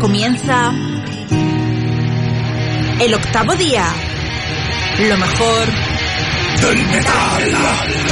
Comienza el octavo día. Lo mejor del metal.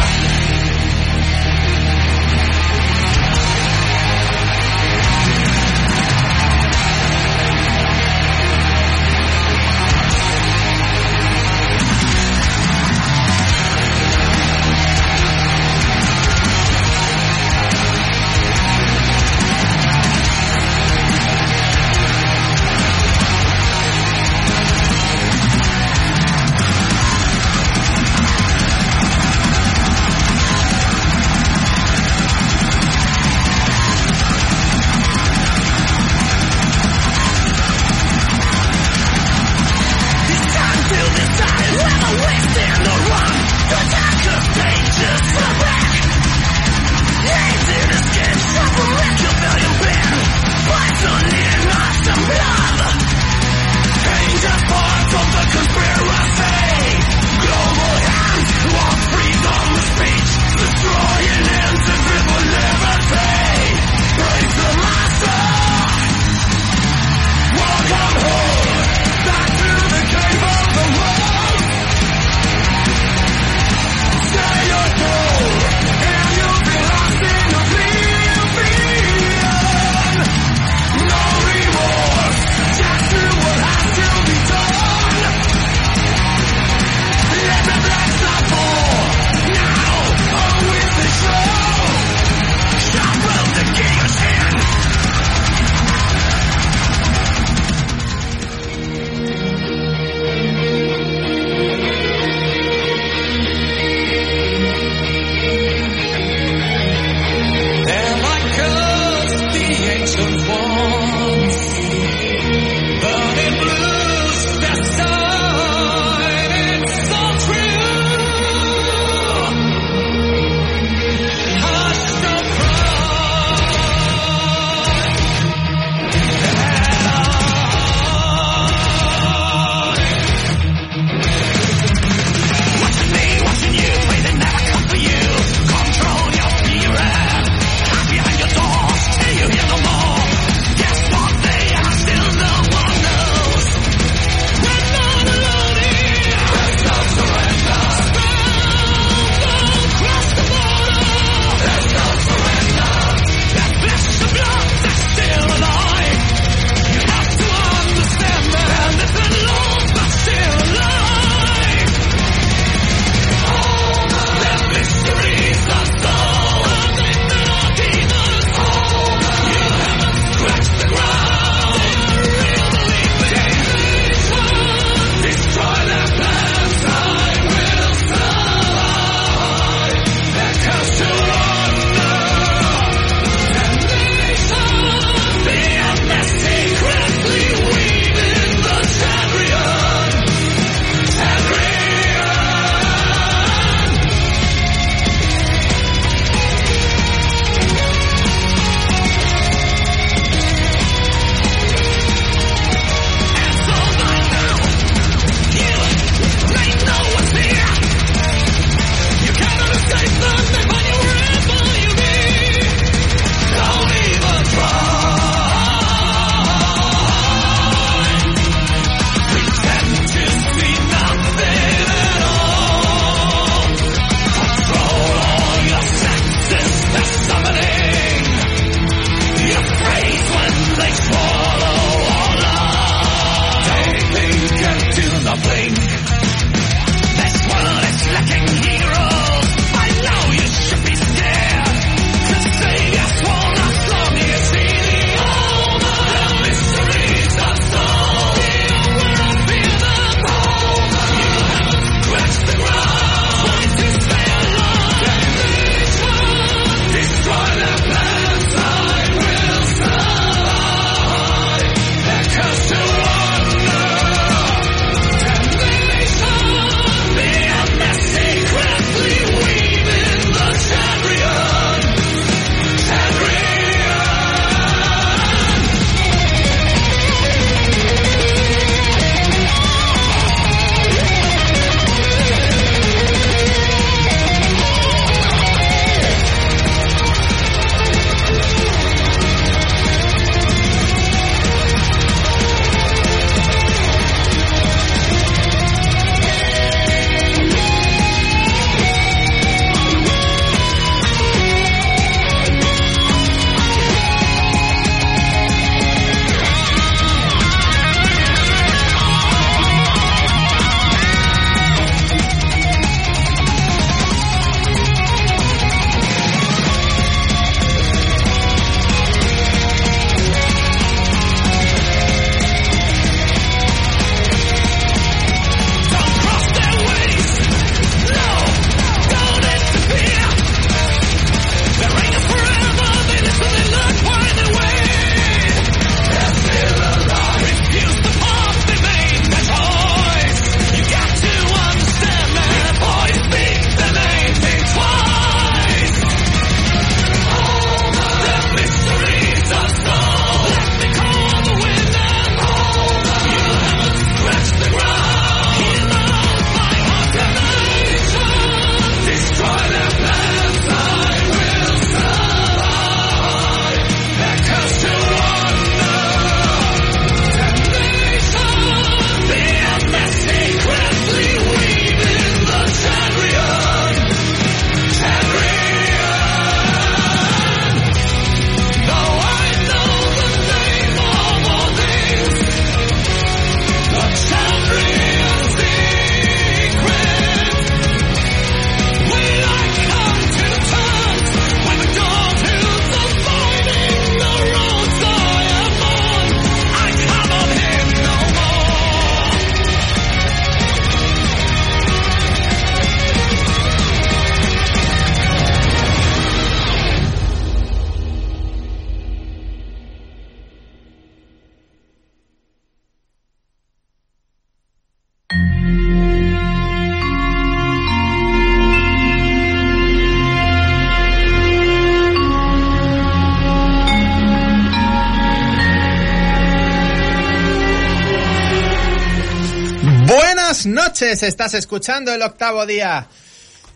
Estás escuchando el octavo día.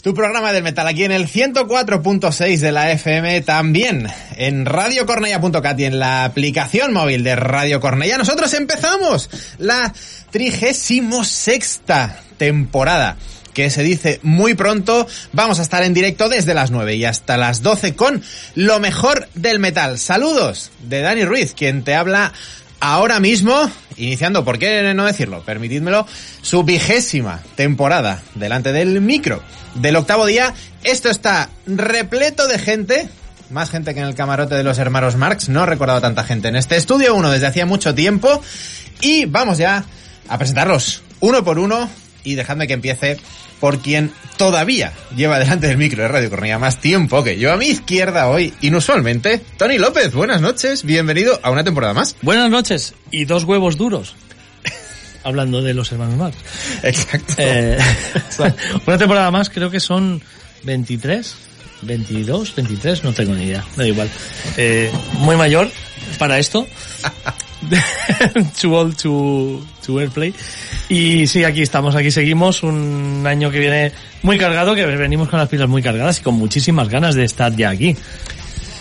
Tu programa del metal aquí en el 104.6 de la FM, también en radiocornella.cat y en la aplicación móvil de Radio Cornella. Nosotros empezamos la trigésimo sexta temporada que se dice muy pronto. Vamos a estar en directo desde las 9 y hasta las 12 con lo mejor del metal. Saludos de Dani Ruiz, quien te habla ahora mismo, iniciando, ¿por qué no decirlo? Permitidmelo, su vigésima temporada delante del micro del octavo día. Esto está repleto de gente. Más gente que en el camarote de los hermanos Marx. No he recordado tanta gente en este estudio, uno desde hacía mucho tiempo. Y vamos ya a presentarlos uno por uno. Y dejadme que empiece por quien todavía lleva delante del micro de Radio Cornea más tiempo que yo a mi izquierda hoy, inusualmente, Tony López. Buenas noches, bienvenido a una temporada más. Buenas noches y dos huevos duros. Hablando de los hermanos Marx. Exacto. Eh, una temporada más, creo que son 23, 22, 23, no tengo ni idea, da igual. Eh, muy mayor para esto. too old to, to airplay. Y sí, aquí estamos, aquí seguimos. Un año que viene muy cargado, que venimos con las pilas muy cargadas y con muchísimas ganas de estar ya aquí.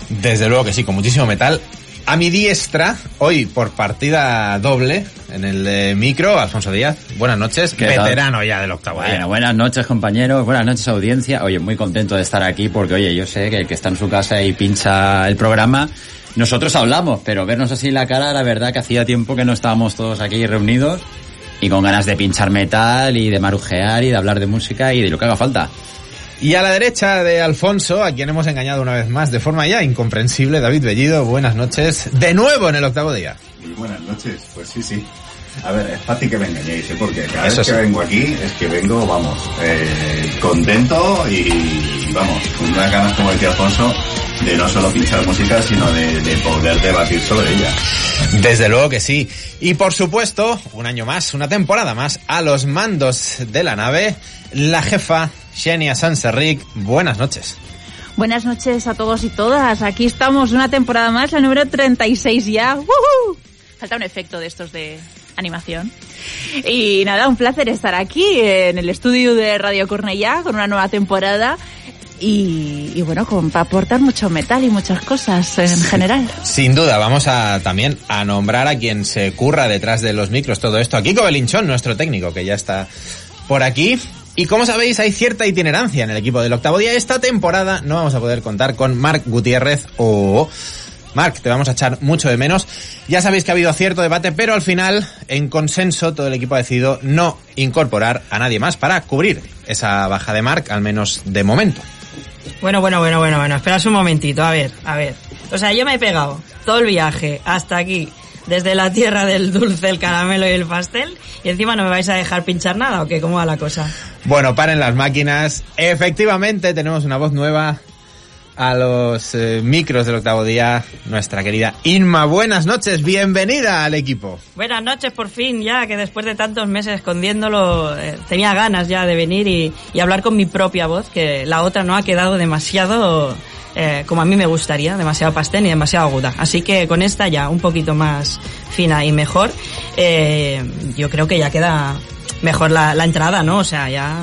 Desde luego que sí, con muchísimo metal. A mi diestra, hoy por partida doble, en el de micro, Alfonso Díaz. Buenas noches, ¿Qué tal? veterano ya del octavo Bueno, día. buenas noches compañeros, buenas noches audiencia. Oye, muy contento de estar aquí porque, oye, yo sé que el que está en su casa y pincha el programa, nosotros hablamos, pero vernos así la cara, la verdad que hacía tiempo que no estábamos todos aquí reunidos y con ganas de pinchar metal y de marujear y de hablar de música y de lo que haga falta. Y a la derecha de Alfonso, a quien hemos engañado una vez más de forma ya incomprensible, David Bellido, buenas noches. De nuevo en el octavo día. Muy buenas noches, pues sí, sí. A ver, es fácil que me engañéis, ¿eh? porque cada Eso vez que vengo aquí es que vengo, vamos, eh, contento y, vamos, con unas ganas, como decía Alfonso, de no solo pinchar música, sino de, de poder debatir sobre ella. Desde luego que sí. Y por supuesto, un año más, una temporada más, a los mandos de la nave, la jefa Xenia Sanserric. Buenas noches. Buenas noches a todos y todas. Aquí estamos una temporada más, la número 36 ya. ¡Woohoo! Falta un efecto de estos de animación. Y nada, un placer estar aquí en el estudio de Radio Cornellá con una nueva temporada. Y, y bueno, con, para aportar mucho metal y muchas cosas en general. Sin duda, vamos a también a nombrar a quien se curra detrás de los micros todo esto. A Kiko Belinchón, nuestro técnico, que ya está por aquí. Y como sabéis, hay cierta itinerancia en el equipo del octavo día. Esta temporada no vamos a poder contar con Marc Gutiérrez o... Marc, te vamos a echar mucho de menos. Ya sabéis que ha habido cierto debate, pero al final, en consenso, todo el equipo ha decidido no incorporar a nadie más para cubrir esa baja de Marc, al menos de momento. Bueno, bueno, bueno, bueno, bueno, esperad un momentito, a ver, a ver. O sea, yo me he pegado todo el viaje hasta aquí, desde la tierra del dulce, el caramelo y el pastel, y encima no me vais a dejar pinchar nada, ¿o qué? ¿Cómo va la cosa? Bueno, paren las máquinas. Efectivamente, tenemos una voz nueva a los eh, micros del octavo día. Nuestra querida Inma, buenas noches, bienvenida al equipo. Buenas noches, por fin, ya que después de tantos meses escondiéndolo, eh, tenía ganas ya de venir y, y hablar con mi propia voz, que la otra no ha quedado demasiado eh, como a mí me gustaría, demasiado pastel y demasiado aguda. Así que con esta ya un poquito más fina y mejor, yo creo que ya queda mejor la entrada, ¿no? O sea, ya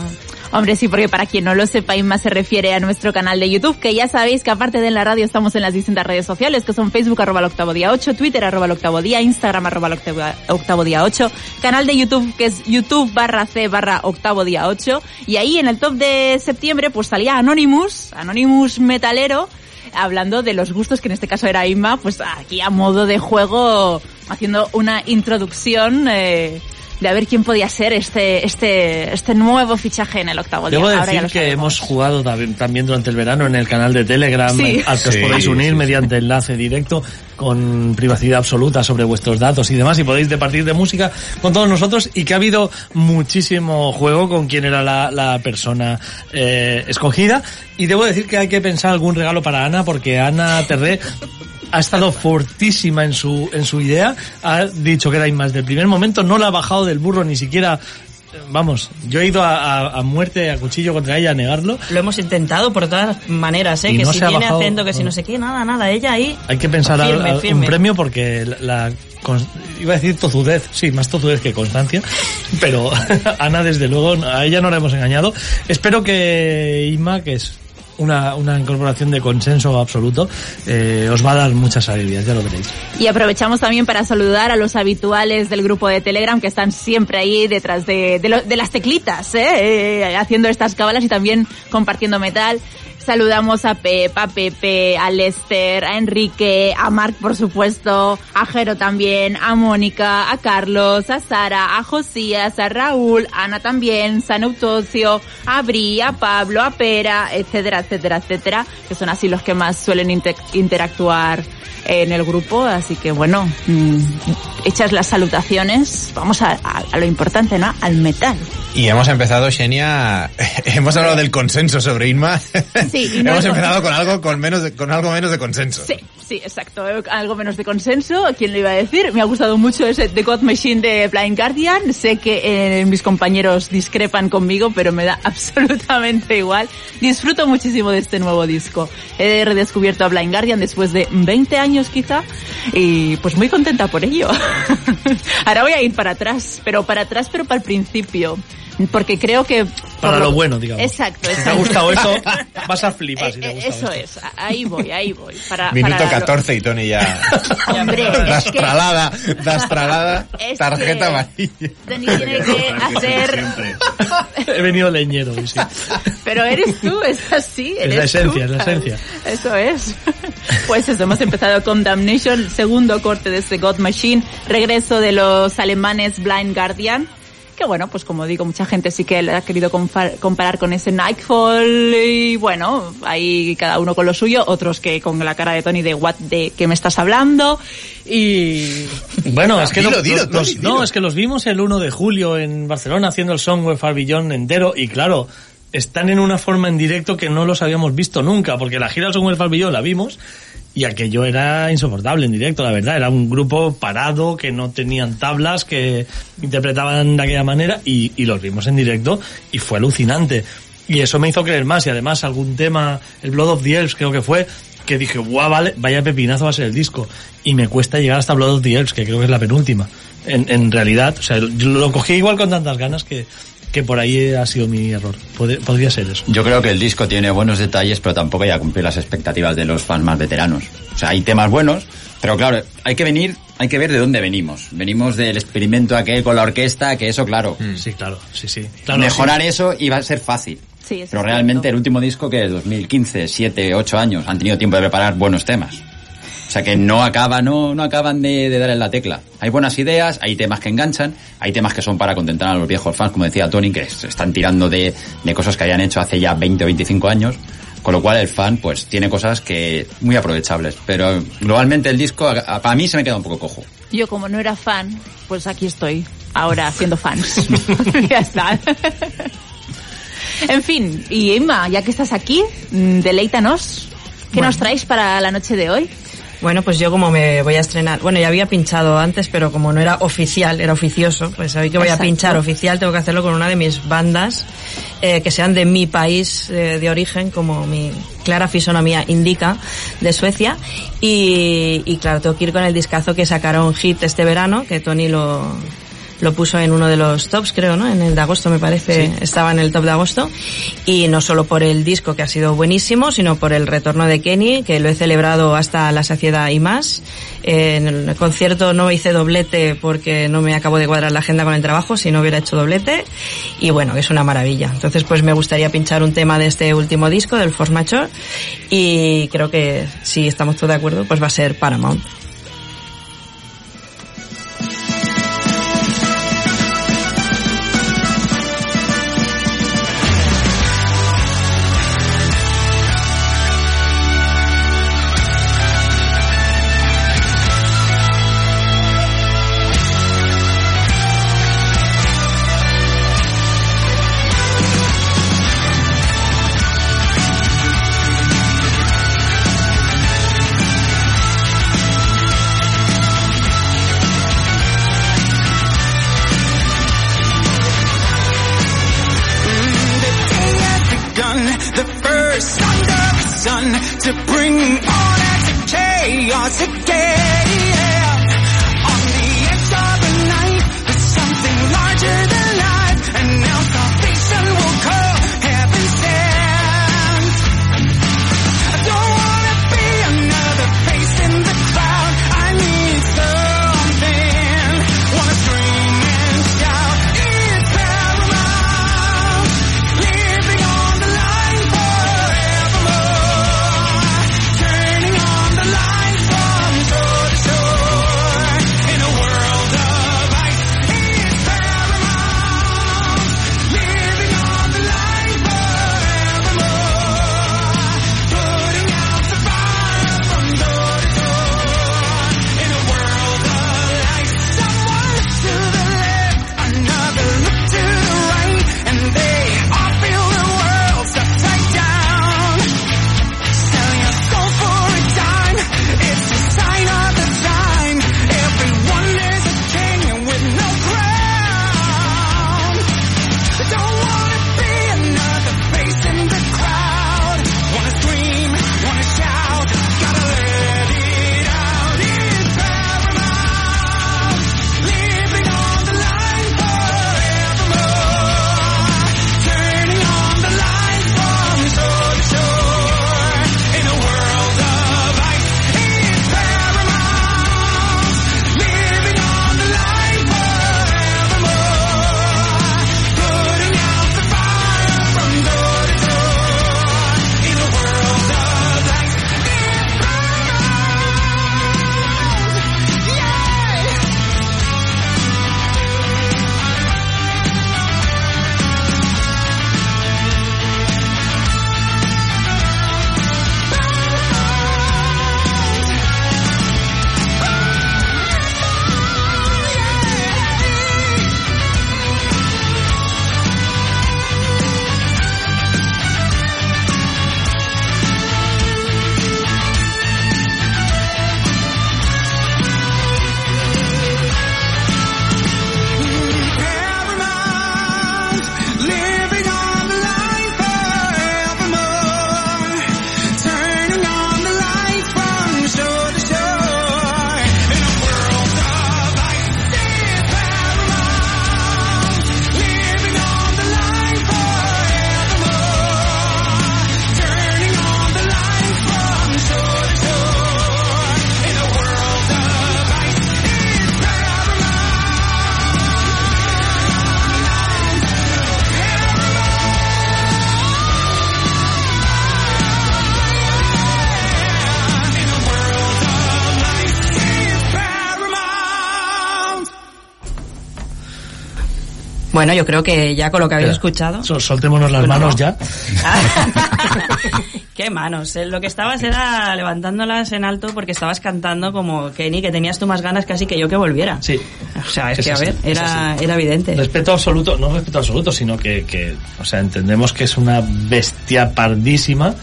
Hombre, sí, porque para quien no lo sepa, Inma se refiere a nuestro canal de YouTube, que ya sabéis que aparte de en la radio estamos en las distintas redes sociales, que son Facebook arroba el octavo día 8, Twitter arroba el octavo día, Instagram arroba el octavo, octavo día 8, canal de YouTube que es YouTube barra C barra octavo día 8, y ahí en el top de septiembre pues salía Anonymous, Anonymous metalero, hablando de los gustos, que en este caso era Inma, pues aquí a modo de juego, haciendo una introducción, eh, de a ver quién podía ser este este este nuevo fichaje en el octavo día. Debo ya decir que hemos jugado también también durante el verano en el canal de Telegram Sí. al que os podéis unir sí, sí. mediante enlace directo con privacidad absoluta sobre vuestros datos y demás y podéis departir de música con todos nosotros y que ha habido muchísimo juego con quién era la, la persona eh, escogida y debo decir que hay que pensar algún regalo para Ana porque Ana Terré ha estado fortísima en su en su idea, ha dicho que era más del primer momento, no la ha bajado del burro ni siquiera vamos, yo he ido a, a- a muerte, a cuchillo contra ella a negarlo. Lo hemos intentado por todas maneras, ¿eh? Y que no si se ha viene bajado, haciendo, que si no. sé qué, nada, nada. Ella ahí. Hay que pensar Firme, un premio porque la, la iba a decir tozudez, sí, más tozudez que constancia, pero Ana desde luego a ella no la hemos engañado. Espero que Ima, que es una, una incorporación de consenso absoluto, eh, os va a dar muchas alegrías, ya lo veréis. Y aprovechamos también para saludar a los habituales del grupo de Telegram que están siempre ahí detrás de, de, lo- de las teclitas, ¿eh? Eh, haciendo estas cábalas y también compartiendo metal. Saludamos a Pep, a Pepe, a Lester, a Enrique, a Marc por supuesto, a Jero también, a Mónica, a Carlos, a Sara, a Josías, a Raúl, a Ana también, San Eutocio, a Bri, a Pablo, a Pera, etcétera, etcétera, etcétera, que son así los que más suelen inte- interactuar en el grupo, así que bueno, mm, hechas las salutaciones, vamos a, a- a lo importante, ¿no? Al metal. Y hemos empezado, Xenia, hemos hablado del consenso sobre Inma. Sí, y no hemos empezado con algo con menos de- con algo menos de consenso. Sí, sí, exacto. Algo menos de consenso. ¿Quién lo iba a decir? Me ha gustado mucho ese The God Machine de Blind Guardian. Sé que eh, mis compañeros discrepan conmigo, pero me da absolutamente igual. Disfruto muchísimo de este nuevo disco. He redescubierto a Blind Guardian después de 20 años quizá y pues muy contenta por ello. Ahora voy a ir para atrás, pero para atrás, pero para el principio. Porque creo que... Para lo bueno, digamos. Exacto, Si te ha exacto. gustado eso, vas a flipar si te ha Eh, eh, gustado Eso esto. es, ahí voy, ahí voy. Para, Minuto para lo- 14 y Tony ya... Hombre, es que Dastralada, dastralada, Es tarjeta que- amarilla. Tony tiene que hacer... Siempre. He venido leñero, hoy, sí. Pero eres tú, es así. Es eres la esencia, tú. es la esencia. Eso es. Pues eso, hemos empezado con Damnation, segundo corte de este God Machine, regreso de los alemanes Blind Guardian. Que bueno, pues como digo, mucha gente sí que le ha querido comparar con ese Nightfall y bueno, ahí cada uno con lo suyo, otros que con la cara de Tony de what de qué me estás hablando y Bueno, es que Dilo, lo- dilo, los- Tony, los- dilo. no, es que los vimos el 1 de julio en Barcelona haciendo el Song of Far Beyond entero y claro, están en una forma en directo que no los habíamos visto nunca, porque la gira del Song of Far Beyond la vimos y aquello era insoportable en directo, la verdad, era un grupo parado que no tenían tablas, que interpretaban de aquella manera y, y los vimos en directo y fue alucinante. Y eso me hizo creer más y además algún tema, el Blood of the Elves creo que fue, que dije, guau, vale, vaya pepinazo va a ser el disco. Y me cuesta llegar hasta Blood of the Elves, que creo que es la penúltima. En, en realidad, o sea, lo cogí igual con tantas ganas que, que por ahí ha sido mi error. Pod- podría ser eso. Yo creo que el disco tiene buenos detalles, pero tampoco ya cumple las expectativas de los fans más veteranos. O sea, hay temas buenos, pero claro, hay que venir, hay que ver de dónde venimos. Venimos del experimento aquel con la orquesta, que eso, claro, Sí, claro, sí, sí. Claro, mejorar eso iba a ser fácil. Sí, pero realmente cierto. el último disco que es 2015, 7, 8 años, han tenido tiempo de preparar buenos temas. O sea que no acaba, no, no acaban de, de dar en la tecla. Hay buenas ideas, hay temas que enganchan, hay temas que son para contentar a los viejos fans, como decía Tony, que se están tirando de, de cosas que hayan hecho hace ya 20 o 25 años. Con lo cual el fan pues tiene cosas que muy aprovechables. Pero globalmente el disco a- a- para mí se me queda un poco cojo. yo como no era fan, pues aquí estoy, ahora siendo fans. ya está. en fin, y Emma, ya que estás aquí, mm, deleítanos. ¿Qué nos traéis para la noche de hoy? Bueno, pues yo como me voy a estrenar, bueno, ya había pinchado antes, pero como no era oficial, era oficioso, pues hoy que voy Exacto. a pinchar oficial tengo que hacerlo con una de mis bandas eh, que sean de mi país eh, de origen, como mi clara fisonomía indica, de Suecia. Y, y claro, tengo que ir con el discazo que sacaron Hit este verano, que Tony lo, lo puso en uno de los tops, creo, ¿no? En el de agosto, me parece, estaba en el top de agosto. Y no solo por el disco, que ha sido buenísimo, sino por el retorno de Kenny, que lo he celebrado hasta la saciedad y más. Eh, en el concierto no hice doblete porque no me acabo de cuadrar la agenda con el trabajo, si no hubiera hecho doblete. Y bueno, es una maravilla. Entonces, pues me gustaría pinchar un tema de este último disco, del Force Mature. Y creo que si estamos todos de acuerdo, pues va a ser Paramount. Bueno, yo creo que ya con lo que habéis Espera, escuchado. sol- soltémonos las Bueno. manos ya. Qué manos. eh, Lo que estabas era levantándolas en alto porque estabas cantando como Kenny, que tenías tú más ganas casi que yo que volviera. Sí. O sea, es, Es que a ver, era, era evidente. Respeto absoluto, no respeto absoluto, sino que, que o sea, entendemos que es una bestia pardísima.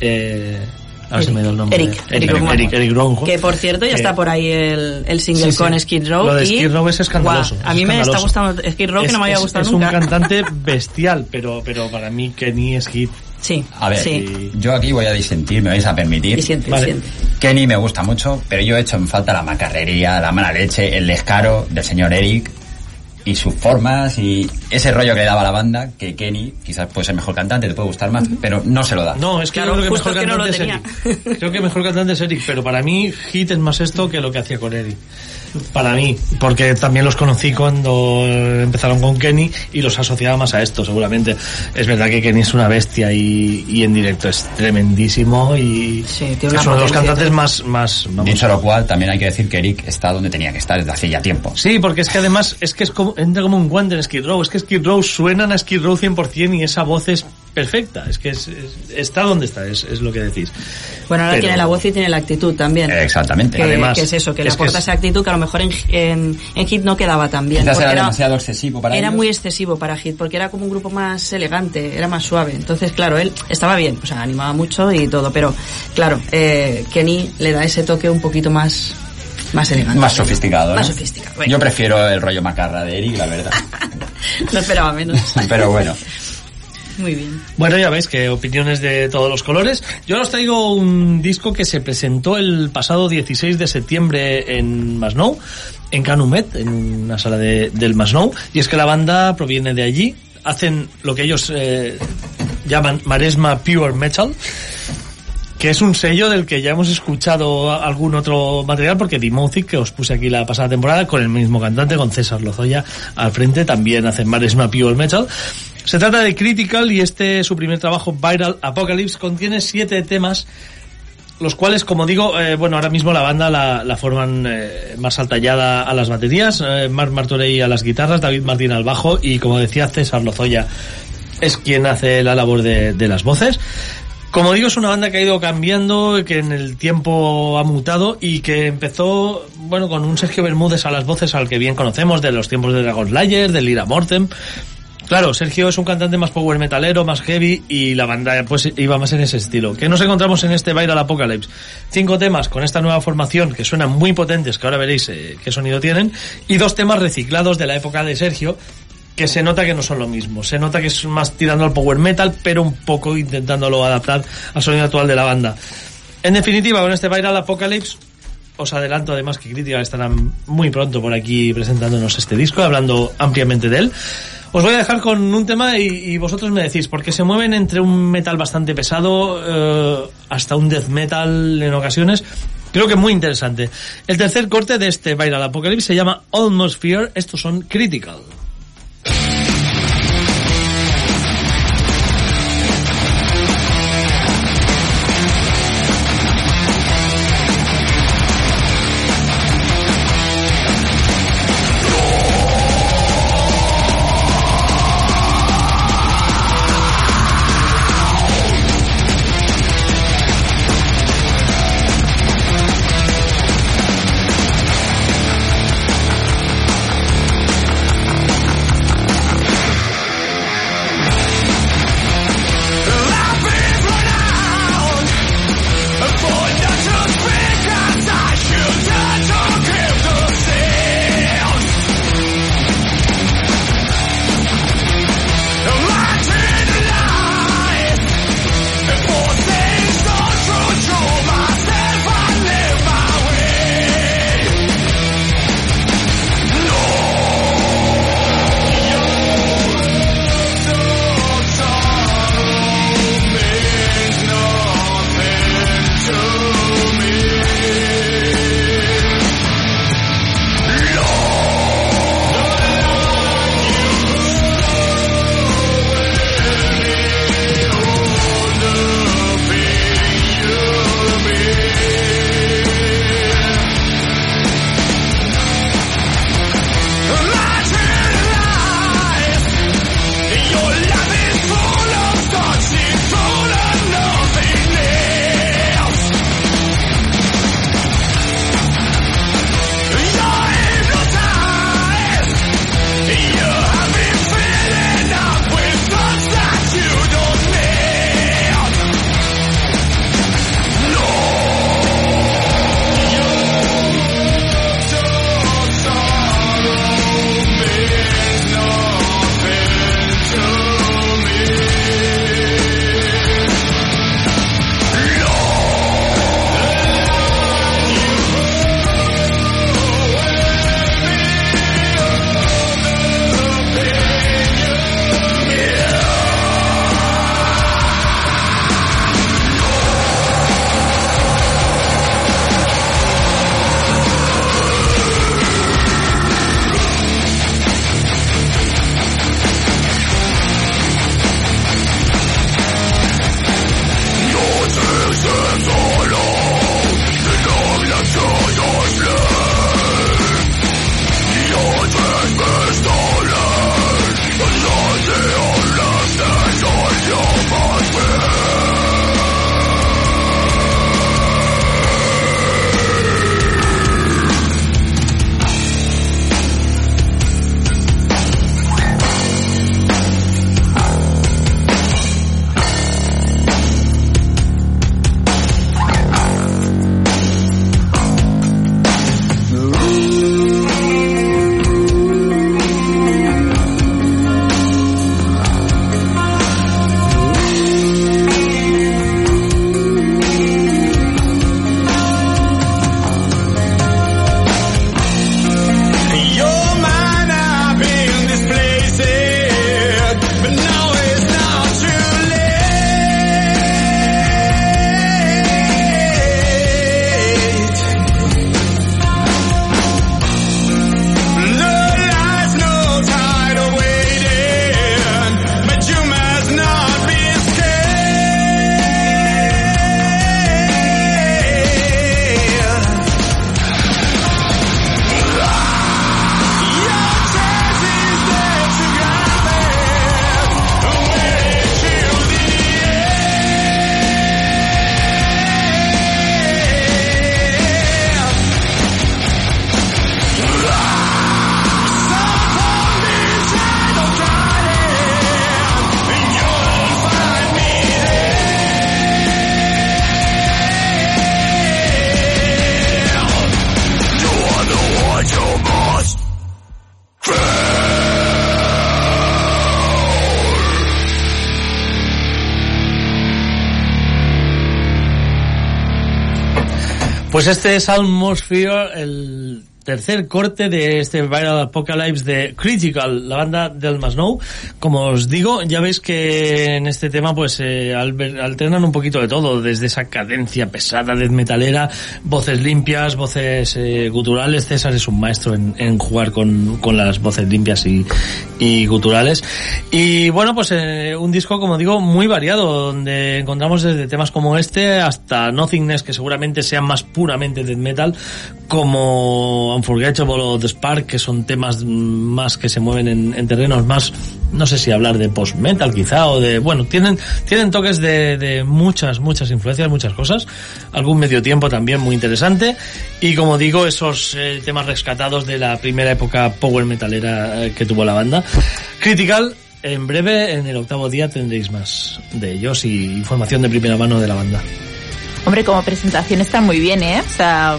Eh, ahora se me da el nombre. Eric, Eric, Eric Rowan. Eric. Que por cierto ya está por ahí el, el single Sí, sí. con Skid Row. Lo de Skid Row es escandaloso. Guau, a es mí me está gustando Skid Row, que Es- no me había es- gustado es nunca. un cantante bestial, pero, pero para mí Kenny Skid. Sí, A ver, sí. yo aquí voy a disentir, me vais a permitir. Disiente, Vale. disiente. Kenny me gusta mucho, pero yo he hecho en falta la macarrería, la mala leche, el descaro del señor Eric y sus formas y ese rollo que le daba a la banda, que Kenny quizás puede ser mejor cantante, te puede gustar más, pero no se lo da. No, es que Claro, yo creo que mejor es que no lo cantante es Eric. Creo que mejor cantante es Eric, pero para mí Hit es más esto que lo que hacía con Eric. Para mí, porque también los conocí cuando empezaron con Kenny y los asociaba más a esto, seguramente. Es verdad que Kenny es una bestia y, y en directo es tremendísimo y Sí, tiene es uno de los cantantes más... más vamos, Dicho lo cual, también hay que decir que Eric está donde tenía que estar desde hace ya tiempo. Sí, porque es que además es que es como, entra como un guante en Skid Row. Es que Skid Row suenan a Skid Row 100% y esa voz es perfecta. Es que es, es- está donde está, es, es lo que decís. Bueno, ahora Pero- tiene la voz y tiene la actitud también. Exactamente. Que, Además, que es eso, que le que aporta es- esa actitud que a lo mejor en, en, en Hit no quedaba tan bien. Porque era demasiado excesivo para Era ellos. muy excesivo para Hit, porque era como un grupo más elegante, era más suave. Entonces, claro, él estaba bien, o sea, animaba mucho y todo, pero claro, eh, Kenny le da ese toque un poquito más, más elegante. Más sofisticado, ¿no? Más sofisticado. Bueno, Yo prefiero el rollo macarra de Eric, la verdad. no esperaba menos. Pero bueno. Muy bien. Bueno, ya veis que opiniones de todos los colores. Yo os traigo un disco que se presentó el pasado 16 de septiembre en Masnou, en Canumet, en una sala de- del Masnou, y es que la banda proviene de allí, hacen lo que ellos eh, llaman Maresma Pure Metal, que es un sello del que ya hemos escuchado algún otro material, porque Dimothic, que os puse aquí la pasada temporada, con el mismo cantante, con César Lozoya al frente, también hacen Maresma Pure Metal. Se trata de Critical y este, su primer trabajo, Viral Apocalypse, contiene siete temas, los cuales, como digo, eh, bueno, ahora mismo la banda la, la forman eh, más altallada a las baterías, eh, Marc Martorey a las guitarras, David Martín al bajo y, como decía, César Lozoya es quien hace la labor de, de las voces. Como digo, es una banda que ha ido cambiando, que en el tiempo ha mutado y que empezó, bueno, con un Sergio Bermúdez a las voces al que bien conocemos de los tiempos de Dragon Slayer, de Lira Mortem. Claro, Sergio es un cantante más power metalero, más heavy y la banda pues iba más en ese estilo. ¿Qué nos encontramos en este Viral Apocalypse? Cinco temas con esta nueva formación que suenan muy potentes, que ahora veréis eh, qué sonido tienen, y dos temas reciclados de la época de Sergio, que se nota que no son lo mismo. Se nota que es más tirando al power metal, pero un poco intentándolo adaptar al sonido actual de la banda. En definitiva, con este Viral Apocalypse, os adelanto además que Critical estarán muy pronto por aquí presentándonos este disco, hablando ampliamente de él. Os voy a dejar con un tema y, vosotros me decís, porque se mueven entre un metal bastante pesado eh, hasta un death metal en ocasiones. Creo que muy interesante. El tercer corte de este Viral Apocalypse se llama Almost Fear. Estos son Critical. Pues este es Atmosphere, el tercer corte de este Viral Apocalypse de Critical, la banda del Masnou. Como os digo, ya veis que en este tema pues eh, alternan un poquito de todo, desde esa cadencia pesada, death metalera, voces limpias, voces eh, guturales. César es un maestro en, jugar con, con las voces limpias y, y guturales. Y bueno, pues eh, un disco, como digo, muy variado, donde encontramos desde temas como este hasta Nothingness, que seguramente sean más puramente death metal, como Unforgettable o The Spark, que son temas más que se mueven en, en terrenos más, no sé si hablar de post-metal quizá, o de, bueno, tienen, tienen toques de, de muchas, muchas influencias, muchas cosas, algún medio tiempo también muy interesante, y como digo, esos eh, temas rescatados de la primera época power metalera eh, que tuvo la banda. Critical, en breve, en el octavo día tendréis más de ellos y información de primera mano de la banda. Hombre, como presentación está muy bien, ¿eh? O sea,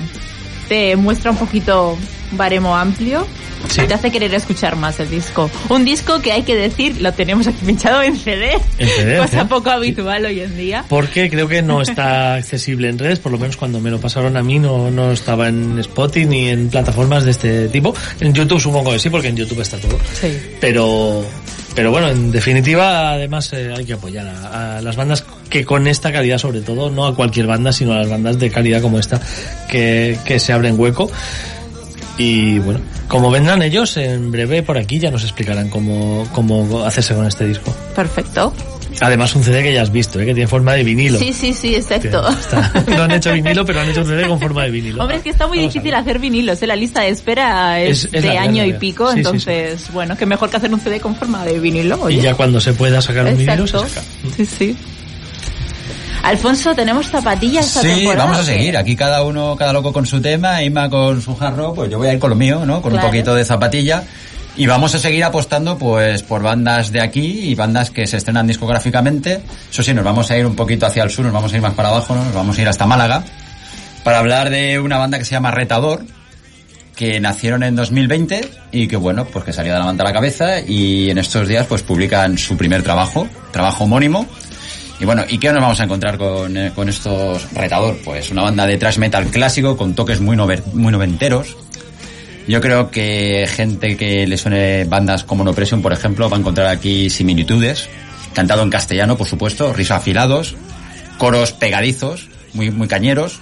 te muestra un poquito baremo amplio. Sí. y Te hace querer escuchar más el disco. Un disco que hay que decir, lo tenemos aquí pinchado en CD. En CD, Cosa ¿eh? poco habitual hoy en día. Porque creo que no está accesible en redes, por lo menos cuando me lo pasaron a mí no, no estaba en Spotify ni en plataformas de este tipo. En YouTube supongo que sí, porque en YouTube está todo. Sí. Pero, pero bueno, en definitiva, además eh, hay que apoyar a, a las bandas que con esta calidad sobre todo, no a cualquier banda, sino a las bandas de calidad como esta, que, que se abren hueco. Y bueno, como vendrán ellos, en breve por aquí ya nos explicarán cómo, cómo hacerse con este disco. Perfecto. Además un CD que ya has visto, ¿eh? que tiene forma de vinilo. Sí, sí, sí, exacto. Está- no han hecho vinilo, pero han hecho un CD con forma de vinilo. Hombre, es que está muy Vamos difícil hacer vinilos, ¿eh? La lista de espera es, Es- es de año y pico, Sí, sí, entonces, bueno, que mejor que hacer un CD con forma de vinilo, oye. Y ya cuando se pueda sacar un vinilo, se saca. Sí, sí. Alfonso, ¿tenemos zapatillas esta Sí, temporada? vamos a seguir. Aquí cada uno, cada loco con su tema, Ima con su jarro, pues yo voy a ir con lo mío, ¿no? Con Claro. un poquito de zapatilla. Y vamos a seguir apostando, pues, por bandas de aquí y bandas que se estrenan discográficamente. Eso sí, nos vamos a ir un poquito hacia el sur, nos vamos a ir más para abajo, ¿no? Nos vamos a ir hasta Málaga. Para hablar de una banda que se llama Retador, que nacieron en 2020 y que bueno, pues que salía de la manta a la cabeza y en estos días pues publican su primer trabajo, trabajo homónimo. Y bueno, ¿y qué nos vamos a encontrar con, eh, con estos retador? Pues una banda de thrash metal clásico con toques muy, muy noventeros. Yo creo que gente que le suene bandas como No Pression, por ejemplo, va a encontrar aquí similitudes. Cantado en castellano, por supuesto, risos afilados, coros pegadizos, muy, muy cañeros.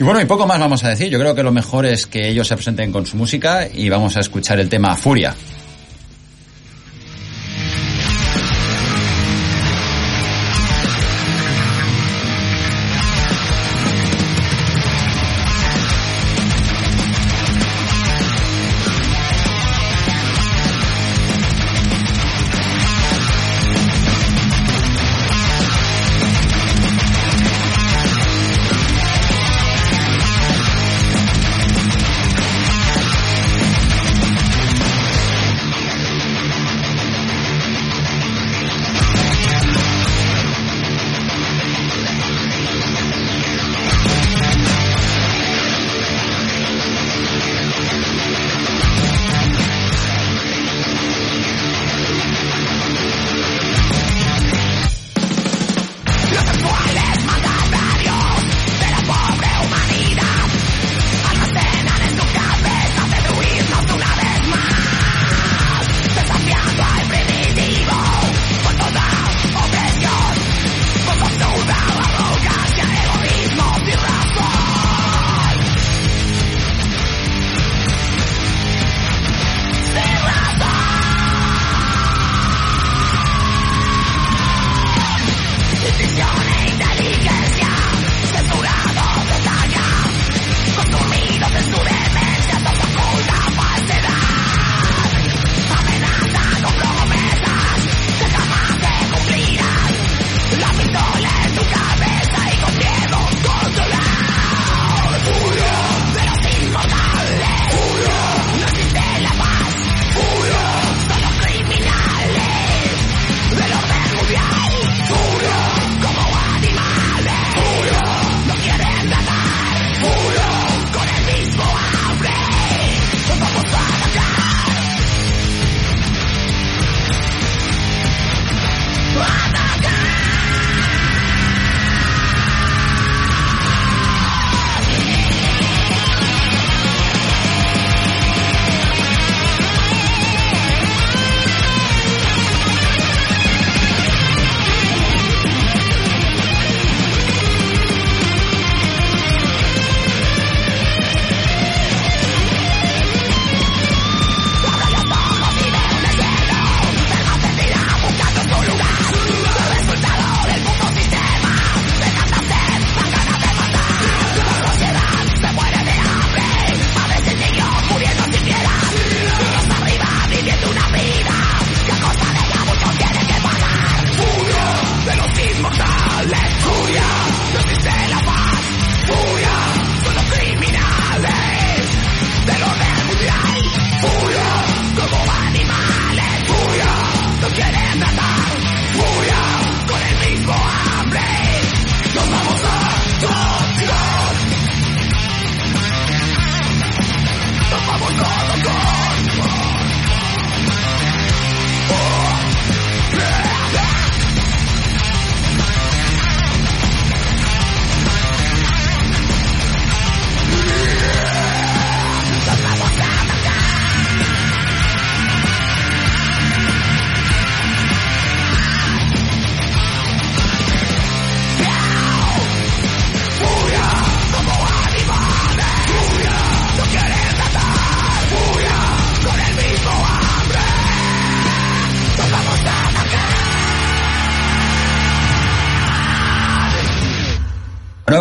Y bueno, y poco más vamos a decir. Yo creo que lo mejor es que ellos se presenten con su música y vamos a escuchar el tema. Furia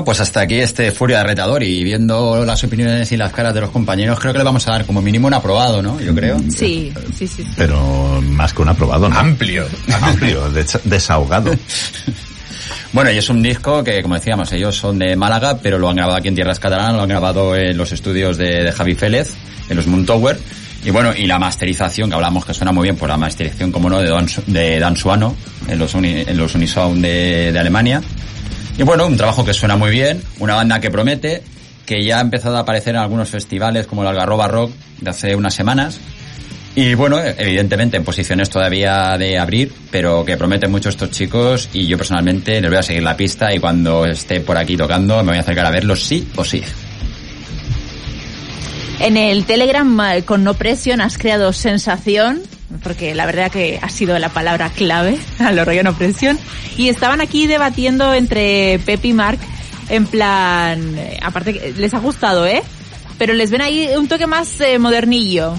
pues hasta aquí este Furia de Retador y viendo las opiniones y las caras de los compañeros, creo que le vamos a dar como mínimo un aprobado, ¿no? Yo creo. Sí, sí, sí. sí. Pero más que un aprobado, ¿no? Amplio. Amplio, des- desahogado. Bueno, y es un disco que, como decíamos, ellos son de Málaga, pero lo han grabado aquí en tierras catalanas, lo han grabado en los estudios de, de Javi Félez, en los Moon Tower. Y bueno, y la masterización, que hablamos que suena muy bien, por la masterización, como no, de Dan, Su- de Dan Suano, en los, uni- en los Unisound de, de Alemania. Y bueno, un trabajo que suena muy bien, una banda que promete, que ya ha empezado a aparecer en algunos festivales como el Algarroba Rock de hace unas semanas. Y bueno, evidentemente en posiciones todavía de abrir, pero que prometen mucho estos chicos y yo personalmente les voy a seguir la pista y cuando esté por aquí tocando me voy a acercar a verlos sí o sí. En el Telegram eh, con No Presión has creado sensación, porque la verdad que ha sido la palabra clave a lo rollo No Presión, y estaban aquí debatiendo entre Pep y Mark en plan, eh, aparte que les ha gustado, ¿eh? Pero les ven ahí un toque más eh, modernillo,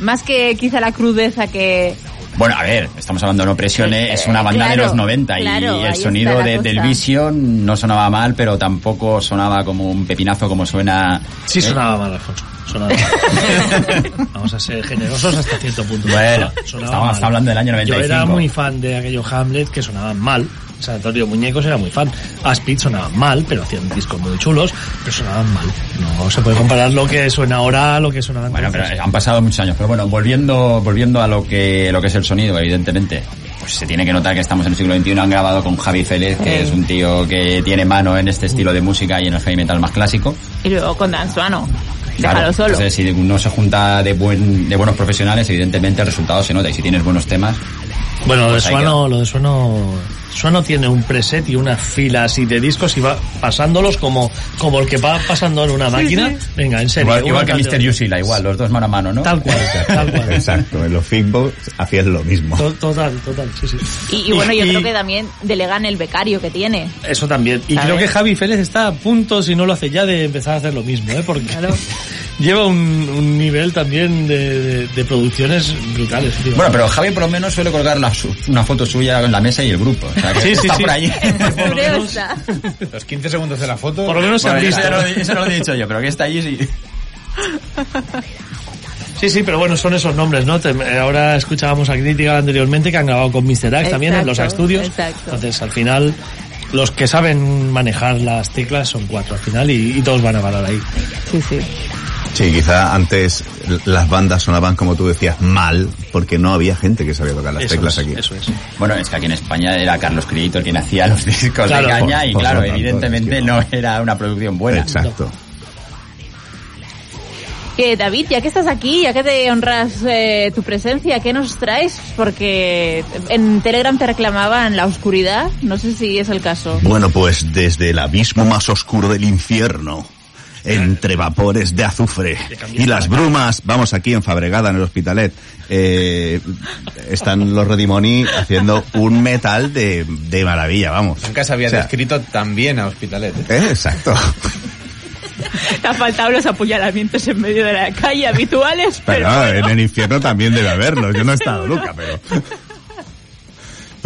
más que quizá la crudeza que... Bueno, a ver, estamos hablando de No Presione, es una banda de claro, los 90 claro, y el sonido de, del Vision no sonaba mal, pero tampoco sonaba como un pepinazo como suena... Sí ¿eh? sonaba mal, Alfonso. Sonaba mal. Vamos a ser generosos hasta cierto punto. Bueno, Sonaba estamos mal. hablando del año Yo 95. era muy fan de aquellos Hamlet que sonaban mal. Sanatorio Muñecos era muy fan. Aspid sonaban mal, pero hacían discos muy chulos, pero sonaban mal. No se puede comparar lo que suena ahora a lo que sonaba Bueno, entonces. pero han pasado muchos años. Pero bueno, volviendo, volviendo a lo que, lo que es el sonido, evidentemente. Pues se tiene que notar que estamos en el siglo XXI. Han grabado con Javi Félez, que es un tío que tiene mano en este estilo de música y en el heavy metal más clásico. Y luego con Dan Suano, déjalo Claro, solo. Entonces, si uno se junta de, buen, de buenos profesionales, evidentemente el resultado se nota. Y si tienes buenos temas, Bueno, lo de Pues Suano, lo de Suano, Suano tiene un preset y una fila así de discos y va pasándolos como, como el que va pasando en una máquina. Venga, en serio. igual, que Mr. otro. Yusila, igual, los dos mano a mano, ¿no? Tal cual, tal cual. Exacto, en los Fitbox hacías lo mismo. To- Total, total, sí, sí. Y, y bueno, yo Y- creo que también delegan el becario que tiene. Eso también. Y ¿Sabes? creo que Javi Félez está a punto, si no lo hace ya, de empezar a hacer lo mismo, ¿eh? Porque lleva un, un nivel también de, de- de producciones brutales, tío. Bueno, pero Javi por lo menos suele colgar la su- una foto suya en la mesa y el grupo. O sea, que Sí, sí, está sí. por ahí. Por lo menos- Curiosa. Los 15 segundos de la foto. Por lo menos se han eso, lo, eso no lo he dicho yo, pero que está allí sí. Sí, sí, pero bueno, son esos nombres, ¿no? Te- ahora escuchábamos a Crítica anteriormente que han grabado con Mr. Axe también en los estudios. exacto. Entonces, al final, los que saben manejar las teclas son cuatro al final y, y todos van a parar ahí. Sí, sí. Sí, quizá antes las bandas sonaban, como tú decías, mal, porque no había gente que sabía tocar las Eso teclas es, aquí. Eso es. Bueno, es que aquí en España era Carlos Criito quien hacía los discos Claro, de caña por- y por claro, tanto, evidentemente es que no. no. era una producción buena. Exacto. Que David, ya que estás aquí, ya que te honras eh, tu presencia, ¿qué nos traes? Porque en Telegram te reclamaban la oscuridad, no sé si es el caso. Bueno, pues desde el abismo más oscuro del infierno, entre vapores de azufre y las brumas, vamos aquí en Fabregada, en el Hospitalet, eh, están los Redimoni haciendo un metal de, de maravilla, vamos. Nunca se había O sea, descrito tan bien a Hospitalet. ¿eh? eh, Exacto. Te han faltado los apuñalamientos en medio de la calle habituales, pero, Pero bueno. en el infierno también debe haberlos. Yo no he estado nunca, pero.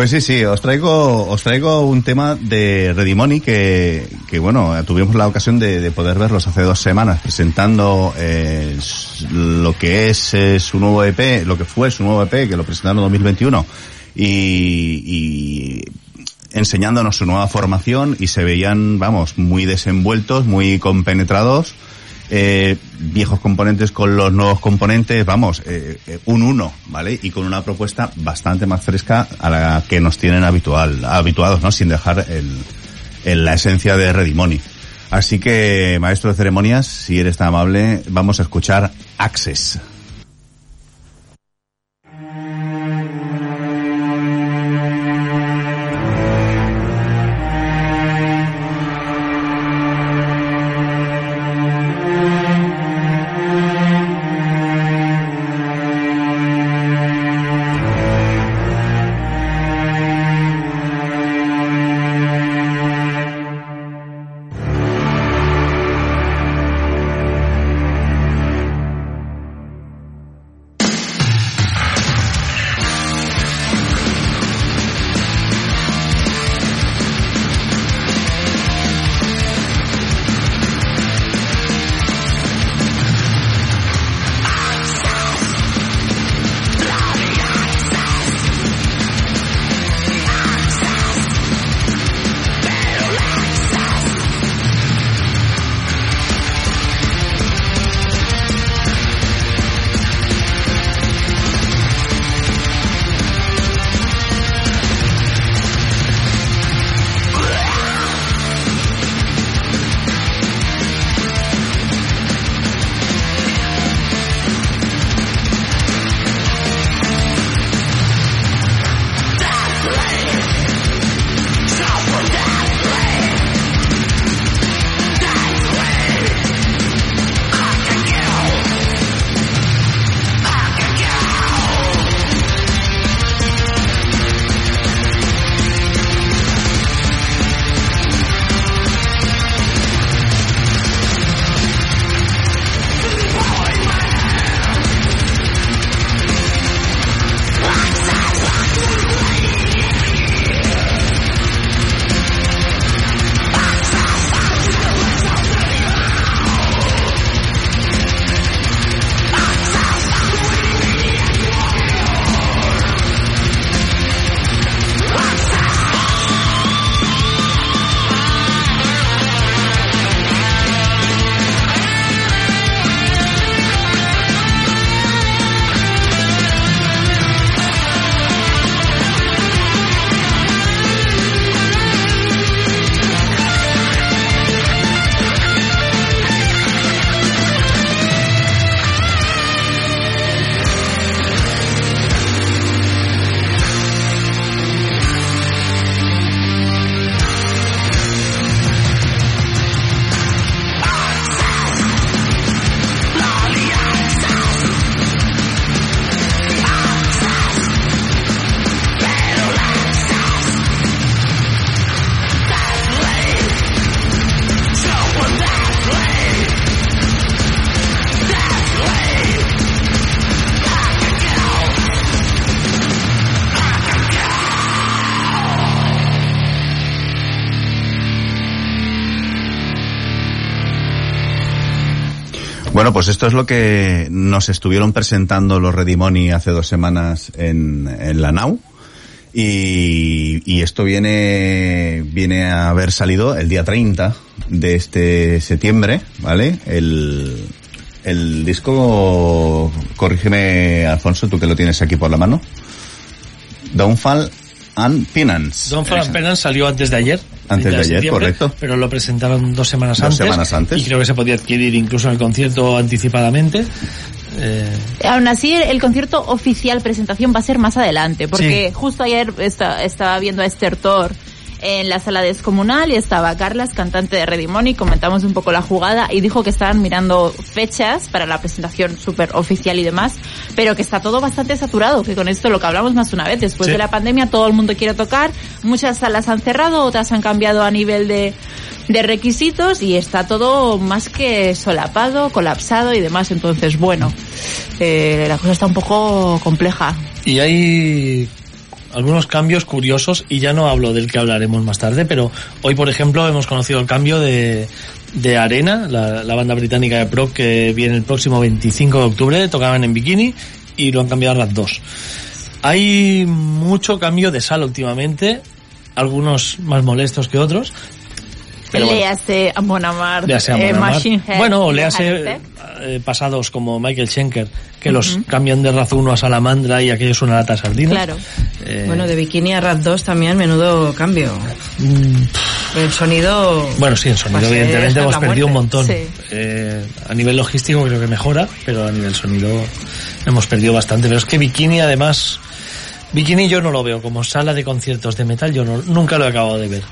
Pues sí, sí, os traigo, os traigo un tema de Redimoni que, que bueno, tuvimos la ocasión de, de poder verlos hace dos semanas presentando eh, lo que es eh, su nuevo EP, lo que fue su nuevo EP, que lo presentaron en 2021, y, y enseñándonos su nueva formación y se veían, vamos, muy desenvueltos, muy compenetrados, eh, viejos componentes con los nuevos componentes, vamos, eh, eh, un uno, ¿vale? Y con una propuesta bastante más fresca a la que nos tienen habitual, habituados, ¿no? Sin dejar el, el- la esencia de Redimoni. Así que, maestro de ceremonias, si eres tan amable, vamos a escuchar Access. Pues esto es lo que nos estuvieron presentando los Redimoni hace dos semanas en, en la NAU. Y, y esto viene, viene a haber salido el día 30 de este septiembre, ¿vale? El, el disco, corrígeme Alfonso, tú que lo tienes aquí por la mano. Downfall and Penance. Don Fran Penance salió antes de ayer. Antes de ayer, correcto. Pero lo presentaron dos semanas Dos antes. semanas antes. Y creo que se podía adquirir incluso en el concierto anticipadamente. Eh, Aún así, el, concierto oficial presentación va a ser más adelante, porque Sí. justo ayer esta- estaba viendo a Esther Thor en la sala descomunal y estaba Carlas, cantante de Redimoni, comentamos un poco la jugada y dijo que estaban mirando fechas para la presentación súper oficial y demás, pero que está todo bastante saturado, que con esto lo que hablamos más una vez, después Sí. de la pandemia todo el mundo quiere tocar, muchas salas han cerrado, otras han cambiado a nivel de, de requisitos y está todo más que solapado, colapsado y demás, entonces bueno, eh, la cosa está un poco compleja. y hay algunos cambios curiosos y ya no hablo del que hablaremos más tarde, pero hoy por ejemplo hemos conocido el cambio de, de Arena, la, la banda británica de Proc que viene el próximo 25 de octubre, tocaban en Bikini y lo han cambiado a las 2. Hay mucho cambio de sala últimamente, algunos más molestos que otros. Pero bueno. Léase a Monamar, Léase a eh. Machine Head, Bueno, léase Hightech. Eh, pasados como Michael Schenker, que los cambian de raza uno a salamandra y aquello es una lata de sardinas. Claro. Eh, Bueno, de Bikini a Rat 2 también, menudo cambio. El sonido... Bueno, sí, en sonido Pues, eh, evidentemente hemos perdido un montón. Sí. Eh, a nivel logístico creo que mejora, pero a nivel sonido hemos perdido bastante. Pero es que Bikini además, Bikini yo no lo veo como sala de conciertos de metal, yo no, nunca lo he acabado de ver.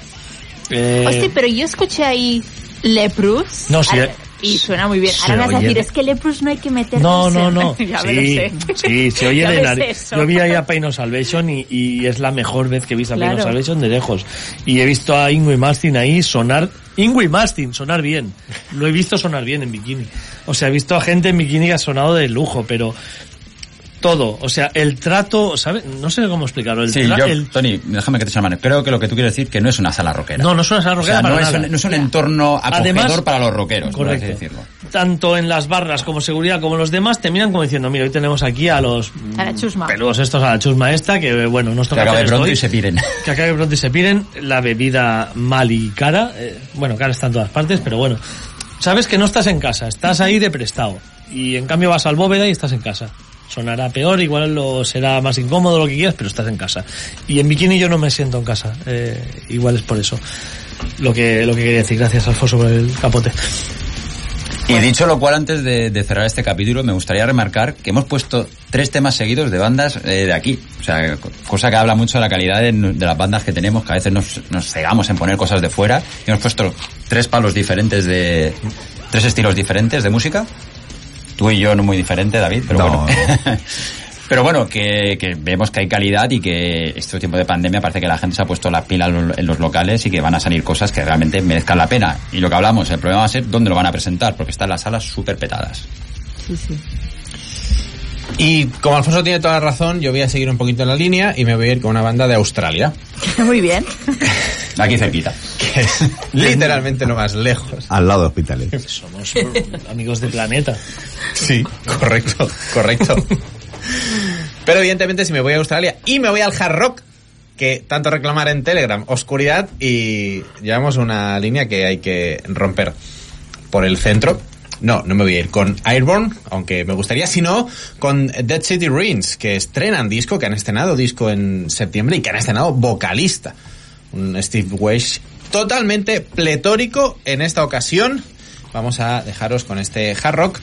Eh, Hostia, pero yo escuché ahí Leprous. No, sí, Ahora- eh, y suena muy bien. Ahora vas a decir, es que Leprous no hay que meterse. No, no, no. ya me lo sí, sé. sí, se oye de nariz. Yo vi ahí a Pain of Salvation y, y es la mejor vez que he visto a Pain of Claro. Salvation de lejos. Y he visto a Ingui Mastin ahí sonar, Ingui Mastin, sonar bien. Lo he visto sonar bien en bikini. O sea, he visto a gente en bikini que ha sonado de lujo, pero todo, o sea, el trato, ¿sabes? No sé cómo explicarlo. El Sí, tra- yo, el- Tony, déjame que te eche la mano. Creo que lo que tú quieres decir que no es una sala rockera. No, no es una sala O sea, rockera no, es un, no es un entorno acogedor Además- para los rockeros, por así Correcto. decirlo. Tanto en las barras como seguridad como los demás terminan como diciendo, mira, hoy tenemos aquí a los A la chusma. peludos estos, a la chusma esta, que bueno, nos Que toca acabe hacer pronto y se piren. que acabe pronto y se piren, la bebida mal y cara, eh, bueno, cara está en todas partes, pero bueno, sabes que no estás en casa, estás ahí de prestado, y en cambio vas al bóveda y estás en casa. Sonará peor, igual lo será más incómodo lo que quieras, pero estás en casa. Y en bikini yo no me siento en casa, eh, igual es por eso. Lo que, lo que quería decir, gracias Alfonso por el capote. Y dicho lo cual, antes de, cerrar este capítulo, me gustaría remarcar que hemos puesto tres temas seguidos de bandas eh, de aquí. O sea, co- cosa que habla mucho de la calidad de, de las bandas que tenemos, que a veces nos, nos cegamos en poner cosas de fuera. Y hemos puesto tres palos diferentes de... tres estilos diferentes de música. Tú y yo no muy diferente, David, pero No, bueno. Pero bueno, que, que vemos que hay calidad y que este tiempo de pandemia parece que la gente se ha puesto la pila en los- en los locales y que van a salir cosas que realmente merezcan la pena. Y lo que hablamos, el problema va a ser dónde lo van a presentar, porque están las salas súper petadas. Sí, sí. Y como Alfonso tiene toda la razón, yo voy a seguir un poquito en la línea y me voy a ir con una banda de Australia, Muy bien. Aquí cerquita. que es literalmente lo más lejos. Al lado de hospitales. Somos amigos de planeta. Sí, correcto, correcto. Pero evidentemente si me voy a Australia y me voy al hard rock, que tanto reclamar en Telegram, oscuridad y llevamos una línea que hay que romper por el centro. No, no me voy a ir con Airborne, aunque me gustaría, sino con Dead City Ruins, que estrenan disco, que han estrenado disco en septiembre y que han estrenado vocalista. Un Steve Weish totalmente pletórico en esta ocasión. Vamos a dejaros con este hard rock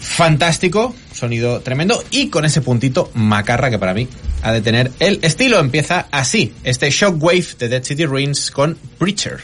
fantástico, sonido tremendo y con ese puntito macarra que para mí ha de tener el estilo. Empieza así, este Shockwave de Dead City Ruins con. Preacher,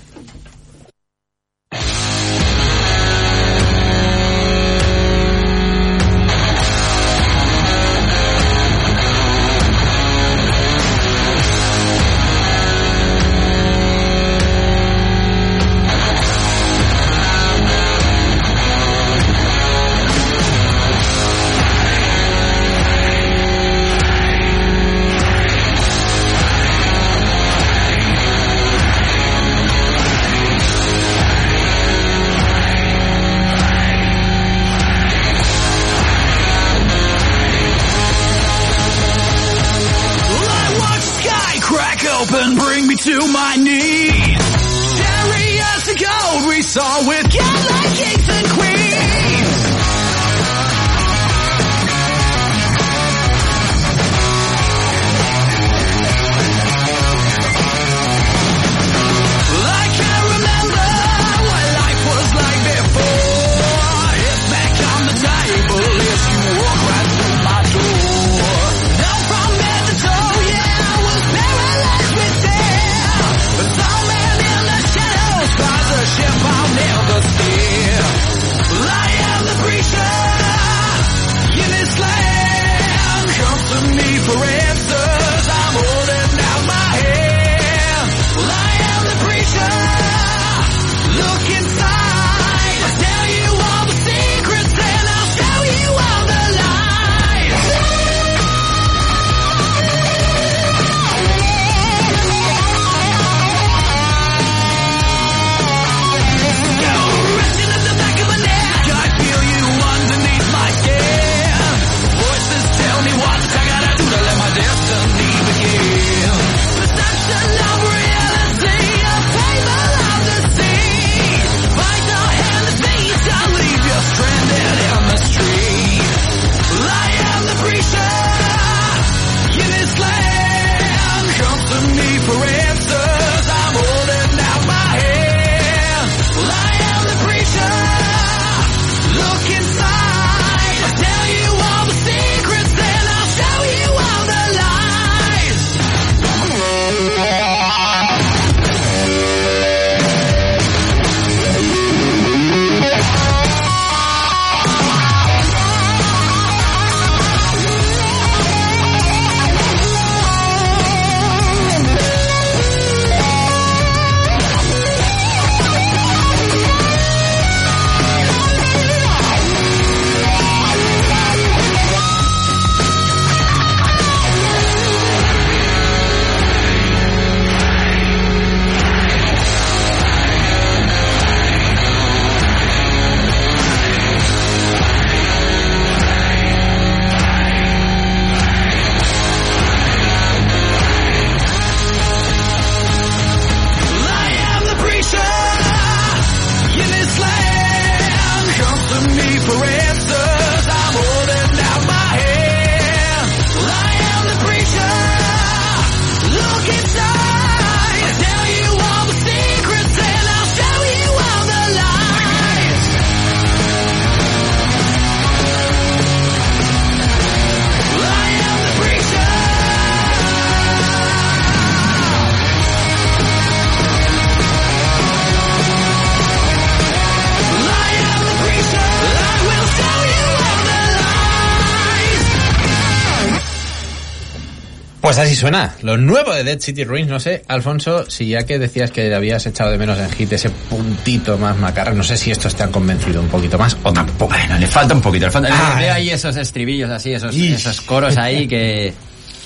así suena, lo nuevo de Dead City Ruins, no sé, Alfonso, si ya que decías que habías echado de menos en hit ese puntito más macarra, no sé si estos te han convencido un poquito más o tampoco. Bueno, le falta un poquito. Le falta, Ah, ve eh. ahí esos estribillos así, esos, Ish. esos coros ahí que...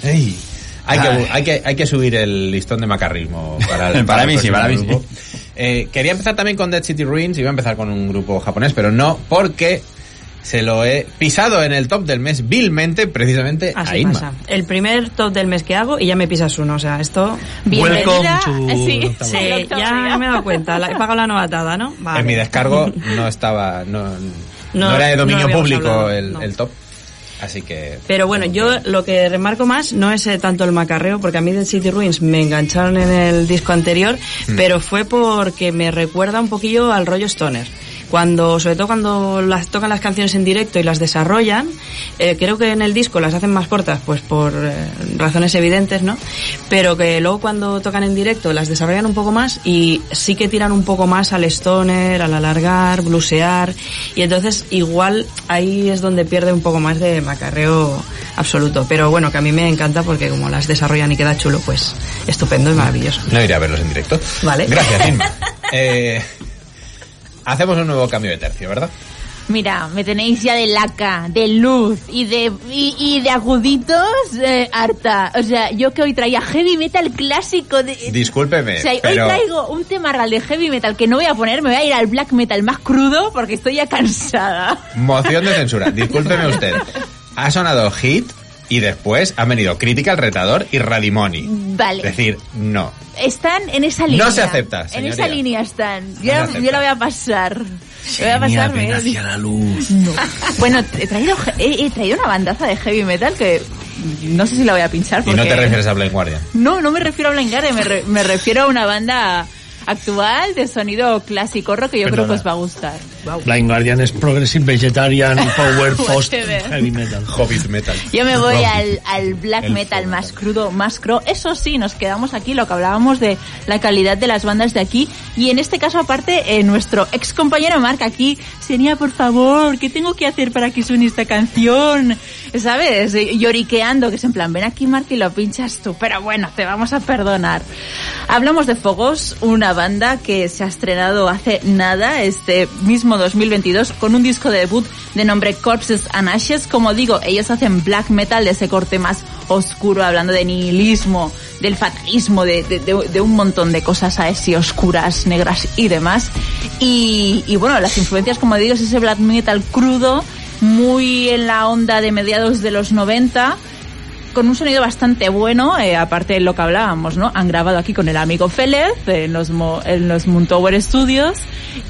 Ey, Hay que, Ay. hay, que, hay que subir el listón de macarrismo para, el, Para el mí sí, para mí grupo. sí. Eh, quería empezar también con Dead City Ruins, iba a empezar con un grupo japonés, pero no, porque se lo he pisado en el top del mes vilmente, precisamente a Así Inma. pasa. El primer top del mes que hago y ya me pisas uno. O sea, esto... Bienvenida. To Sí, ya me he dado cuenta. La- he pagado la novatada, ¿no? Vale. En mi descargo no estaba, no, no, No, era de dominio público hablado, el, no. el top. Así que... Pero bueno, yo lo que remarco más no es eh, tanto el macarreo, porque a mí de City Ruins me engancharon en el disco anterior, Mm. pero fue porque me recuerda un poquillo al rollo Stoner. Cuando, sobre todo cuando las tocan las canciones en directo y las desarrollan, eh, creo que en el disco las hacen más cortas, pues por eh, razones evidentes, ¿no? Pero que luego cuando tocan en directo las desarrollan un poco más y sí que tiran un poco más al stoner, al alargar, blusear, y entonces igual ahí es donde pierde un poco más de macarreo absoluto. Pero bueno, que a mí me encanta porque como las desarrollan y queda chulo, pues estupendo y maravilloso. No iré a verlos en directo. Vale. Gracias, Inma. Eh, hacemos un nuevo cambio de tercio, ¿verdad? Mira, me tenéis ya de laca, de luz y de y, y de aguditos eh, harta. O sea, yo que hoy traía heavy metal clásico de... Discúlpeme, O sea, pero... hoy traigo un tema real de heavy metal que no voy a poner, me voy a ir al black metal más crudo porque estoy ya cansada. Moción de censura. Discúlpeme usted. Ha sonado Hit y después han venido Critical Retador y Radimoni. Vale. Es decir, no. Están en esa línea. No se acepta, En esa línea están. Yo, la- acepta. yo la voy a pasar. Voy a pasarme. ven hacia la luz. Bueno, he traído, he, he traído una bandaza de heavy metal que no sé si la voy a pinchar Y porque... no te refieres a Blind Guardian. No, no me refiero a Blind Guardian, me, re- me refiero a una banda actual de sonido clásico rock que yo creo que os va a gustar. Blind Guardian es Progressive Vegetarian Power Post. Heavy Metal. Hobbit Metal. Yo me voy al, al black El metal más crudo, más cro. Eso sí, nos quedamos aquí, lo que hablábamos de la calidad de las bandas de aquí. Y en este caso, aparte, eh, nuestro ex compañero Mark aquí, sería por favor, ¿qué tengo que hacer para que suene esta canción? ¿Sabes? Eh, Lloriqueando, que es en plan, ven aquí Mark y lo pinchas tú. Pero bueno, te vamos a perdonar. Hablamos de Fogos, una banda que se ha estrenado hace nada, este mismo 2022, con un disco de debut de nombre Corpses and Ashes. Como digo, ellos hacen black metal de ese corte más oscuro, hablando de nihilismo, del fatalismo, de, un montón de cosas así oscuras, negras y demás. Y, y bueno, las influencias, como digo, es ese black metal crudo, muy en la onda de mediados de los 90 con un sonido bastante bueno, eh, aparte de lo que hablábamos, ¿no? Han grabado aquí con el amigo Félez en los, Mo- en los Studios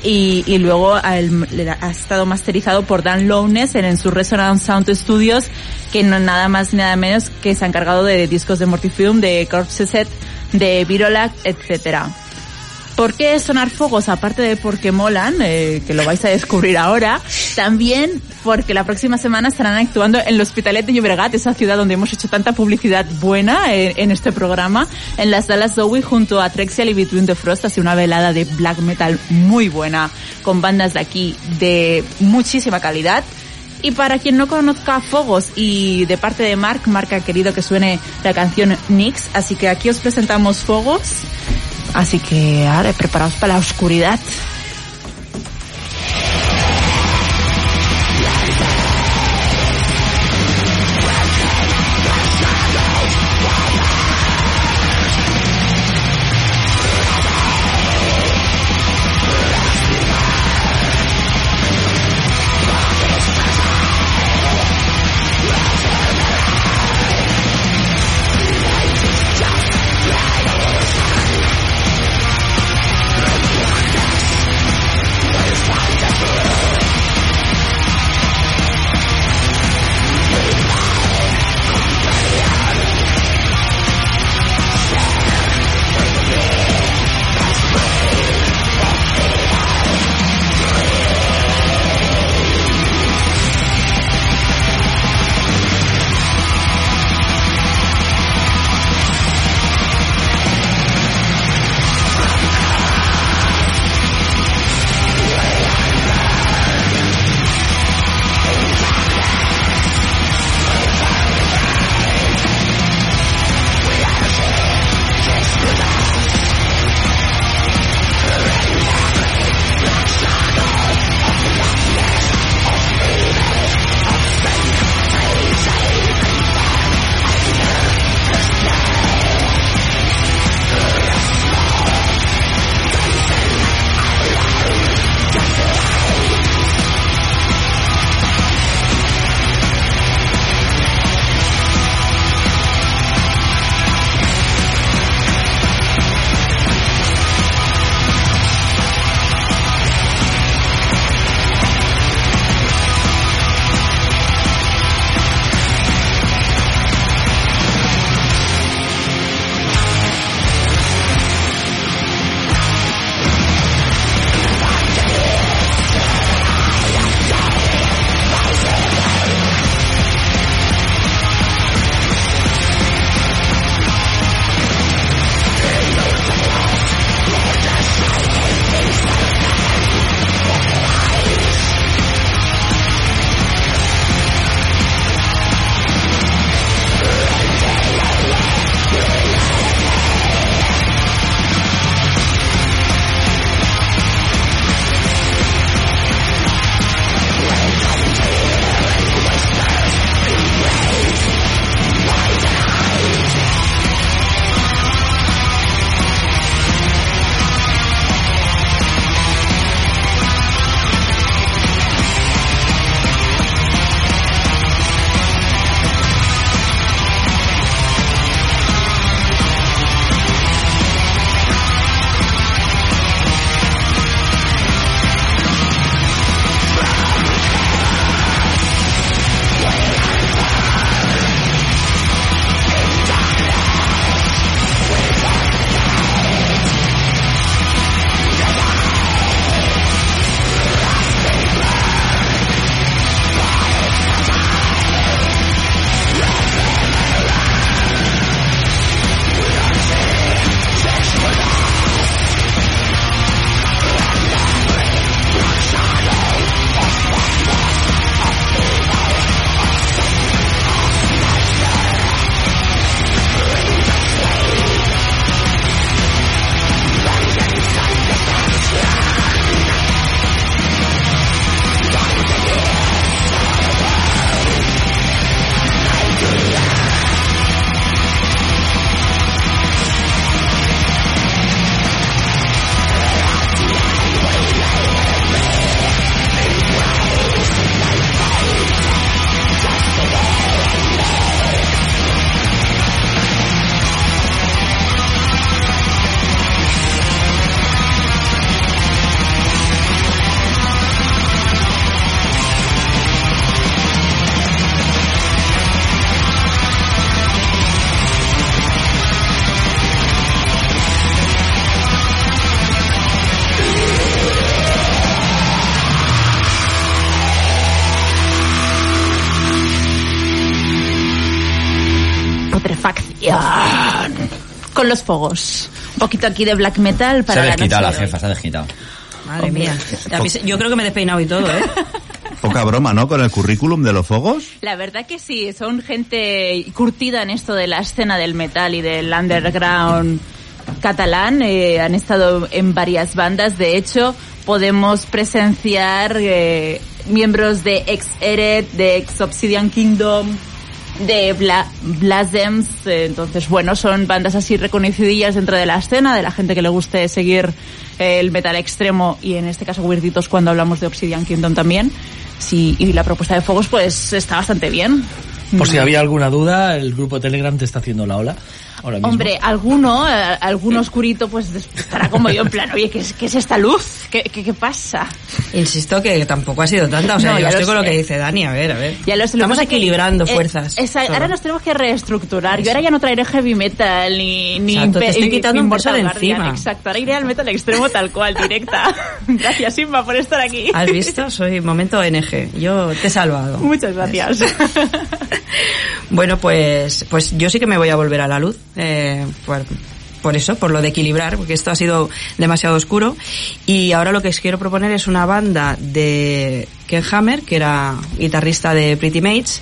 y, luego ha, estado masterizado por Dan Lowness en, en su Resonance Sound Studios, que no nada más ni nada menos que se ha encargado de discos de Mortifilm, de Corpse Set, de Virolac, etcétera. ¿Por qué sonar fogos? Aparte de porque molan, eh, que lo vais a descubrir ahora, también porque la próxima semana estarán actuando en el Hospitalet de Llobregat, esa ciudad donde hemos hecho tanta publicidad buena eh, en este programa, en las salas Zoe junto a Trexial y Between the Frost, así una velada de black metal muy buena, con bandas de aquí de muchísima calidad. Y para quien no conozca Fogos y de parte de Mark, Mark ha querido que suene la canción Nix, así que aquí os presentamos Fogos. Así que ahora preparaos para la oscuridad. Con los fogos. Un poquito aquí de black metal Se para ha la desquitado la noche hoy. jefa, se ha desquitado. Madre mía. Se- Yo creo que me he despeinado y todo, ¿eh? Poca broma, ¿no? Con el currículum de los fogos. La verdad que sí, son gente curtida en esto de la escena del metal y del underground catalán. eh, han estado en varias bandas. De hecho, podemos presenciar eh, miembros de ex Eret, de ex Obsidian Kingdom, de Bla Blasdems. eh, entonces, bueno, son bandas así reconocidillas dentro de la escena, de la gente que le guste seguir eh, el metal extremo y en este caso weirditos cuando hablamos de Obsidian Kingdom también. Sí, y la propuesta de Fogos pues está bastante bien. Por si había alguna duda, el grupo Telegram te está haciendo la ola. Ahora mismo. Hombre, alguno, eh, algún oscurito, pues estará como yo en plan, oye, ¿qué es, qué es esta luz? ¿Qué, qué, qué pasa? Insisto que tampoco ha sido tanta. O sea, No, yo lo estoy con lo sé. que dice Dani. A ver, a ver. Ya lo sé, lo Estamos pasa que, equilibrando eh, fuerzas. esa- Todo. ahora nos tenemos que reestructurar. Yo ahora ya no traeré heavy metal ni... ni Exacto, te estoy quitando un peso de Mortal Guardian, encima. Exacto, ahora iré al metal extremo tal cual, directa. Gracias, Inma, por estar aquí. ¿Has visto? Soy momento NG. Yo te he salvado. Muchas gracias. Bueno, pues, pues yo sí que me voy a volver a la luz. eh, por, por eso, por lo de equilibrar, porque esto ha sido demasiado oscuro. Y ahora lo que os quiero proponer es una banda de Ken Hammer, que era guitarrista de Pretty Mates.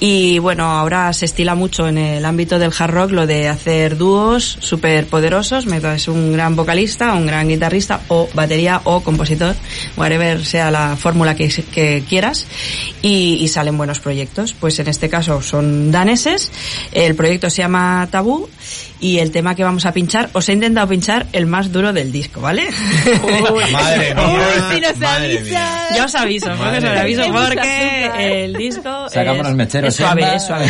Y bueno, ahora se estila mucho en el ámbito del hard rock lo de hacer dúos súper poderosos. Es un gran vocalista, un gran guitarrista, o batería, o compositor, whatever sea la fórmula que, que quieras. Y, y salen buenos proyectos. Pues en este caso son daneses. El proyecto se llama Tabú. Y el tema que vamos a pinchar, os he intentado pinchar el más duro del disco, ¿vale? Madre mía. Uy, si nos madre mía. Ya os aviso, porque os lo Madre aviso porque el disco Sacamos es, los mecheros, es suave, es suave.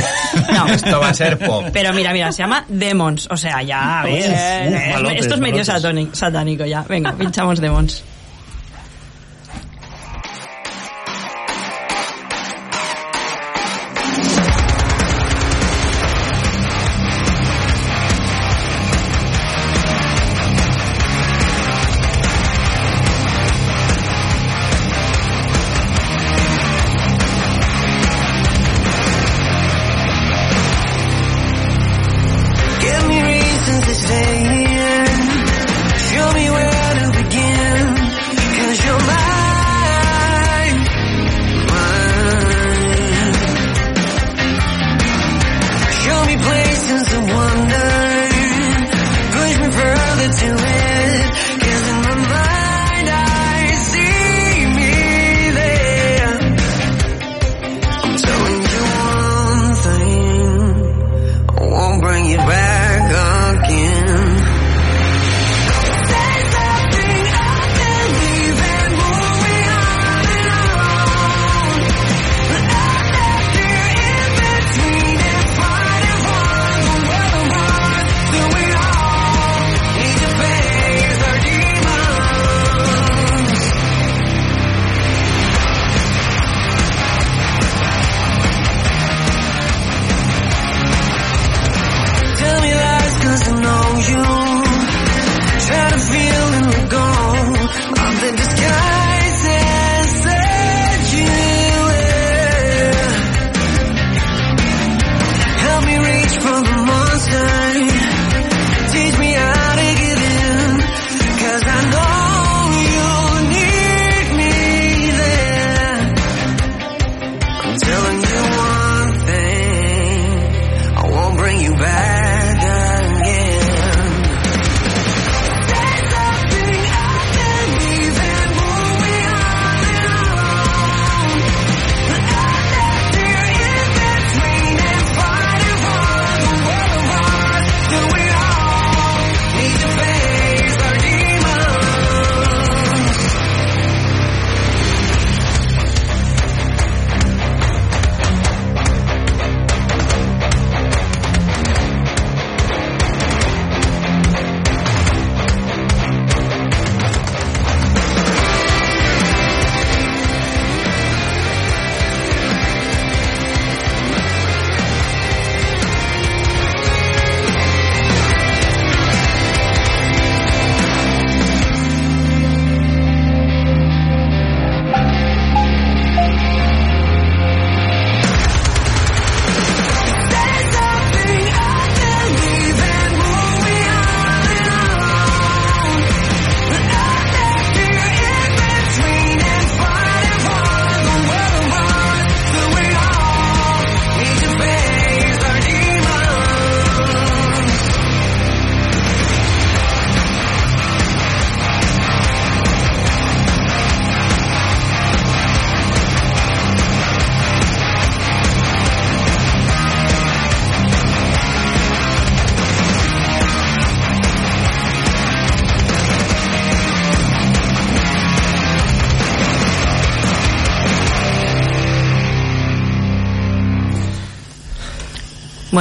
No, Esto va a ser pop. pero mira, mira, se llama Demons, o sea, ya, a ver, Uf, uf, malotes, esto es medio satánico ya. Venga, pinchamos Demons.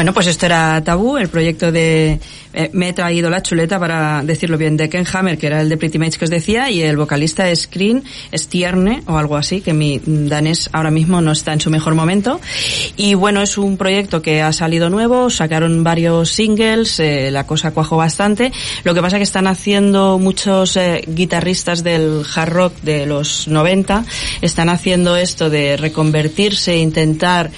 Bueno, pues esto era Tabú, el proyecto de... eh, me he traído la chuleta para decirlo bien, de Ken Hammer, que era el de Pretty Mates que os decía, y el vocalista es Screen Stierne, o algo así, que mi danés ahora mismo no está en su mejor momento. Y bueno, es un proyecto que ha salido nuevo, sacaron varios singles, eh, la cosa cuajó bastante. Lo que pasa que están haciendo muchos eh, guitarristas del hard rock de los 90, están haciendo esto de reconvertirse, intentar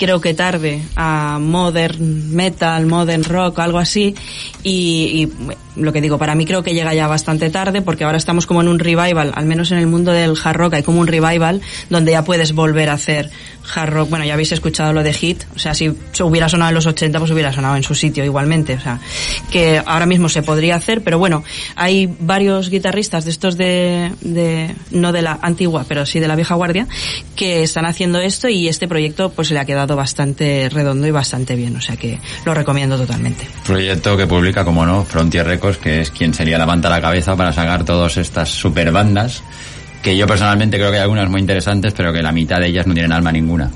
creo que tarde a modern metal, modern rock, algo así. Y, y, lo que digo, para mí creo que llega ya bastante tarde porque ahora estamos como en un revival, al menos en el mundo del hard rock hay como un revival donde ya puedes volver a hacer hard bueno ya habéis escuchado lo de Hit, o sea si hubiera sonado en los 80 pues hubiera sonado en su sitio igualmente, o sea que ahora mismo se podría hacer, pero bueno hay varios guitarristas de estos de, de no de la antigua, pero sí de la vieja guardia que están haciendo esto y este proyecto pues le ha quedado bastante redondo y bastante bien, o sea que lo recomiendo totalmente. Proyecto que publica, como no, Frontier Records, que es quien sería la manta la cabeza para sacar todas estas super bandas, que yo personalmente creo que hay algunas muy interesantes, pero que la mitad de ellas no tienen alma ninguna.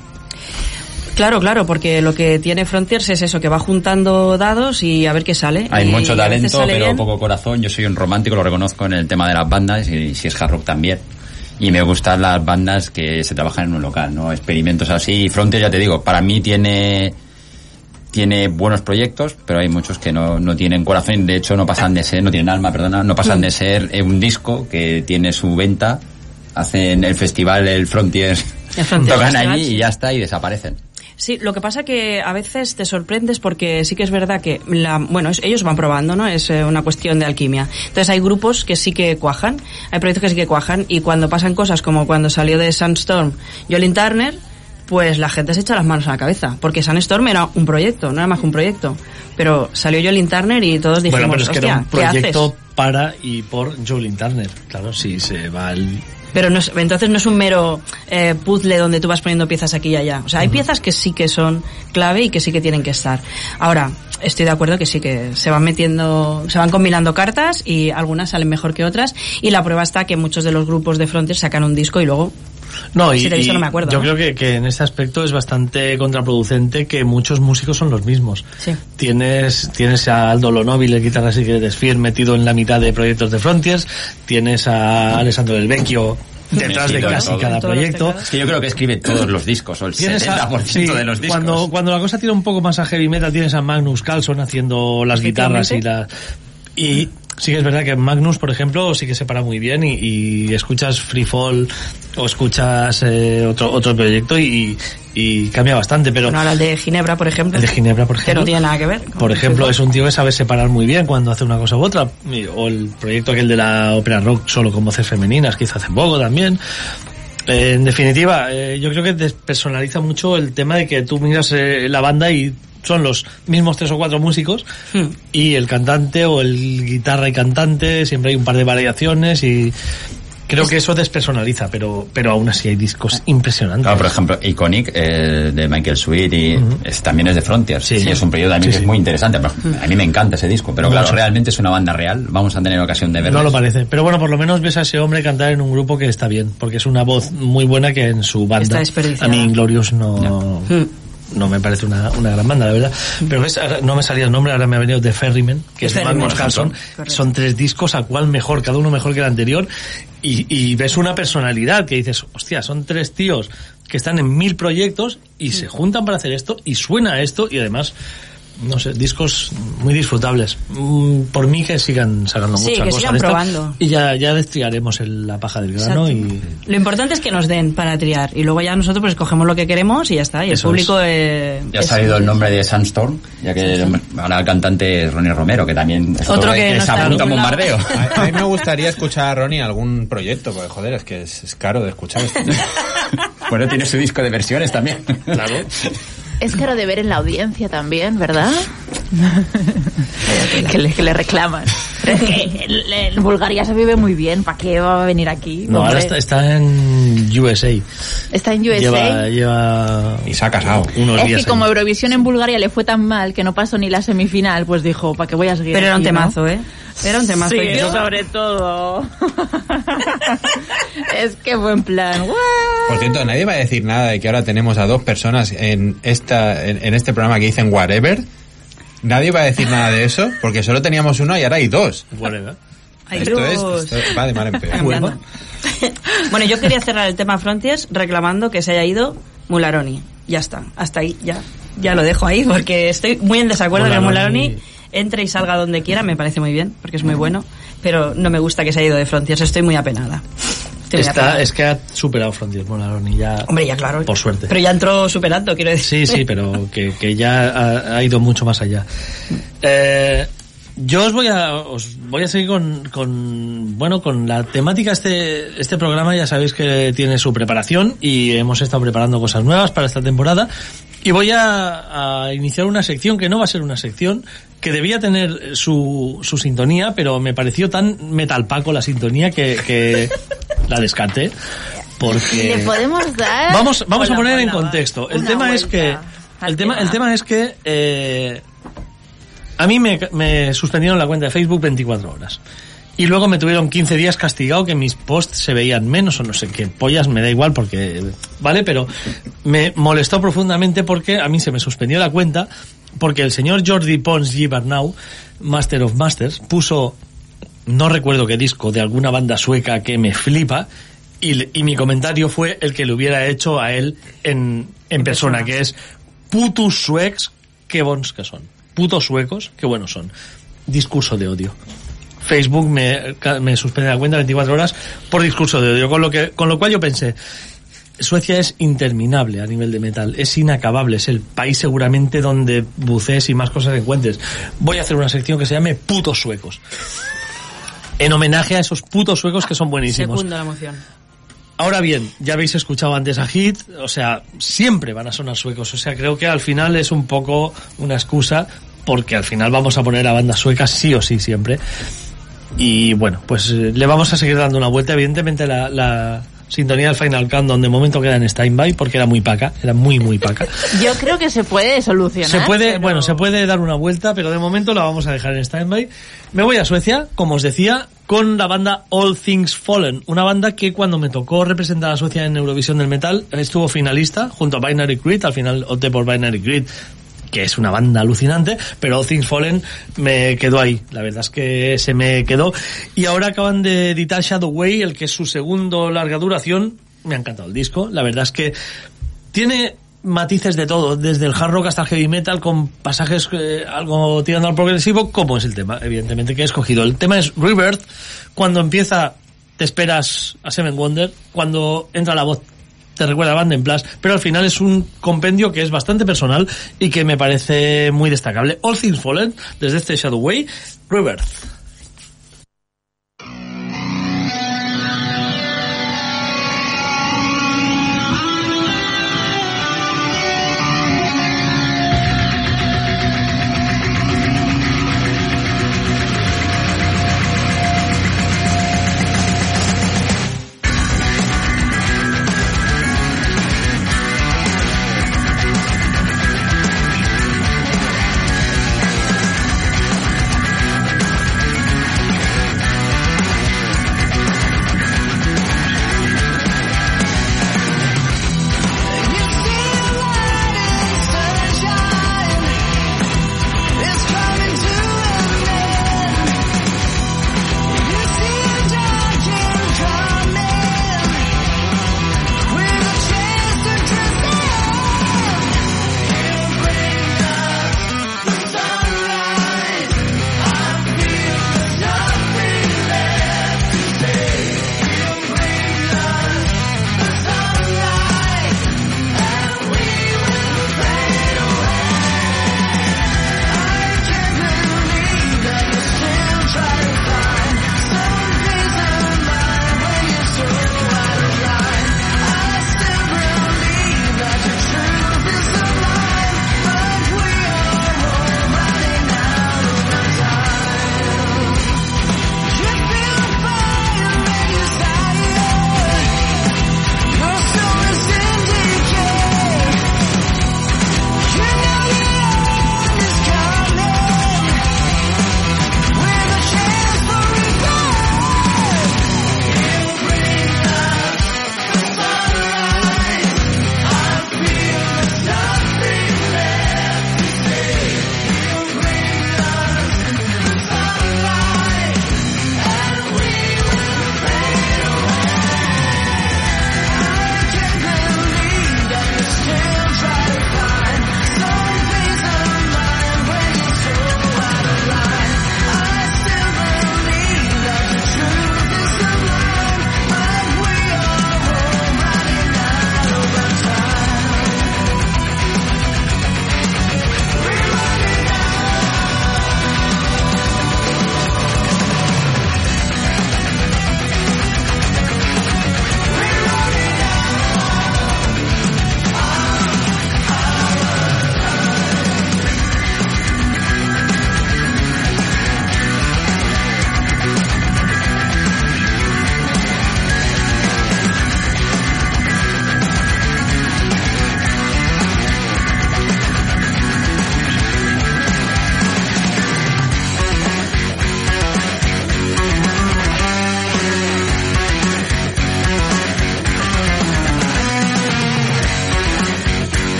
Claro, claro, porque lo que tiene Frontiers es eso, que va juntando dados y a ver qué sale. Hay Y mucho talento, pero bien. poco corazón. Yo soy un romántico, lo reconozco en el tema de las bandas y si es hard rock también. Y me gustan las bandas que se trabajan en un local, ¿no? Experimentos así. Y Frontier, ya te digo, para mí tiene tiene buenos proyectos, pero hay muchos que no, no tienen corazón, de hecho no pasan de ser, no tienen alma, perdona, no pasan de ser eh, un disco que tiene su venta, hacen el festival, el Frontier, El Frontier tocan Festival, allí y ya está y desaparecen. Sí, lo que pasa que a veces te sorprendes porque sí que es verdad que la, bueno, es- ellos van probando, ¿no? Es eh, una cuestión de alquimia. Entonces hay grupos que sí que cuajan, hay proyectos que sí que cuajan y cuando pasan cosas como cuando salió de Sandstorm Jolin Turner, pues la gente se echa las manos a la cabeza, porque Sandstorm era un proyecto, no era más que un proyecto. Pero salió Jolin Turner y todos dijimos, Bueno, pero es que era un proyecto para y por Jolin Turner. Claro, si se va el... Pero no es- entonces no es un mero eh, puzzle donde tú vas poniendo piezas aquí y allá. O sea, hay piezas que sí que son clave y que sí que tienen que estar. Ahora, estoy de acuerdo que sí que se van metiendo, se van combinando cartas y algunas salen mejor que otras. Y la prueba está que muchos de los grupos de Frontier sacan un disco y luego No, y, Si te he visto, y no me acuerdo, yo ¿no? creo que, que en este aspecto es bastante contraproducente que muchos músicos son los mismos. Sí. Tienes, tienes a Aldo Lonobil, el guitarra de Sphere, metido en la mitad de proyectos de Frontiers. Tienes a Alessandro Del Vecchio detrás de casi todo. cada proyecto. Es que yo creo que escribe todos los discos, o el Tienes a- 70% sí, de los discos. Cuando, cuando la cosa tira un poco más a heavy metal, tienes a Magnus Carlson haciendo las guitarras y la y sí que es verdad que Magnus, por ejemplo, sí que se para muy bien y, y escuchas Free Fall o escuchas eh, otro otro proyecto y, y cambia bastante, pero bueno, ahora el de Ginebra, por ejemplo. el de Ginebra, por Que ejemplo, no tiene nada que ver. por ejemplo, es un tío que sabe separar muy bien cuando hace una cosa u otra. O el proyecto aquel de la ópera rock solo con voces femeninas que hizo hace poco también. Eh, en definitiva, eh, yo creo que despersonaliza mucho el tema de que tú miras eh, la banda y son los mismos tres o cuatro músicos Hmm. y el cantante o el guitarra y cantante, siempre hay un par de variaciones y creo que eso despersonaliza, pero, pero aún así hay discos impresionantes. Claro, por ejemplo, Iconic, eh, de Michael Sweet, y es- también es de Frontier. Sí. y es un periodo también Sí, que sí. es muy interesante. A mí me encanta ese disco, pero claro, realmente es una banda real. Vamos a tener ocasión de verlo. No lo parece, pero bueno, por lo menos ves a ese hombre cantar en un grupo que está bien, porque es una voz muy buena que en su banda. Está. A mí Inglorious no, Hmm. No me parece una, una gran banda, la verdad. Pero ves, Ahora no me salía el nombre, ahora me ha venido The Ferryman, que es Magnus Carlson. Son tres discos, a cual mejor, cada uno mejor que el anterior, y, y ves una personalidad que dices, hostia, son tres tíos que están en mil proyectos y se juntan para hacer esto, y suena esto, y además, no sé, discos muy disfrutables. Mm, Por mí que sigan sacando Sí, mucha que cosa sigan probando. Y ya, ya destriaremos el- la paja del grano y... Lo importante es que nos den para triar y luego ya nosotros pues escogemos lo que queremos y ya está. Y el Eso público eh, Ya ha es- salido el nombre de Sandstorm, ya que ahora el cantante es Ronnie Romero, que también es Otro que no se apunta a un bombardeo. A, a mí me gustaría escuchar a Ronnie algún proyecto, porque joder, es que es, es caro de escuchar esto. bueno, tiene su disco de versiones también. Claro. Es caro de ver en la audiencia también, ¿verdad? que, le, que le reclaman. Pero es que Bulgaria se vive muy bien. ¿Para qué va a venir aquí? No, ahora está, está en USA. está en USA. Lleva, lleva Y se ha casado. unos es días. que como. Eurovisión en Bulgaria le fue tan mal que no pasó ni la semifinal, pues dijo, ¿para qué voy a seguir Pero era un aquí, no?". temazo, ¿eh? Era un temazo. Sí, Y yo- sobre todo. es que buen plan. ¡Guau! Por cierto, nadie va a decir nada de que ahora tenemos a dos personas en esta en, en este programa que dicen whatever. Nadie va a decir nada de eso, porque solo teníamos uno y ahora hay dos. Whatever. Ay, esto, Dios. es, esto va de mal en peor. Cambiando. bueno, yo quería cerrar el tema Frontiers reclamando que se haya ido Mularoni. Ya está, hasta ahí, ya. Ya lo dejo ahí porque estoy muy en desacuerdo que Mularoni- Mularoni entre y salga donde quiera, me parece muy bien, porque es muy bueno, pero no me gusta que se haya ido de Frontiers, estoy muy apenada. Está, es que ha superado Frontiers Molaroni ya. Hombre, ya claro. Por suerte. Pero ya entró superando, quiero decir. Sí, sí, pero que, que ya ha, ha ido mucho más allá. Eh, yo os voy a os voy a seguir con, con bueno con la temática este este programa ya sabéis que tiene su preparación y hemos estado preparando cosas nuevas para esta temporada y voy a, a iniciar una sección que no va a ser una sección que debía tener su, su sintonía pero me pareció tan metalpaco la sintonía que, que la descarté porque Le podemos dar. Vamos, vamos a Hola, poner en contexto. El tema es que el tema, el tema. tema es que eh, a mí me, me suspendieron la cuenta de Facebook 24 horas. Y luego me tuvieron 15 días castigado que mis posts se veían menos o no sé qué pollas, me da igual porque, ¿vale? Pero me molestó profundamente porque a mí se me suspendió la cuenta porque el señor Jordi Pons Gibernau, Master of Masters, puso no recuerdo qué disco de alguna banda sueca que me flipa y, y mi comentario fue el que le hubiera hecho a él en, en persona, que es putos suecs, qué bons que son. Putos suecos, qué buenos son. Discurso de odio. Facebook me, me suspende la cuenta 24 horas por discurso de odio, con lo que, con lo cual yo pensé, Suecia es interminable a nivel de metal, es inacabable, es el país seguramente donde bucees y más cosas encuentres. Voy a hacer una sección que se llame putos suecos. En homenaje a esos putos suecos que son buenísimos. Segundo la emoción. Ahora bien, ya habéis escuchado antes a Hit, o sea, siempre van a sonar suecos, o sea, creo que al final es un poco una excusa porque al final vamos a poner a bandas suecas sí o sí siempre. Y bueno, pues eh, le vamos a seguir dando una vuelta. Evidentemente la, la sintonía del Final Countdown de momento queda en stand-by porque era muy paca, era muy muy paca. Yo creo que se puede solucionar. Se puede, pero- bueno, se puede dar una vuelta, pero de momento la vamos a dejar en stand-by. Me voy a Suecia, como os decía, con la banda All Things Fallen, una banda que cuando me tocó representar a Suecia en Eurovisión del Metal, estuvo finalista junto a Binary Creed, al final opté por Binary Creed, que es una banda alucinante, pero Things Fallen me quedó ahí, la verdad es que se me quedó. Y ahora acaban de editar Shadow Way, el que es su segundo larga duración, me ha encantado el disco, la verdad es que tiene matices de todo, desde el hard rock hasta el heavy metal, con pasajes eh, algo tirando al progresivo, como es el tema, evidentemente, que he escogido. El tema es Rebirth, cuando empieza te esperas a Seven Wonder, cuando entra la voz te recuerda a Band en Plus, pero al final es un compendio que es bastante personal y que me parece muy destacable. All Things Fallen, desde este Shadow Way, Rebirth.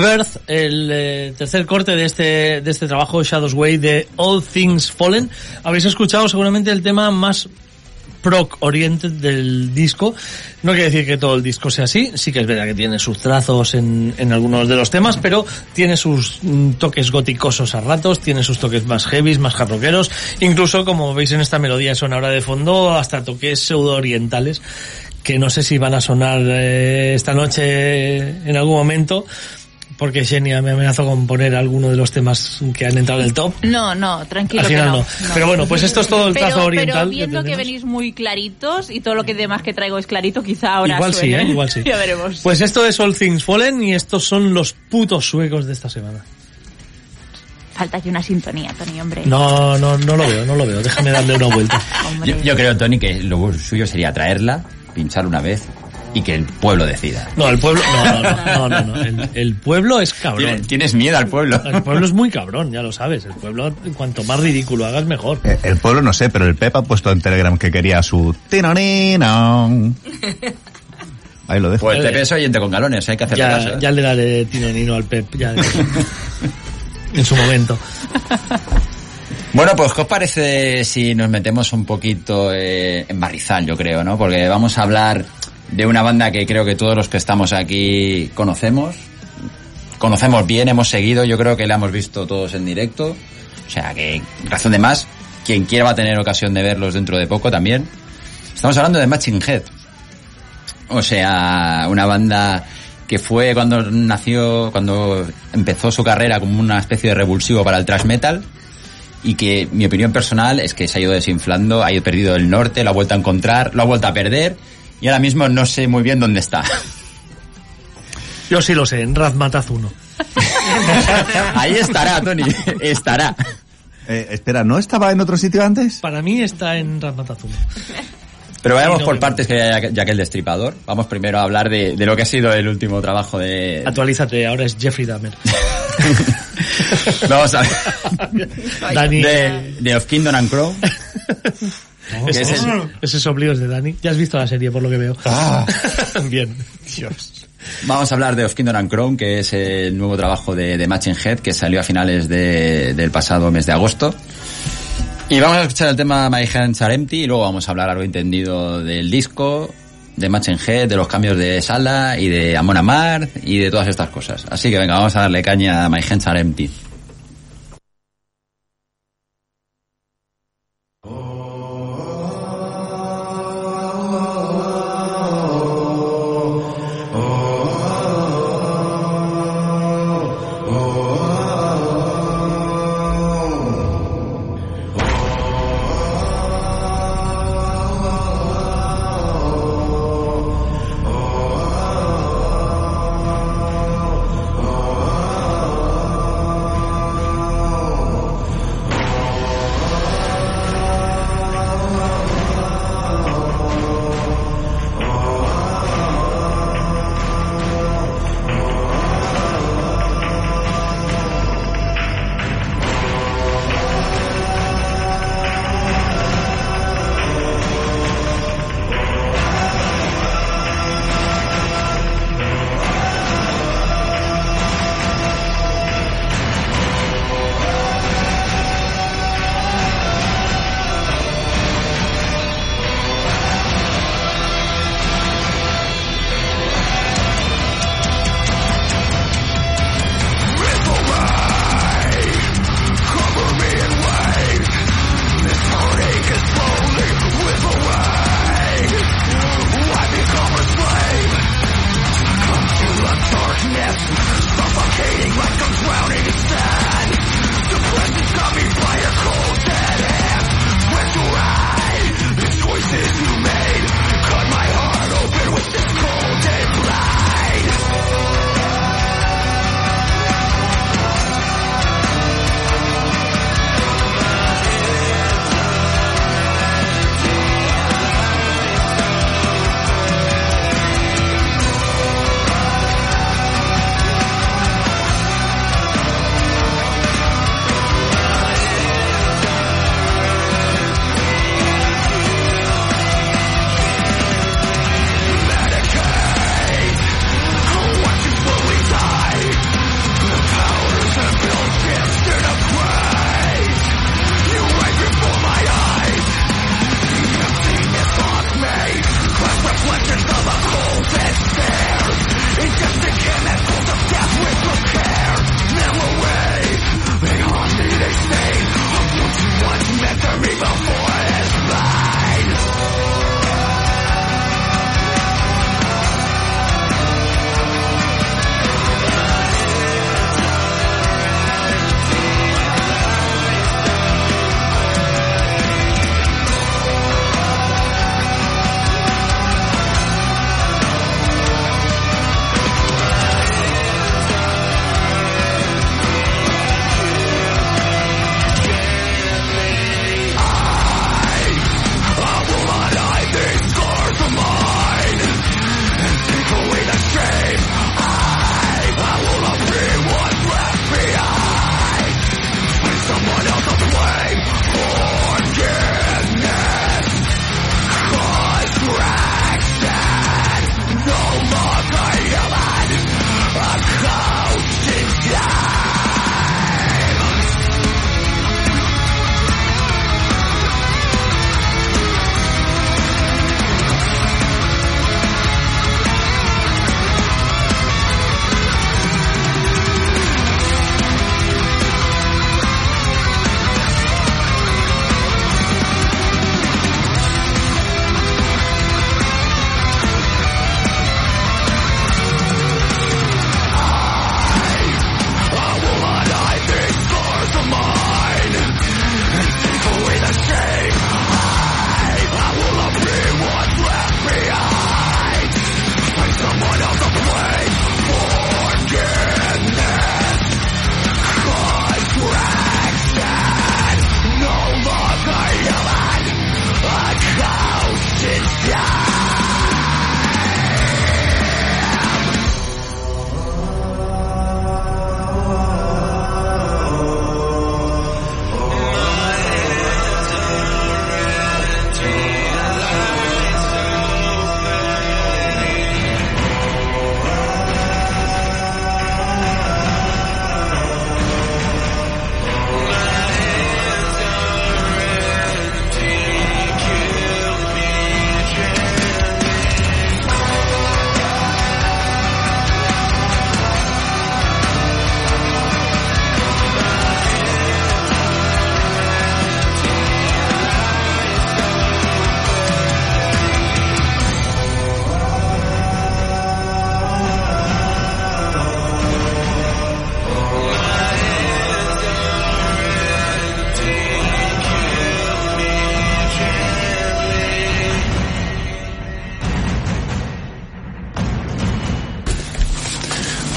Rebirth, el eh, tercer corte de este, de este trabajo, Shadows Way, de All Things Fallen. Habéis escuchado seguramente el tema más proc oriented del disco. No quiere decir que todo el disco sea así, sí que es verdad que tiene sus trazos en, en algunos de los temas, pero tiene sus mm, toques goticosos a ratos, tiene sus toques más heavies, más jarroqueros, incluso como veis en esta melodía sonora de fondo, hasta toques pseudo orientales que no sé si van a sonar eh, esta noche en algún momento, porque Xenia me amenazó con poner alguno de los temas que han entrado en el top. No, no, tranquilo Al que final no, no. Pero bueno, pues esto es todo el Pero- trazo oriental Pero viendo que, venís muy claritos y todo lo que demás que traigo es clarito, quizá ahora Igual sí. ¿eh? Igual sí. ya veremos. Pues esto es All Things Fallen y estos son los putos suecos de esta semana. Falta aquí una sintonía, Tony, hombre. No, no, no lo veo, no lo veo. Déjame darle una vuelta. Yo, yo creo, Tony, que lo suyo sería traerla, pinchar una vez y que el pueblo decida. No, el pueblo, no, no, no, no, no, no. El, el pueblo es cabrón. Tienes, tienes miedo al pueblo. El pueblo es muy cabrón, ya lo sabes. El pueblo, cuanto más ridículo hagas, mejor. Eh, El pueblo no sé, pero el Pep ha puesto en Telegram que quería su tinonino. Ahí lo dejo. Pues te es oyente con galones, hay que hacerle caso. Ya, ¿eh? ya le daré tino nino al Pep, ya. en su momento. Bueno, pues ¿qué os parece si nos metemos un poquito eh, en barrizal, yo creo, ¿no? Porque vamos a hablar de una banda que creo que todos los que estamos aquí conocemos. Conocemos bien, hemos seguido, yo creo que la hemos visto todos en directo. O sea que, razón de más, quien quiera va a tener ocasión de verlos dentro de poco también. Estamos hablando de Matching Head. O sea, una banda que fue cuando nació, cuando empezó su carrera como una especie de revulsivo para el thrash metal y que mi opinión personal es que se ha ido desinflando, ha ido perdido el norte, lo ha vuelto a encontrar, lo ha vuelto a perder y ahora mismo no sé muy bien dónde está. Yo sí lo sé, en Razmataz 1. Ahí estará, Tony, estará. Eh, espera, ¿no estaba en otro sitio antes? Para mí está en Razmataz 1. Pero vayamos no por partes que ya, ya que el destripador. Vamos primero a hablar de, de lo que ha sido el último trabajo de... Actualízate, ahora es Jeffrey Dahmer. Vamos a ver. Dani. De, de Of Kingdom and Crow. Ese, es el- ese soplido es de Dani. Ya has visto la serie, por lo que veo. Ah. Bien. Dios. Vamos a hablar de Of Kingdom and Crown, que es el nuevo trabajo de, de Matching Head, que salió a finales de- del pasado mes de agosto. Y vamos a escuchar el tema My Hands Are Empty, y luego vamos a hablar algo entendido del disco, de Matching Head, de los cambios de sala y de Amon Amart y de todas estas cosas. Así que venga, vamos a darle caña a My Hands Are Empty.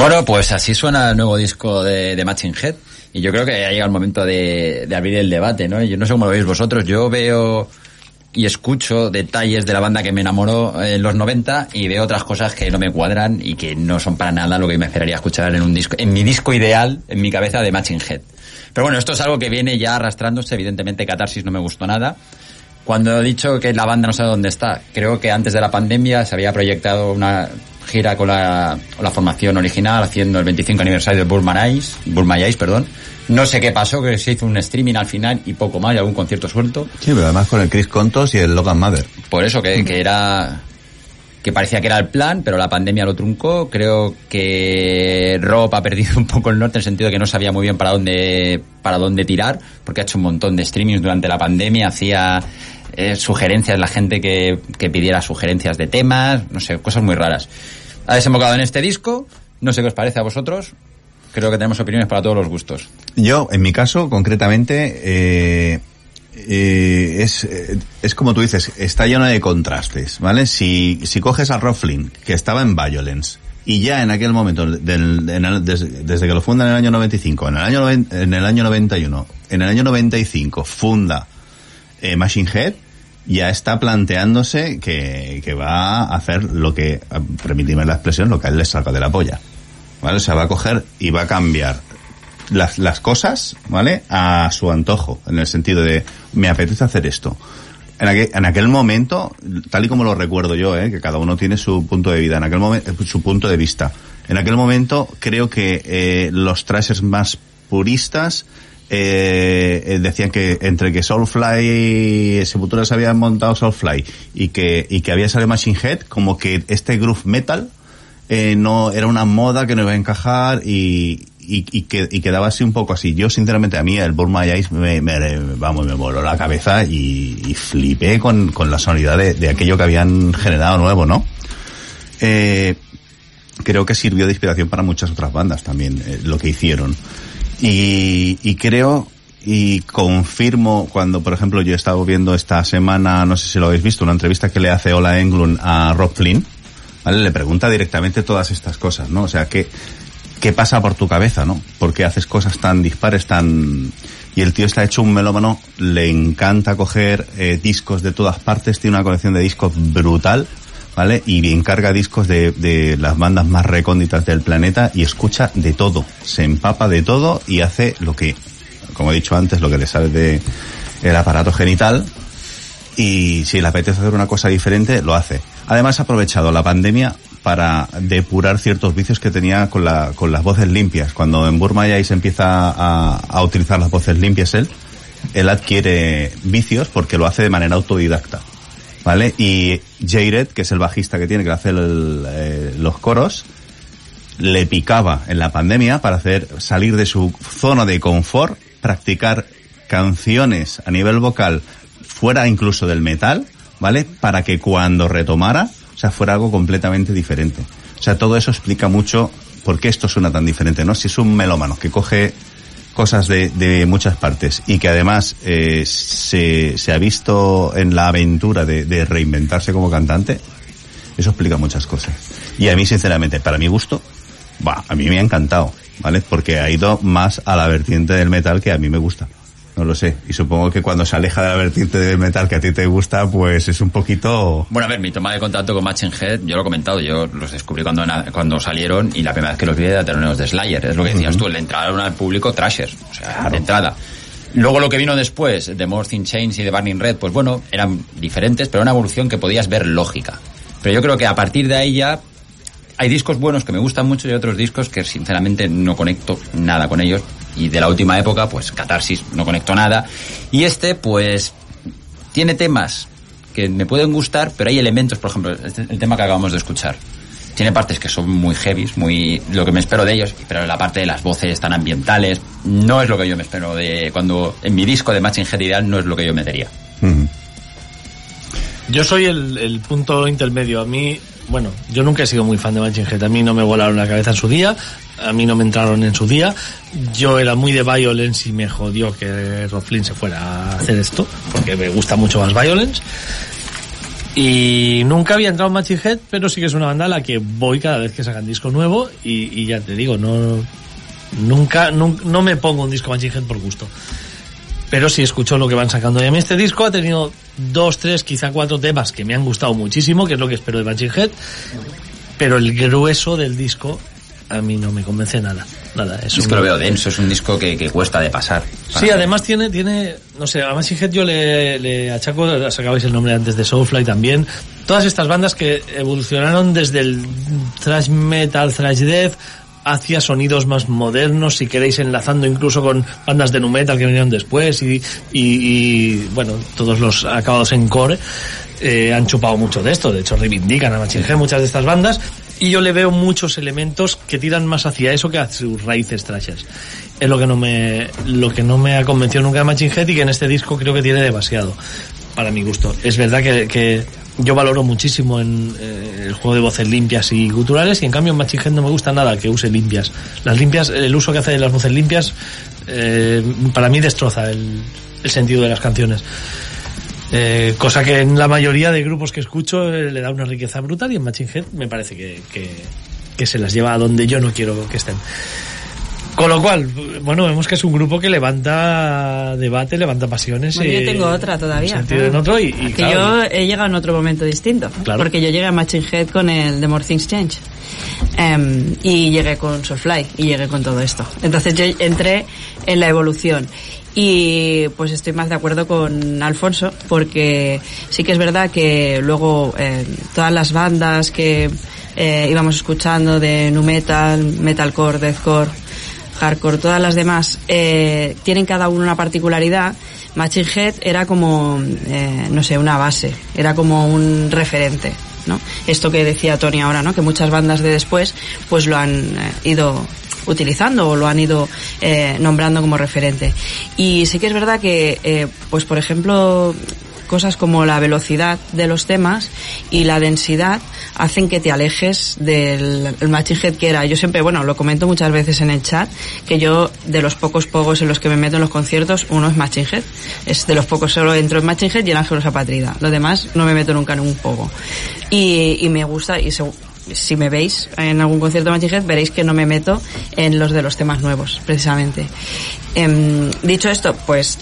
Bueno, pues así suena el nuevo disco de, de Matching Head. Y yo creo que ha llegado el momento de, de abrir el debate, ¿no? Yo no sé cómo lo veis vosotros. Yo veo y escucho detalles de la banda que me enamoró en los 90 y veo otras cosas que no me cuadran y que no son para nada lo que me esperaría escuchar en un disco, en mi disco ideal, en mi cabeza de Matching Head. Pero bueno, esto es algo que viene ya arrastrándose, evidentemente Catarsis no me gustó nada. Cuando he dicho que la banda no sabe dónde está, creo que antes de la pandemia se había proyectado una gira con la, con la formación original haciendo el 25 aniversario de Burma Eyes, Burma Eyes, perdón. No sé qué pasó, que se hizo un streaming al final y poco más, y algún concierto suelto. Sí, pero además con el Chris Contos y el Logan Mother. Por eso, que, que era que parecía que era el plan, pero la pandemia lo truncó. Creo que Rob ha perdido un poco el norte en el sentido de que no sabía muy bien para dónde para dónde tirar, porque ha hecho un montón de streamings durante la pandemia, hacía eh, sugerencias, la gente que, que pidiera sugerencias de temas, no sé, cosas muy raras. Ha desembocado en este disco, no sé qué os parece a vosotros. Creo que tenemos opiniones para todos los gustos. Yo, en mi caso, concretamente, eh, eh, es, eh, es como tú dices, está lleno de contrastes, ¿vale? Si, si coges a Rob Flynn, que estaba en Violence, y ya en aquel momento, del, desde, que lo funda en el año 95, en el año, en el año 91, en el año 95 funda eh, Machine Head, ya está planteándose que, que va a hacer lo que, permitidme la expresión, lo que a él le salga de la polla. ¿Vale? O sea, va a coger y va a cambiar las, las cosas, ¿vale? A su antojo, en el sentido de, me apetece hacer esto. En aquel, en aquel momento, tal y como lo recuerdo yo, ¿eh? que cada uno tiene su punto de vida, en aquel momento, su punto de vista. En aquel momento, creo que eh, los trashers más puristas eh, decían que entre que Soulfly Sepultura se habían montado Soulfly y que, y que había salido Machine Head, como que este groove metal eh, no era una moda que no iba a encajar y, y, y que, y quedaba así un poco así. Yo, sinceramente, a mí el Burma Ice me, me- vamos, me voló la cabeza y, y flipé con, con la sonoridad de, de aquello que habían generado nuevo, ¿no? Eh, creo que sirvió de inspiración para muchas otras bandas también, eh, lo que hicieron. Y, y creo y confirmo cuando, por ejemplo, yo he estado viendo esta semana, no sé si lo habéis visto, una entrevista que le hace Ola Englund a Rob Flynn, ¿vale? Le pregunta directamente todas estas cosas, ¿no? O sea, ¿qué, qué pasa por tu cabeza, no? ¿Por qué haces cosas tan dispares, tan... Y el tío está hecho un melómano, le encanta coger eh, discos de todas partes, tiene una colección de discos brutal, ¿vale? Y encarga discos de, de las bandas más recónditas del planeta y escucha de todo, se empapa de todo y hace lo que, como he dicho antes, lo que le sale de el aparato genital y si le apetece hacer una cosa diferente, lo hace. Además ha aprovechado la pandemia para depurar ciertos vicios que tenía con, la, con las voces limpias. Cuando en Burma ya se empieza a, a utilizar las voces limpias él, él adquiere vicios porque lo hace de manera autodidacta. ¿Vale? Y Jared, que es el bajista que tiene, que hace el- eh, los coros, le picaba en la pandemia para hacer salir de su zona de confort, practicar canciones a nivel vocal fuera incluso del metal, ¿vale? Para que cuando retomara, o sea, fuera algo completamente diferente. O sea, todo eso explica mucho por qué esto suena tan diferente, ¿no? Si es un melómano que coge cosas de, de muchas partes y que además eh, se, se ha visto en la aventura de, reinventarse como cantante, eso explica muchas cosas. Y a mí, sinceramente, para mi gusto, va, a mí me ha encantado, ¿vale? Porque ha ido más a la vertiente del metal que a mí me gusta. No lo sé. Y supongo que cuando se aleja de la vertiente del metal que a ti te gusta, pues es un poquito... Bueno, a ver, mi toma de contacto con Matching Head, yo lo he comentado, yo los descubrí cuando, cuando salieron y la primera vez que los vi era teloneros de Slayer, es lo que decías tú, le entraron al público trashers, o sea, de entrada. Luego lo que vino después, The More Thin Chains y The Burning Red, pues bueno, eran diferentes, pero una evolución que podías ver lógica. Pero yo creo que a partir de ahí ya hay discos buenos que me gustan mucho y otros discos que sinceramente no conecto nada con ellos. Y de la última época, pues Catarsis no conecto nada. Y este, pues, tiene temas que me pueden gustar, pero hay elementos, por ejemplo, este- el tema que acabamos de escuchar. Tiene partes que son muy heavies, muy lo que me espero de ellos, pero la parte de las voces tan ambientales no es lo que yo me espero de cuando en mi disco de Matching Head Ideal no es lo que yo metería. Ujú. Yo soy el, el punto intermedio. A mí, bueno, yo nunca he sido muy fan de Machine Head. A mí no me volaron la cabeza en su día. A mí no me entraron en su día. Yo era muy de Violence y me jodió que Rob Flynn se fuera a hacer esto. Porque me gusta mucho más Violence. Y nunca había entrado en Machine Head, pero sí que es una banda a la que voy cada vez que sacan disco nuevo y, ya te digo, no nunca, nun- no me pongo un disco Machine Head por gusto. Pero sí escucho lo que van sacando. Y a mí este disco ha tenido dos, tres, quizá cuatro temas que me han gustado muchísimo, que es lo que espero de Machine Head. Pero el grueso del disco a mí no me convence nada. Nada, es, Es un- que lo veo denso, es un disco que, que cuesta de pasar. Sí, además tiene, tiene, no sé, a Machine Head yo le, le achaco, sacabais el nombre antes de Soulfly también, todas estas bandas que evolucionaron desde el thrash metal, thrash death, hacia sonidos más modernos, si queréis enlazando incluso con bandas de nu metal que vinieron después y, y, bueno, todos los acabados en core eh, han chupado mucho de esto, de hecho reivindican a Machine Head muchas de estas bandas y yo le veo muchos elementos que tiran más hacia eso que hacia sus raíces trashers. Es lo que no me, lo que no me ha convencido nunca de Machine Head y que en este disco creo que tiene demasiado, para mi gusto. Es verdad que yo valoro muchísimo en eh, el juego de voces limpias y guturales y en cambio en Machine Head no me gusta nada que use limpias. Las limpias, el uso que hace de las voces limpias, eh, para mí destroza el, sentido de las canciones. Eh, cosa que en la mayoría de grupos que escucho eh, le da una riqueza brutal y en Machine Head me parece que, que, que se las lleva a donde yo no quiero que estén. Con lo cual, bueno, vemos que es un grupo que levanta debate, levanta pasiones. Bueno, yo y- tengo otra todavía. en sentido claro. en otro y, y que claro, yo he llegado en otro momento distinto. Claro. Porque yo llegué a Machine Head con el The More Things Change. Em, y llegué con Soulfly y llegué con todo esto. Entonces yo entré en la evolución. Y pues estoy más de acuerdo con Alfonso porque sí que es verdad que luego eh, todas las bandas que eh, íbamos escuchando de nu metal, metalcore, deathcore, hardcore, todas las demás eh, tienen cada uno una particularidad. Machine Head era como, eh, no sé, una base, era como un referente, ¿no? Esto que decía Tony ahora, ¿no? Que muchas bandas de después, pues lo han eh, ido utilizando o lo han ido nombrando como referente. Y sí que es verdad que, pues por ejemplo, cosas como la velocidad de los temas y la densidad hacen que te alejes del el Machine Head que era. Yo siempre, bueno, lo comento muchas veces en el chat, que yo de los pocos pogos en los que me meto en los conciertos, uno es Machine Head. Es de los pocos solo entro en Machine Head y en Ángelos Apatrida. Lo demás no me meto nunca en un pogo. Y, me gusta, y si me veis en algún concierto de Machine Head, veréis que no me meto en los de los temas nuevos, precisamente. Em, dicho esto, pues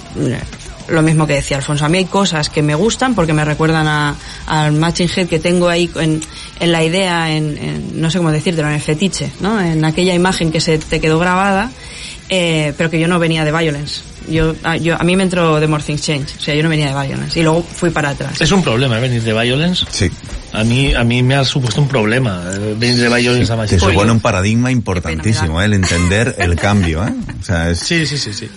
lo mismo que decía Alfonso. A mí hay cosas que me gustan porque me recuerdan a- al Matching Head que tengo ahí en, en la idea, en, en- no sé cómo decírtelo, en el fetiche, ¿no? En aquella imagen que se te quedó grabada, eh, pero que yo no venía de Violence. Yo, a, yo, a mí me entró de More Things Change, o sea, yo no venía de Violence. Y luego fui para atrás. es un problema venir de Violence. Sí. A mí, a mí me ha supuesto un problema eh, venir de Violence a Que Machine Head. supone un paradigma importantísimo, ¿eh? el entender el cambio. ¿eh? O sea, es, Sí, sí, sí, sí.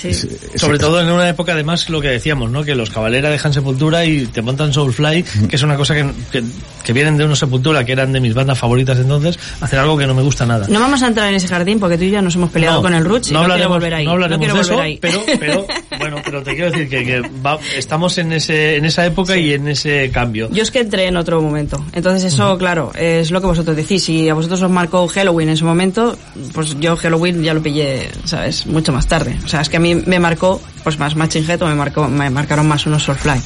Sí. es- es- Sobre todo en una época, además, lo que decíamos, ¿no? Que los Cabalera dejan Sepultura y te montan Soulfly, que es una cosa que, que, que vienen de una Sepultura, que eran de mis bandas favoritas entonces, hacer algo que no me gusta nada. No vamos a entrar en ese jardín porque tú y yo nos hemos peleado No, con el Ruch y no, quiero volver ahí. no hablaremos quiero de volver eso, ahí. pero, pero, bueno, pero te quiero decir que, que va- estamos en ese, en esa época y en ese cambio. Yo es que entré en otro momento. Entonces eso, claro, es lo que vosotros decís. Si a vosotros os marcó Halloween en su momento, pues yo Halloween ya lo pillé, ¿sabes? Mucho más tarde. O sea, es que a mí me marcó pues más Matching Head o me, marcó, me marcaron más unos Soulfly.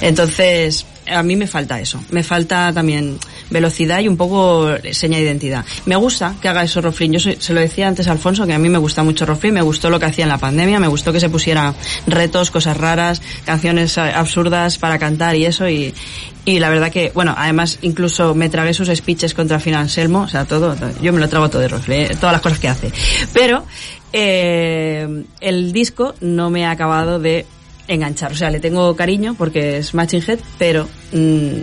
Entonces, a mí me falta eso. Me falta también velocidad y un poco seña de identidad. Me gusta que haga eso Roflin. Yo soy- se lo decía antes Alfonso que a mí me gusta mucho Roflin. Me gustó lo que hacía en la pandemia. Me gustó que se pusiera retos, cosas raras, canciones eh, absurdas para cantar y eso. Y, y la verdad que, bueno, además incluso me tragué sus speeches contra Fin Anselmo. O sea, todo. Yo me lo trago todo de Roflin. eh, Todas las cosas que hace. Pero, eh, el disco no me ha acabado de enganchar. O sea, le tengo cariño porque es Matching Head, pero mm,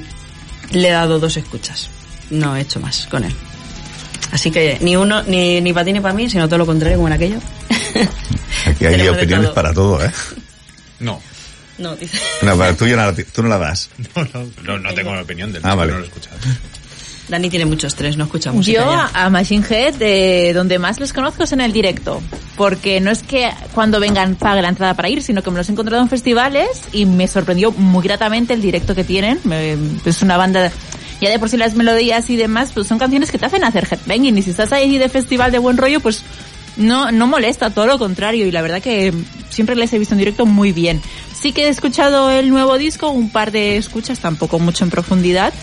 le he dado dos escuchas. No he hecho más con él. Así que ni uno, ni, ni para ti ni para mí, sino todo lo contrario, como en aquello. Aquí hay opiniones todo. para todo, ¿eh? No. No, dice. No, para tú, ya no la- tú no la das. No, no, no, no tengo una opinión del Ah, vale. no lo he escuchado. Dani tiene mucho estrés, no escucha música Yo ya. a Machine Head, de donde más les conozco es en el directo. Porque no es que cuando vengan pague la entrada para ir, sino que me los he encontrado en festivales y me sorprendió muy gratamente el directo que tienen. Me- es una banda, ya de por sí las melodías y demás, pues son canciones que te hacen hacer headbanging. Y si estás ahí de festival de buen rollo, pues no, no molesta, todo lo contrario. Y la verdad que siempre les he visto en directo muy bien. Sí que he escuchado el nuevo disco, un par de escuchas, tampoco mucho en profundidad.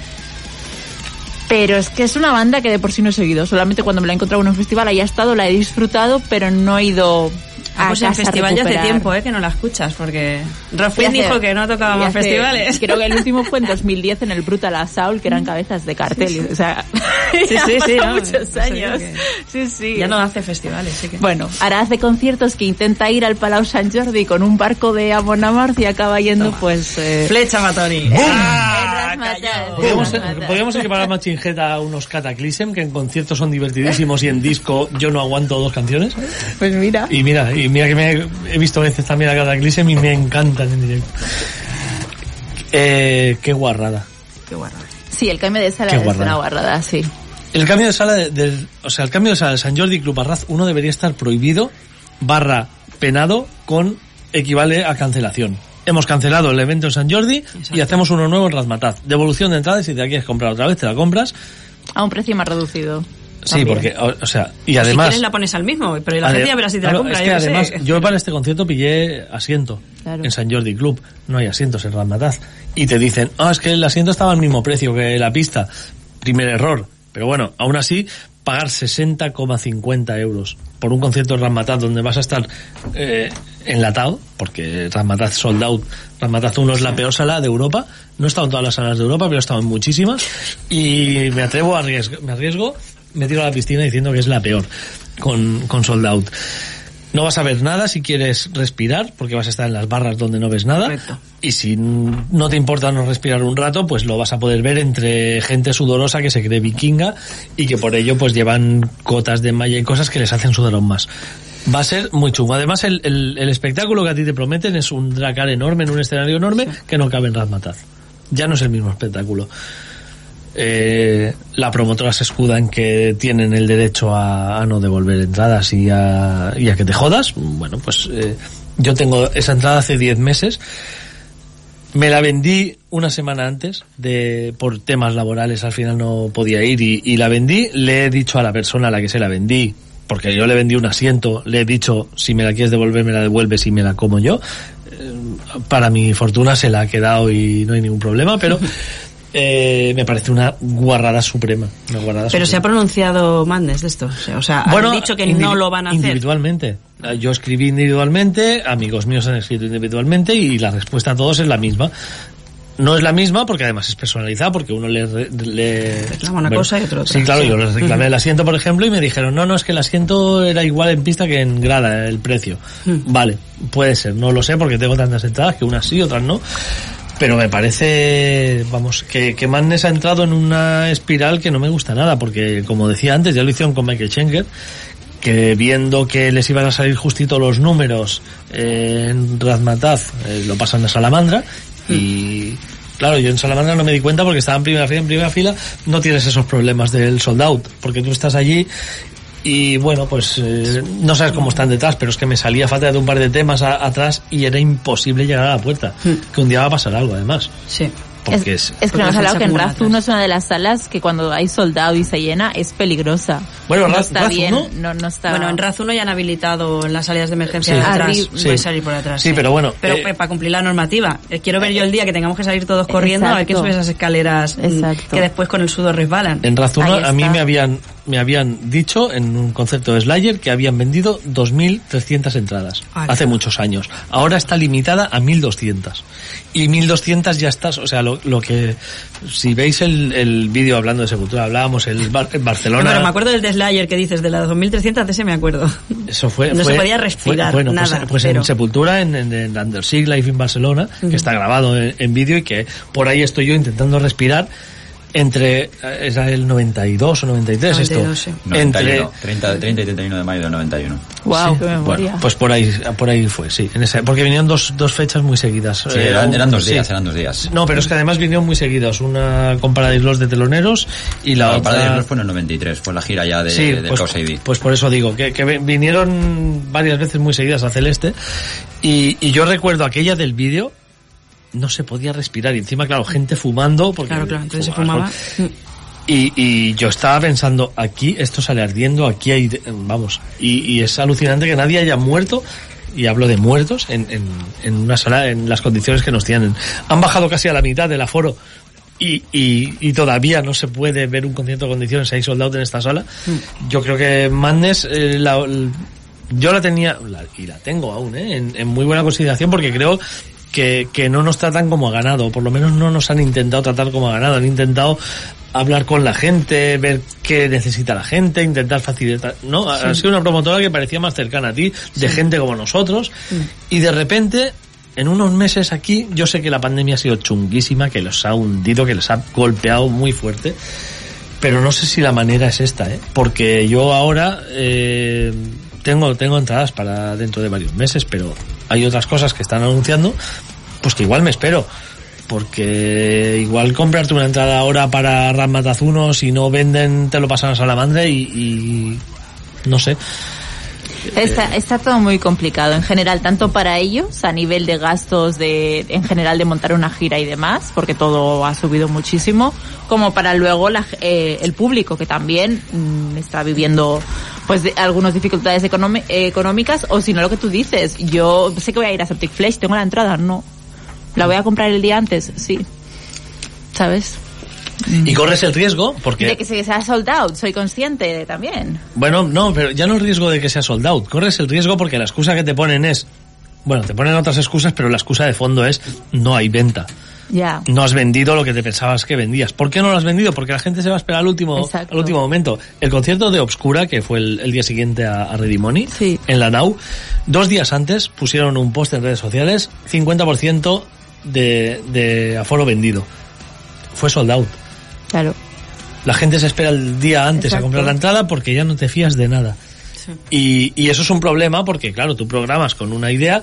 Pero es que es una banda que de por sí no he seguido. Solamente cuando me la he encontrado en un festival haya estado, la he disfrutado, pero no he ido Ah, a pues a festival ya hace tiempo, ¿eh? Que no la escuchas, porque hace- dijo que no tocaba más festivales. Creo que el último fue en 2010 en el Brutal Assault, que eran cabezas de cartel. O sea, Sí, sí, sí, no, muchos años. que Sí, sí. Ya no hace festivales, sí que... Bueno, ahora hace conciertos que intenta ir al Palau Sant Jordi con un barco de Amonamart y acaba yendo, pues... Eh, Flecha Matoni. Matar, Podríamos, podríamos equiparar a Chinjeta a unos Cataclysm, que en conciertos son divertidísimos y en disco yo no aguanto dos canciones. Pues mira. Y mira, y mira que me he, visto veces también a Cataclysm y me encantan en directo. Eh, qué guarrada. Qué guarro. Sí, el cambio de sala Qué es guarrada. una guarrada, sí. El cambio de sala de- del, o sea, el cambio de sala de San Jordi y Club Arraz, uno debería estar prohibido, barra penado, con equivale a cancelación. Hemos cancelado el evento en San Jordi y hacemos uno nuevo en Razmataz. Devolución de entradas, si te la quieres comprar otra vez, te la compras. A un precio más reducido. Sí, porque, o, o sea, y si además... quieres la pones al mismo, pero la gente ya verá si te la compra, es que yo qué sé. además, yo para este concierto pillé asiento Claro. en San Jordi Club. No hay asientos en Razmataz. Y te dicen, ah, es que el asiento estaba al mismo precio que la pista. Primer error. Pero bueno, aún así, pagar 60,50 euros por un concierto en Razmataz donde vas a estar eh, enlatado, porque Razmataz sold out, Razmataz 1 es la peor sala de Europa, no he estado en todas las salas de Europa, pero he estado en muchísimas, y me atrevo a arriesgo, me arriesgo, me tiro a la piscina diciendo que es la peor con, con sold out. No vas a ver nada si quieres respirar, porque vas a estar en las barras donde no ves nada. Correcto. Y si no te importa no respirar un rato, pues lo vas a poder ver entre gente sudorosa que se cree vikinga y que por ello pues llevan cotas de malla y cosas que les hacen sudar aún más. Va a ser muy chungo. Además, el, el- el espectáculo que a ti te prometen es un dracar enorme en un escenario enorme que no cabe en Razmataz. Ya no es el mismo espectáculo. Eh, la promotora se escuda en que tienen el derecho a, no devolver entradas y a, y a que te jodas. Bueno, pues eh, yo tengo esa entrada hace 10 meses. Me la vendí una semana antes de por temas laborales, al final no podía ir y, y la vendí. Le he dicho a la persona a la que se la vendí, porque yo le vendí un asiento, le he dicho si me la quieres devolver me la devuelves y me la como yo. Eh, para mi fortuna se la ha quedado y no hay ningún problema, pero eh, me parece una guarrada suprema. Una guarrada Pero se ha pronunciado Mandes de esto. O sea, han dicho que no lo van a hacer. Individualmente. Yo escribí individualmente, amigos míos han escrito individualmente y la respuesta a todos es la misma. No es la misma porque además es personalizada, porque uno le... le Reclama una cosa y otro otra. Sí, claro, Sí. yo les reclamé el asiento, por ejemplo, y me dijeron, no, no, es que el asiento era igual en pista que en grada, el precio. Mm. Vale, puede ser, no lo sé porque tengo tantas entradas que unas sí, otras no. Pero me parece, vamos, que, que ha entrado en una espiral que no me gusta nada, porque como decía antes, ya lo hicieron con Michael Schenker, que viendo que les iban a salir justito los números eh, en Razmataz, eh, lo pasan a Salamandra, y claro, yo en Salamandra no me di cuenta porque estaba en primera fila, en primera fila no tienes esos problemas del sold out, porque tú estás allí y bueno, pues eh, no sabes cómo están detrás, pero es que me salía falta de un par de temas a- atrás y era imposible llegar a la puerta. Que un día va a pasar algo, además. Sí. Porque es... Es que nos hemos hablado que en Raz acumula 1 es una de las salas que cuando hay soldado y se llena es peligrosa. Bueno, no Raz- está Raz bien, 1 no, no está... Bueno, en Raz 1 ya han habilitado las salidas de emergencia Sí. de atrás. Arri- sí. salir por atrás. Sí, pero bueno, Pero eh, eh, para cumplir la normativa. Quiero ver yo el día que tengamos que salir todos corriendo a ver quién Exacto. sube esas escaleras mm, Exacto. que después con el sudor resbalan. En Ahí a mí me habían me habían dicho en un concepto de Slayer que habían vendido 2.300 entradas hace muchos años. Ahora está limitada a 1.200. Y 1.200 ya estás, o sea, lo, lo que... Si veis el, el vídeo hablando de Sepultura, hablábamos el Bar- en Barcelona... Pero me acuerdo del de Slayer que dices, de las 2300, de ese me acuerdo. Eso fue, No se podía respirar, fue- bueno, pues- nada, pues, pero- en Sepultura, en, en, en Undersea Live en Barcelona, que está grabado en, en vídeo y que por ahí estoy yo intentando respirar entre, eh, era el 92 o 93 92, esto, sí. entre, 91, 30, 30 y 31 de mayo del 91. Wow, Sí, qué. Bueno, pues por ahí, por ahí fue, sí. En esa, porque vinieron dos, dos fechas muy seguidas. Sí, Eh, eran, eran dos sí. días, eran dos días. No, pero es que además vinieron muy seguidos. Una con Paradise Lost de teloneros y la La otra... Paradise Lost fue en el 93, fue la gira ya de, sí, del pues, Cause ID. pues por eso digo, que, que vinieron varias veces muy seguidas a Celeste y, y yo recuerdo aquella del vídeo, no se podía respirar y encima, claro, gente fumando. Porque Claro, claro, entonces se fumaba. Y, y yo estaba pensando, aquí esto sale ardiendo, aquí hay, vamos, y, y es alucinante que nadie haya muerto y hablo de muertos, en, en, en una sala en las condiciones que nos tienen. Han bajado casi a la mitad del aforo y, y, y todavía no se puede ver un concierto de condiciones, hay soldados en esta sala. Yo creo que Madness, eh, la- yo la tenía, la- y la tengo aún, ¿eh? en, en muy buena consideración porque creo que, que no nos tratan como a ganado, por lo menos no nos han intentado tratar como a ganado, han intentado hablar con la gente, ver qué necesita la gente, intentar facilitar, ¿no? Ha- Ha sido una promotora que parecía más cercana a ti, de gente como nosotros, y de repente, en unos meses aquí, yo sé que la pandemia ha sido chunguísima, que los ha hundido, que les ha golpeado muy fuerte, pero no sé si la manera es esta, ¿eh? Porque yo ahora eh, tengo, tengo entradas para dentro de varios meses, pero hay otras cosas que están anunciando, pues que igual me espero. Porque igual comprarte una entrada ahora para Ramatazuno, si no venden, te lo pasan a Salamandre y, y no sé. Está, está todo muy complicado en general, tanto para ellos a nivel de gastos de, en general de montar una gira y demás, porque todo ha subido muchísimo, como para luego la, eh, el público que también mm, está viviendo pues de, algunas dificultades económicas o si no lo que tú dices, yo sé que voy a ir a Septic Flesh, tengo la entrada, no. La voy a comprar el día antes, sí. ¿Sabes? Y corres el riesgo, porque... De que se sea sold out, soy consciente también. Bueno, no, pero ya no el riesgo de que sea sold out. Corres el riesgo porque la excusa que te ponen es... Bueno, te ponen otras excusas, pero la excusa de fondo es no hay venta. Ya. No has vendido lo que te pensabas que vendías. ¿Por qué no lo has vendido? Porque la gente se va a esperar al último, Exacto. al último momento. El concierto de Obscura, que fue el, el día siguiente a, a Ready Money, Sí. en la NAU, dos días antes pusieron un post en redes sociales, 50% de, de aforo vendido. Fue sold out. Claro. La gente se espera el día antes Exacto. a comprar la entrada porque ya no te fías de nada. Y, y eso es un problema porque, claro, tú programas con una idea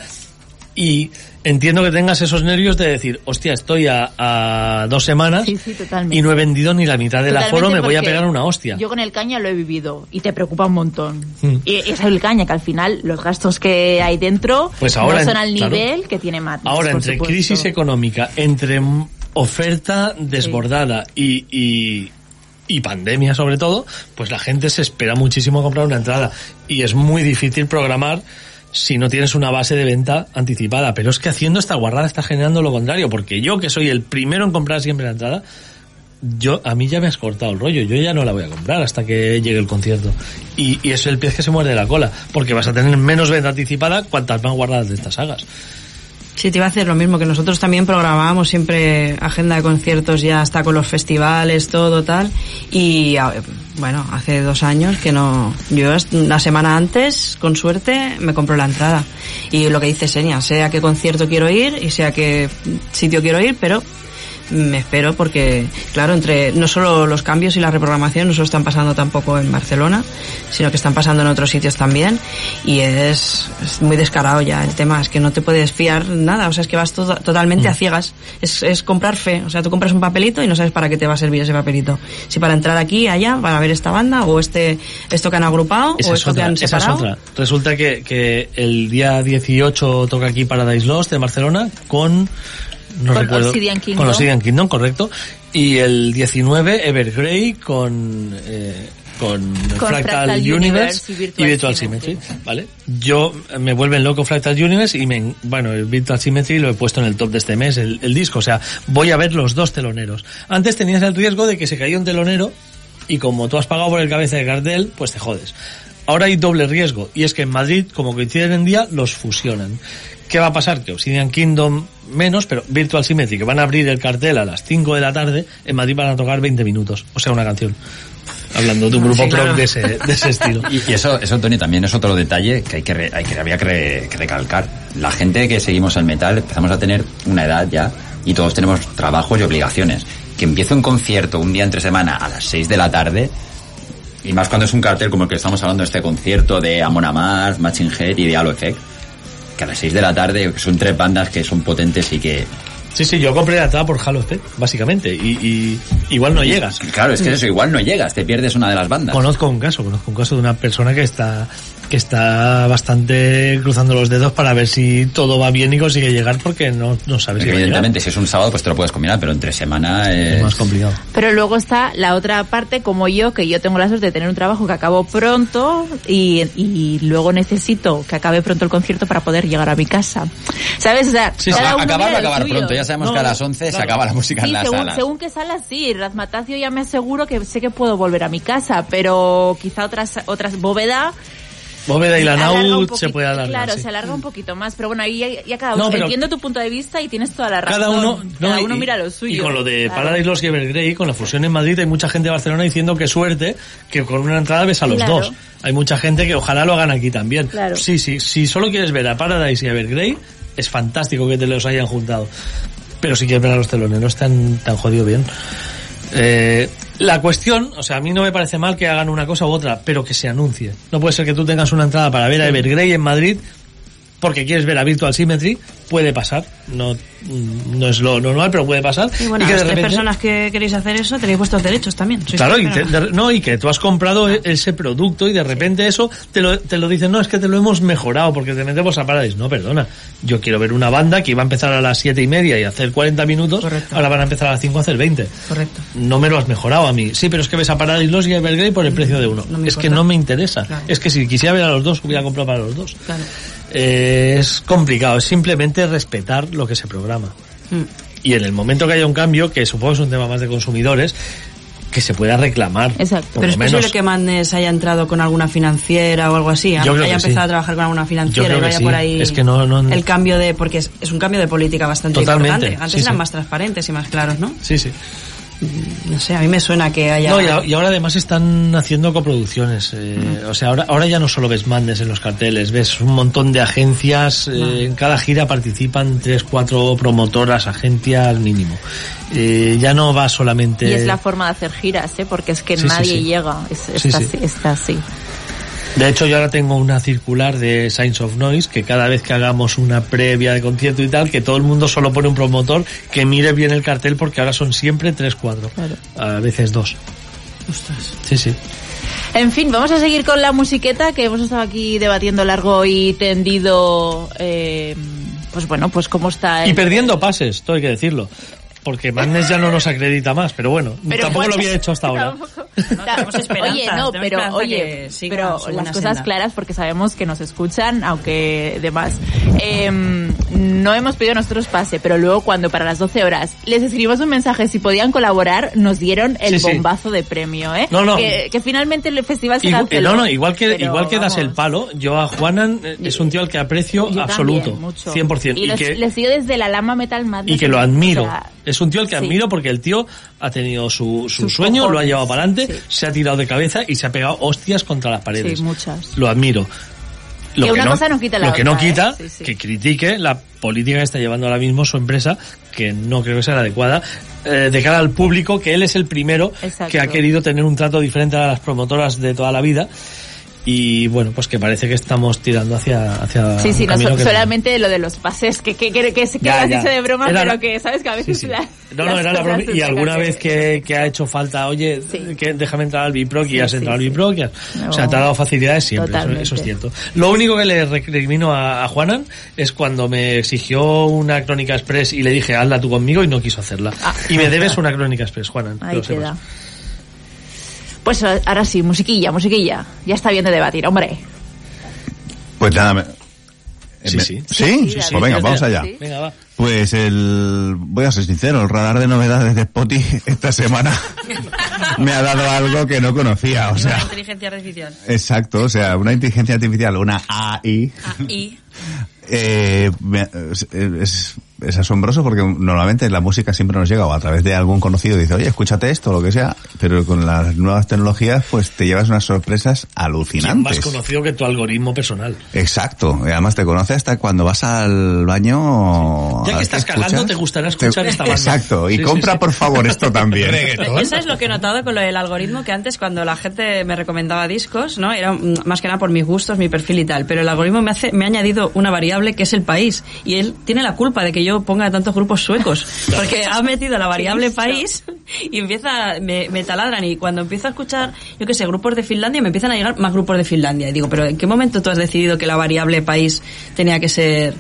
y entiendo que tengas esos nervios de decir, hostia, estoy a, a dos semanas Sí, sí, totalmente. y no he vendido ni la mitad del aforo, me voy a pegar una hostia. Yo con el caña lo he vivido y te preocupa un montón. Mm. Y es el caña que al final los gastos que hay dentro Pues ahora no son al claro. nivel que tiene Madness. Ahora, entre supuesto. crisis económica, entre oferta desbordada y, y, y pandemia sobre todo, pues la gente se espera muchísimo a comprar una entrada. Y es muy difícil programar si no tienes una base de venta anticipada. Pero es que haciendo esta guarrada está generando lo contrario, porque yo que soy el primero en comprar siempre la entrada, yo a mí ya me has cortado el rollo, yo ya no la voy a comprar hasta que llegue el concierto. Y, y es el pez que se muerde la cola, porque vas a tener menos venta anticipada cuantas más guardadas de estas sagas. Sí, te iba a hacer lo mismo, que nosotros también programábamos siempre agenda de conciertos ya hasta con los festivales, todo tal. Y bueno, hace dos años que no, yo una semana antes, con suerte, me compro la entrada. Y lo que dice Senia, sé a qué concierto quiero ir y sé a qué sitio quiero ir, pero me espero porque, claro, entre no solo los cambios y la reprogramación no solo están pasando tampoco en Barcelona, sino que están pasando en otros sitios también. Y es, es muy descarado ya el tema, es que no te puedes fiar nada, o sea, es que vas to- totalmente a ciegas, es, es comprar fe, o sea, tú compras un papelito y no sabes para qué te va a servir ese papelito, si para entrar aquí, allá, para ver esta banda o este, esto que han agrupado Esa o es, esto otra, que han esa es separado. otra. Resulta que, que el día 18 toca aquí Paradise Lost en Barcelona con... No Con recuerdo. Obsidian Kingdom. Con Obsidian Kingdom, correcto. Y el 19 Evergrey con... Eh, con, Fractal, Fractal Universe, Universe y y Virtual Symmetry. Symmetry, ¿vale? Yo eh, me vuelven loco Fractal Universe y me, bueno, el Virtual Symmetry lo he puesto en el top de este mes, el, el disco, o sea, voy a ver los dos teloneros. Antes tenías el riesgo de que se caía un telonero y como tú has pagado por el cabeza de cartel, pues te jodes. Ahora hay doble riesgo y es que en Madrid, como coinciden en día, los fusionan. ¿Qué va a pasar? Que Obsidian Kingdom menos, pero Virtual Symmetry, que van a abrir el cartel a las 5 de la tarde, en Madrid van a tocar 20 minutos, o sea, una canción. Hablando de un grupo Sí, claro. prog de ese, de ese estilo. Y, y eso, eso, Tony, también es otro detalle que hay que, re- hay que había que, re- que recalcar. La gente que seguimos el metal empezamos a tener una edad ya y todos tenemos trabajos y obligaciones. Que empiece un concierto un día entre semana a las 6 de la tarde y más cuando es un cartel como el que estamos hablando, este concierto de Amon Amarth, Matching Head y de Halo Effect, que a las 6 de la tarde son tres bandas que son potentes y que... Sí, sí, yo compré la entrada por Halo básicamente, y, y igual no llegas. Claro, es que eso igual no llegas, te pierdes una de las bandas. Conozco un caso, conozco un caso de una persona que está que está bastante cruzando los dedos para ver si todo va bien y consigue llegar porque no, no sabes si va a llegar. Evidentemente, si es un sábado, pues te lo puedes combinar, pero entre semana Es es... más complicado. Pero luego está la otra parte, como yo, que yo tengo la suerte de tener un trabajo que acabo pronto y, y luego necesito que acabe pronto el concierto para poder llegar a mi casa. ¿Sabes? O sea, Sí, sí, cada uno acabar mira va a el acabar suyo. pronto. Ya sabemos No, que a las 11 se acaba la música Sí, en la según, sala. según que sale así, Razmatacio ya me aseguro que sé que puedo volver a mi casa, pero quizá otras otras bóveda Bóveda y la alarga un Naut poquito- se puede alargar. Claro, sí. se alarga un poquito más, pero bueno, ahí ya, ya cada No, uno. pero- Entiendo tu punto de vista y tienes toda la razón. Cada uno, no, cada y- uno mira lo suyo. Y con lo de Claro. Paradise Lost y Evergrey, con la fusión en Madrid, hay mucha gente de Barcelona diciendo que suerte que con una entrada ves a los Claro. dos. Hay mucha gente que ojalá lo hagan aquí también. Claro. Sí, sí, si solo quieres ver a Paradise y a Evergrey, es fantástico que te los hayan juntado. Pero si quieres ver a los teloneros, tan, tan jodido bien. Eh, la cuestión, o sea, a mí no me parece mal que hagan una cosa u otra, pero que se anuncie. No puede ser que tú tengas una entrada para ver a Evergrey en Madrid porque quieres ver a Virtual Symmetry, puede pasar. No, mm, no es lo normal, pero puede pasar. Y bueno, que las de tres repente- personas que queréis hacer eso tenéis vuestros derechos también. Claro, y, te- personas. de- no, y que tú has comprado e- ese producto y de repente eso te lo, te lo dicen, no, es que te lo hemos mejorado porque te metemos a Paradise. No, perdona. Yo quiero ver una banda que iba a empezar a las siete y media y hacer 40 minutos, Correcto. ahora van a empezar a las 5 a hacer 20. Correcto. No me lo has mejorado a mí. Sí, pero es que ves a Paradise Lost y a Evergrey por el precio de uno. No es que no me interesa. Claro. Es que si quisiera ver a los dos, hubiera comprado para los dos. Claro. Eh, es complicado, es simplemente respetar lo que se programa. Mm. Y en el momento que haya un cambio, que supongo es un tema más de consumidores, que se pueda reclamar. Exacto. Pero es posible menos. que Mandes haya entrado con alguna financiera o algo así. Yo creo haya que empezado sí. a trabajar con alguna financiera y vaya sí. por ahí. Es que no- no- El cambio de. Porque es, es un cambio de política bastante Totalmente, importante. Antes sí, eran más transparentes y más claros, ¿no? Sí, sí. No sé, a mí me suena que haya. No, y, a- y ahora además están haciendo coproducciones. eh, O sea, ahora, ahora ya no solo ves Mandes en los carteles, ves un montón de agencias. eh, en cada gira participan tres, cuatro promotoras, agencias mínimo. Eh, ya no va solamente. Y es la forma de hacer giras, ¿eh? Porque es que Sí, nadie sí. llega. Es, Sí, está, sí. Así, está así. De hecho, yo ahora tengo una circular de Signs of Noise que cada vez que hagamos una previa de concierto y tal, que todo el mundo solo pone un promotor que mire bien el cartel porque ahora son siempre tres, cuatro. Claro. A veces dos. Ostras. Sí, sí. En fin, vamos a seguir con la musiqueta que hemos estado aquí debatiendo largo y tendido. eh, pues bueno, pues cómo está. Y el- perdiendo pases, todo hay que decirlo. Porque Madness ya no nos acredita más, pero bueno, Pero tampoco bueno, lo había hecho hasta ahora. Oye, no, pero oye, pero las cosas senda. claras porque sabemos que nos escuchan, aunque demás. Em, no hemos pedido nosotros pase, pero luego cuando para las 12 horas les escribimos un mensaje si podían colaborar, nos dieron el Sí, sí. bombazo de premio, ¿eh? No, no. Que, que finalmente el festival se Igual, canceló. no, no, igual que, pero igual que das el palo, yo a Juanan eh, es un tío al que aprecio Yo absoluto, también, mucho. 100%. Y, Y, los- que, les sigo desde la Lama Metal Madness. y que lo admiro. O sea, es un tío al que sí. admiro porque el tío ha tenido su, su sueño, lo ha llevado para adelante, sí. se ha tirado de cabeza y se ha pegado hostias contra las paredes. Sí, muchas. Lo admiro. Lo Que una cosa no quita la Lo que no ¿eh? quita, sí. que critique la política que está llevando ahora mismo su empresa, que no creo que sea la adecuada, eh, de cara al público, que él es el primero Exacto. que ha querido tener un trato diferente a las promotoras de toda la vida. Y bueno, pues que parece que estamos tirando hacia, hacia Sí, sí, no, camino so- que solamente lo de los pases, que, que, que, que, se queda de broma, Era pero la- que sabes que a Sí, veces sí. la- No, no, era la broma. Y alguna vez que, que ha hecho falta, oye, Sí. que déjame entrar al Biproc y Sí, has sí, entrado al sí. Biproc. y has- O sea, No. te ha dado facilidades siempre, eso, es cierto. Lo único que le recrimino a, a Juanan es cuando me exigió una crónica express y le dije, hazla tú conmigo y no quiso hacerla. Ah. Y me debes una crónica express, Juanan. Ahí lo sepas. Pues ahora sí, musiquilla, musiquilla. Ya está bien de debatir, hombre. Pues nada, me- Sí, sí. ¿Sí? Sí, sí, pues venga, vamos allá. Sí. Venga, va. Pues el, voy a ser sincero, el radar de novedades de Spotify esta semana me ha dado algo que no conocía, o Una sea, inteligencia artificial. exacto, o sea, una inteligencia artificial, una AI, Y eh, es, es- asombroso porque normalmente la música siempre nos llega o a través de algún conocido dice, oye, escúchate esto, o lo que sea, pero con las nuevas tecnologías pues te llevas unas sorpresas ¿Quién más alucinantes. conocido que tu algoritmo personal? Exacto, y además te conoce hasta cuando vas al baño. Ya que estás escuchas. cagando, te gustará escuchar esta banda. Exacto, y Sí, compra sí. por favor esto también. Eso es lo que he notado con lo del algoritmo, que antes cuando la gente me recomendaba discos, ¿no? Era mm, más que nada por mis gustos, mi perfil y tal. Pero el algoritmo me hace, me ha añadido una variable que es el país. Y él tiene la culpa de que yo ponga tantos grupos suecos. Porque ha metido la variable país y empieza, me, me taladran. Y cuando empiezo a escuchar, yo qué sé, grupos de Finlandia, me empiezan a llegar más grupos de Finlandia. Y digo, pero ¿en qué momento tú has decidido que la variable país tenía que ser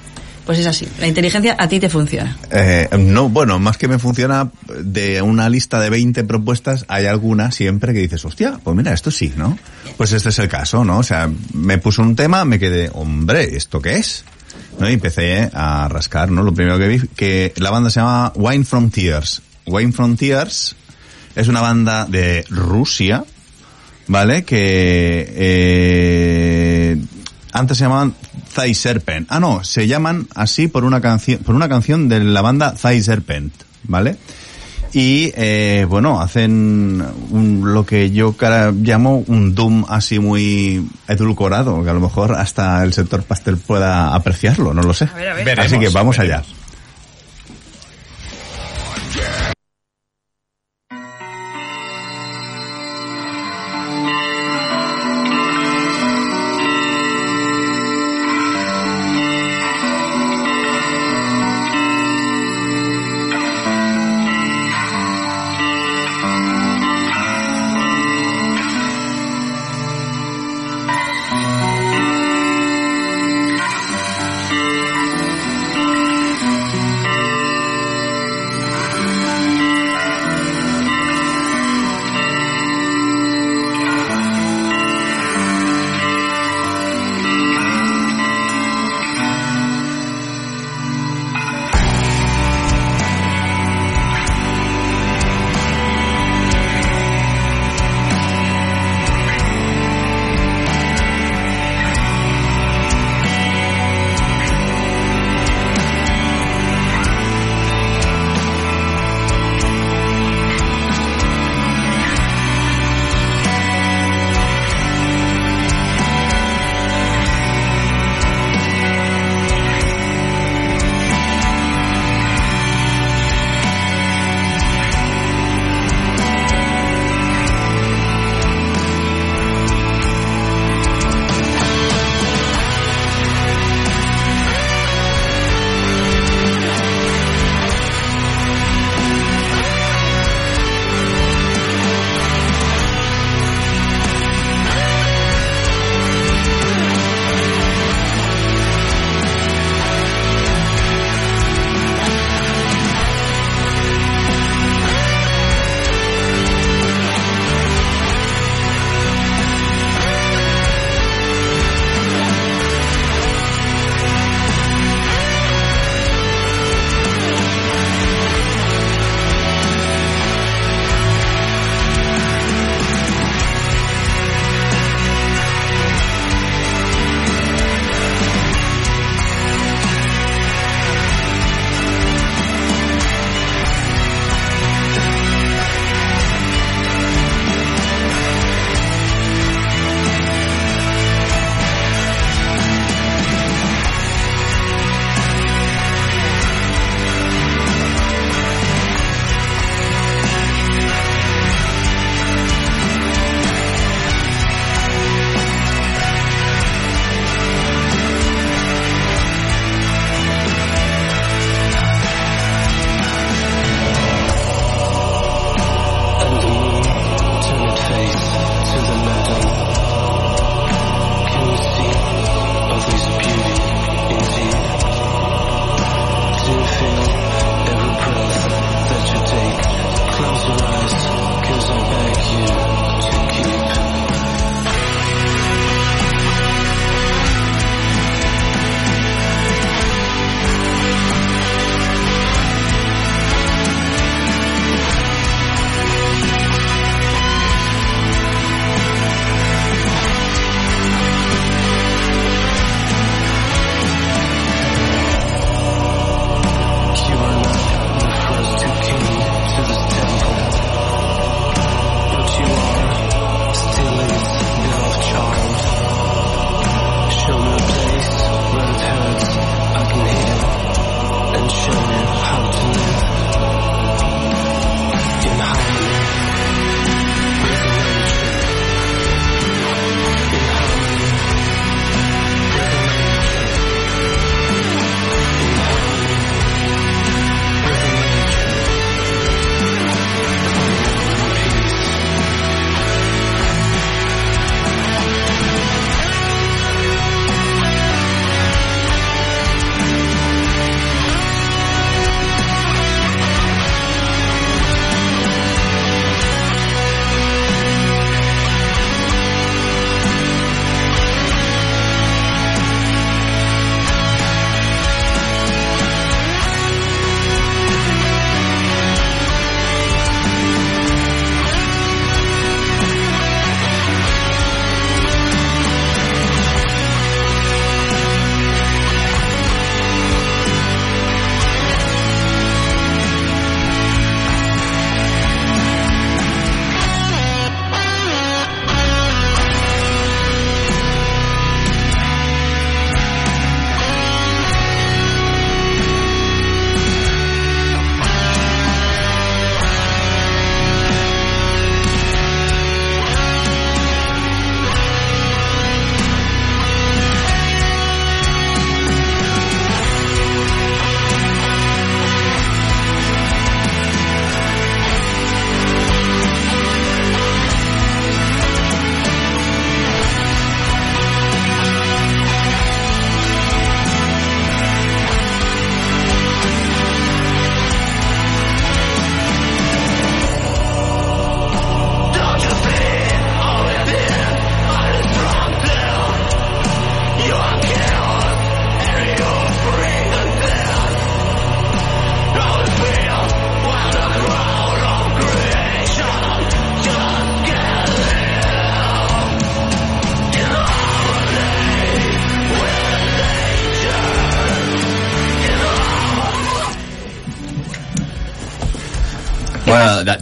pues es así. La inteligencia a ti te funciona. Eh, no, bueno, más que me funciona, de una lista de 20 propuestas, hay alguna siempre que dices, hostia, pues mira, esto sí, ¿no? Pues este es el caso, ¿no? O sea, me puso un tema, me quedé, hombre, ¿esto qué es? ¿No? Y empecé a rascar, ¿no? Lo primero que vi, que la banda se llama Wine from Tears. Wine from Tears es una banda de Rusia, ¿vale? Que eh, antes se llamaban Thigh Serpent. Ah, no, se llaman así por una canción, por una canción de la banda Thigh Serpent, ¿vale? Y eh, bueno, hacen un, lo que yo cara- llamo un doom así muy edulcorado, que a lo mejor hasta el sector pastel pueda apreciarlo, no lo sé. ver, a ver. Veremos, así que vamos allá. veremos.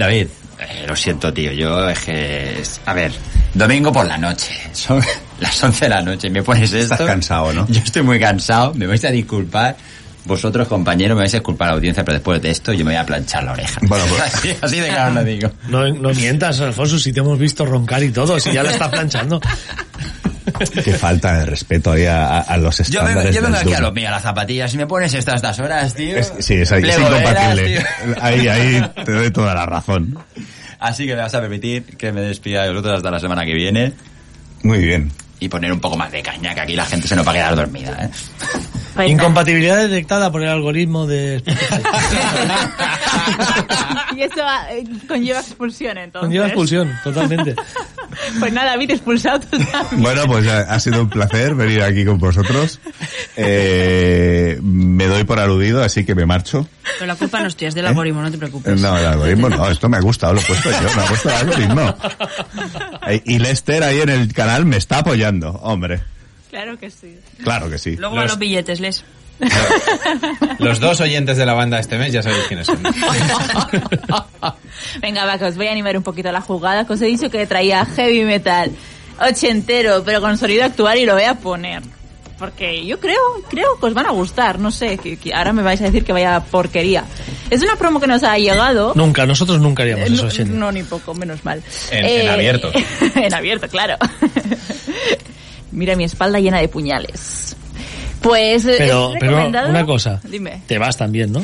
David, eh, lo siento, tío. Yo es que. es- A ver, domingo por la noche. Son las 11 de la noche. Me pones esto. Estás cansado, ¿no? Yo estoy muy cansado. Me vais a disculpar. Vosotros, compañeros, me vais a disculpar a la audiencia, pero después de esto yo me voy a planchar la oreja. Bueno, pues- así, así de claro lo digo. No, no mientas, Alfonso, si te hemos visto roncar y todo, si ya lo está planchando. Qué falta de respeto ahí a, a- los Yo vengo, estándares yo vengo aquí a lo mío, a las zapatillas. Si me pones esto a estas horas, tío. Es- sí, es, es velas, incompatible. tío. Ahí, ahí te doy toda la razón. Así que me vas a permitir que me despida de vosotros hasta la semana que viene Muy bien. y poner un poco más de caña, que aquí la gente se nos va a quedar dormida, ¿eh? Incompatibilidad detectada por el algoritmo de. y eso eh, conlleva expulsión entonces. Conlleva expulsión, totalmente. Pues nada, David expulsado también. Bueno, pues ha, ha sido un placer venir aquí con vosotros. Eh, me doy por aludido, así que me marcho. Pero la culpa no es tuya, es del algoritmo, no te preocupes. No, el algoritmo no, esto me ha gustado, lo he puesto yo, me ha puesto el algoritmo. Eh, Y Lester ahí en el canal me está apoyando, hombre. Claro que sí. Claro que sí. Luego Los- a los billetes, les. Los dos oyentes de la banda este mes ya sabéis quiénes son. Venga, va, que os voy a animar un poquito a la jugada, que os he dicho que traía heavy metal ochentero, pero con sonido actual y lo voy a poner. Porque yo creo, creo que os van a gustar, no sé, que, que ahora me vais a decir que vaya porquería. Es una promo que nos ha llegado. Nunca, nosotros nunca haríamos Eh, eso, no, ni poco, menos mal. En- en abierto. en abierto, claro. Mira mi espalda llena de puñales. Pues eh, Pero, es pero recomendado- una cosa, Dime. te vas también, ¿no?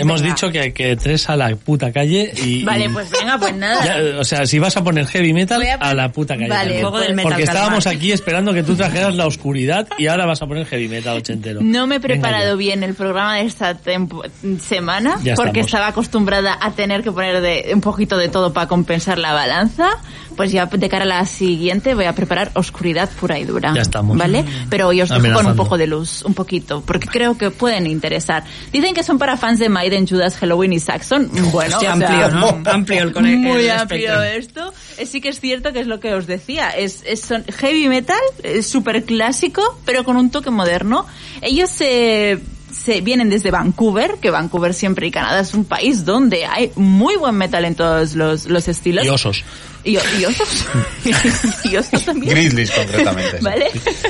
Hemos Venga. dicho que, que tres a la puta calle y... Vale, pues venga, pues nada. Ya, o sea, si vas a poner heavy metal, a a, la puta calle. Vale. Juego del metal Porque estábamos calmar. aquí esperando que tú trajeras la oscuridad y ahora vas a poner heavy metal ochentero. No me he preparado bien el programa de esta tempo- semana Ya porque estamos. estaba acostumbrada a tener que poner de, un poquito de todo para compensar la balanza. Pues ya de cara a la siguiente voy a preparar oscuridad pura y dura. Ya estamos. ¿Vale? Pero hoy os dejo con un poco de luz, un poquito, porque creo que pueden interesar. Dicen que son para fans de Maiden, Judas, Halloween y Saxon. Bueno, Hostia, o sea, amplio, ¿no? Amplio el cone- Muy el amplio esto. Eh, Sí que es cierto que es lo que os decía. Es, es son heavy metal, súper clásico, pero con un toque moderno. Ellos se, se vienen desde Vancouver, que Vancouver siempre y Canadá es un país donde hay muy buen metal en todos los, los estilos. Y osos. Y, y osos. y osos también. Grizzlies, concretamente. ¿Vale?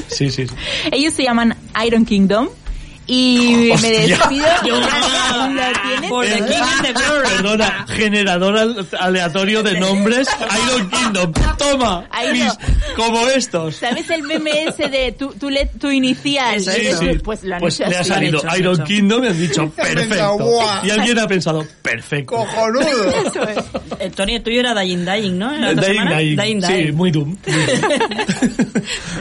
Sí, sí. sí. Ellos se llaman Iron Kingdom. Y me despido. For the king and the glory. Perdona, generador al- aleatorio de nombres Iron Kingdom. Toma, mis- como estos. ¿Sabes el meme ese de tu, tu, le- tu inicial? Sí, sí. Pues lo han Pues hecho le ha salido hecho, Iron hecho. Kingdom y han dicho perfecto. Y alguien ha pensado perfecto. ¡Cojonudo! Eso es. El Tony, el tuyo era Dying Dying, ¿no? ¿En la otra Dying, semana? dying. Dying Sí, Dying. muy doom.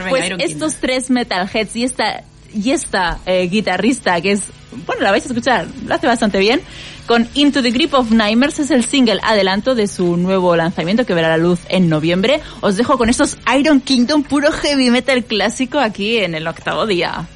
Pues estos tres metalheads y esta, y esta eh, guitarrista que es, bueno, la vais a escuchar, lo hace bastante bien, con Into the Grip of Nightmares es el single adelanto de su nuevo lanzamiento que verá la luz en noviembre. Os dejo con estos Iron Kingdom puro heavy metal clásico aquí en el octavo día.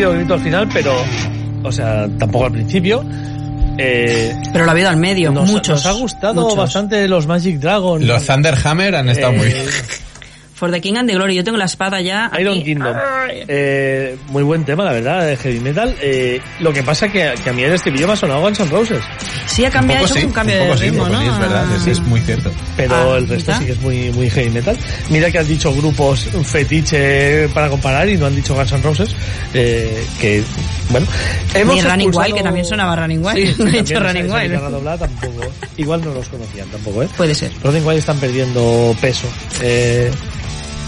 Grito al final, pero, o sea, tampoco al principio. Eh, Pero lo ha habido al medio, nos, muchos. nos ha gustado muchos. bastante los Magic Dragon. Los Thunderhammer han estado Eh, muy bien. For the King and the Glory. Yo tengo la espada ya. Iron aquí. Kingdom. Eh, muy buen tema, la verdad, de heavy metal. Eh, lo que pasa que, que a mí el estribillo me ha sonado Guns N' Roses. Sí, ha cambiado, un poco hecho sí, un cambio un poco de sí, ritmo, poco ¿no? sí, es verdad, es, es muy cierto. Pero Ah, el resto sí que es muy, muy heavy metal. Mira que has dicho grupos fetiche para comparar y no han dicho Guns N' Roses. Eh, que, bueno. Ni Running expulsado- Wild, que también sonaba Running Wild. Sí, no he esa- Running Wild. doblada tampoco. Igual no los conocían tampoco, ¿eh? Puede ser. Running Wild están perdiendo peso. Eh,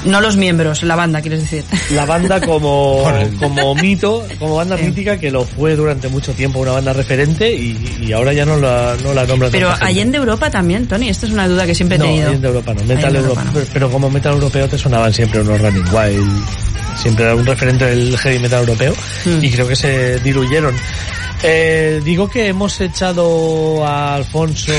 No los miembros, la banda, quieres decir. la banda como, como mito, como banda Sí. mítica que lo fue durante mucho tiempo una banda referente y, y ahora ya no la, no la nombran Pero tanta gente. allá en de Europa también, Tony, esta es una duda que siempre he no, tenido. Allende Europa no, metal Allende europeo, Europa no. pero como metal europeo te sonaban siempre unos Running Wild, siempre era un referente del heavy metal europeo Hmm. y creo que se diluyeron. Eh, digo que hemos echado a Alfonso,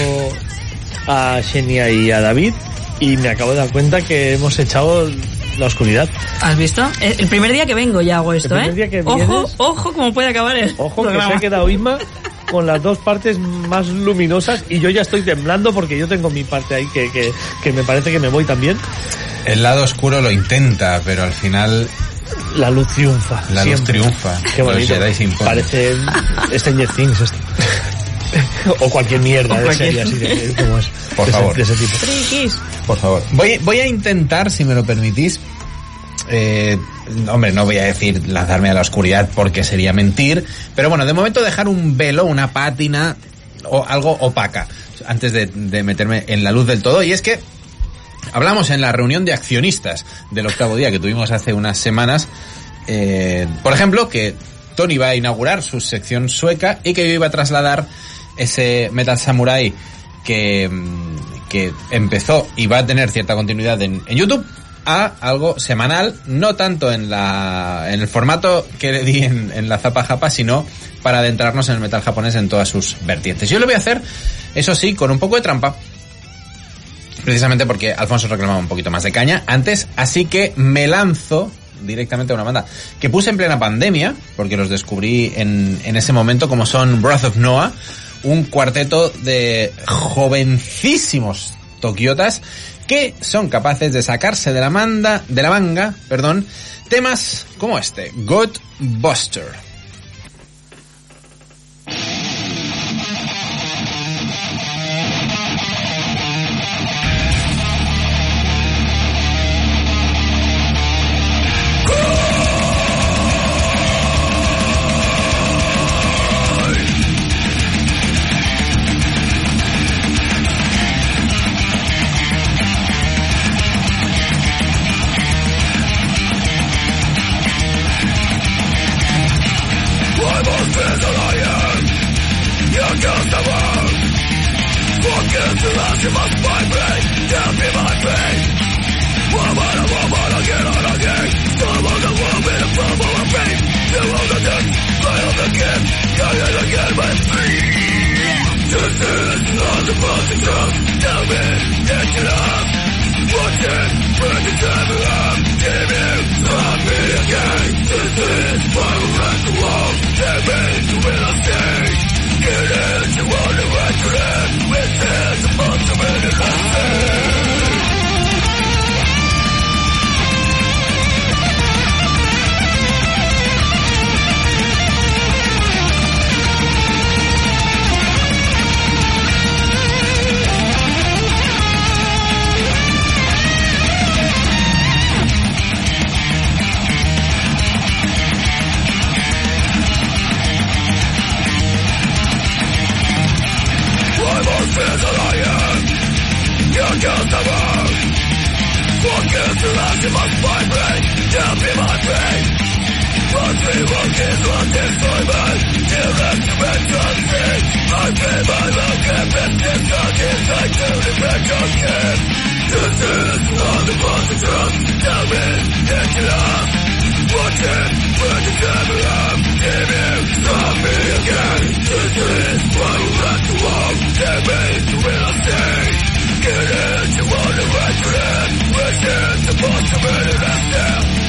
a Xenia y a David y me acabo de dar cuenta que hemos echado la oscuridad. ¿Has visto? Eh, El primer día que vengo ya hago esto, El primer ¿eh? día que ojo, vienes- ojo cómo puede acabar el Ojo que se ha quedado Isma con las dos partes más luminosas y yo ya estoy temblando porque yo tengo mi parte ahí que, que, que me parece que me voy también. El lado oscuro lo intenta, pero al final La luz triunfa. la luz triunfa. Qué Los bonito. Parece Stranger Things esto. o cualquier mierda O de cualquier- serie así de, como es. Por de ese- favor. de ese tipo. Frikis. Por favor. Voy, voy a intentar, si me lo permitís, eh, hombre, no voy a decir lanzarme a la oscuridad porque sería mentir, pero bueno, de momento dejar un velo, una pátina o algo opaca antes de, de meterme en la luz del todo. Y es que hablamos en la reunión de accionistas del octavo día que tuvimos hace unas semanas, eh, por ejemplo, que Tony va a inaugurar su sección sueca y que yo iba a trasladar ese Metal Samurai que, mm, que empezó y va a tener cierta continuidad en, en YouTube a algo semanal, no tanto en la en el formato que le di en, en la Zapa Japa, sino para adentrarnos en el metal japonés en todas sus vertientes. Yo lo voy a hacer, eso sí, con un poco de trampa, precisamente porque Alfonso reclamaba un poquito más de caña antes, así que me lanzo directamente a una banda que puse en plena pandemia, porque los descubrí en, en ese momento, como son Breath of Noah, un cuarteto de jovencísimos tokiotas que son capaces de sacarse de la manda, de la manga, perdón, temas como este, God Buster. you must find me, you'll be my pain. Woman, a woman, again and again. Someone that will be the form of a pain. You own the death, light of the game. Got it again, my free. This is not the fucking truth. Tell me, did you love? Watch it, bring it to me up. Give me, love me again. This is my right to love. Give me, will I stay? It is the one who with his responsibility. is an iron. You're just a worm. Focus to last, you must vibrate. vibrating. Tell me my pain. Must be walking on disappointment. Till that's the red constant. I pay my love, can't bet this touch. It's like to defend your skin. This is not the positive. Tell me, it's enough. Watching with the camera Giving from me again This is what you to walk Give me the reality Get it, you want to write your end Wish it's impossible to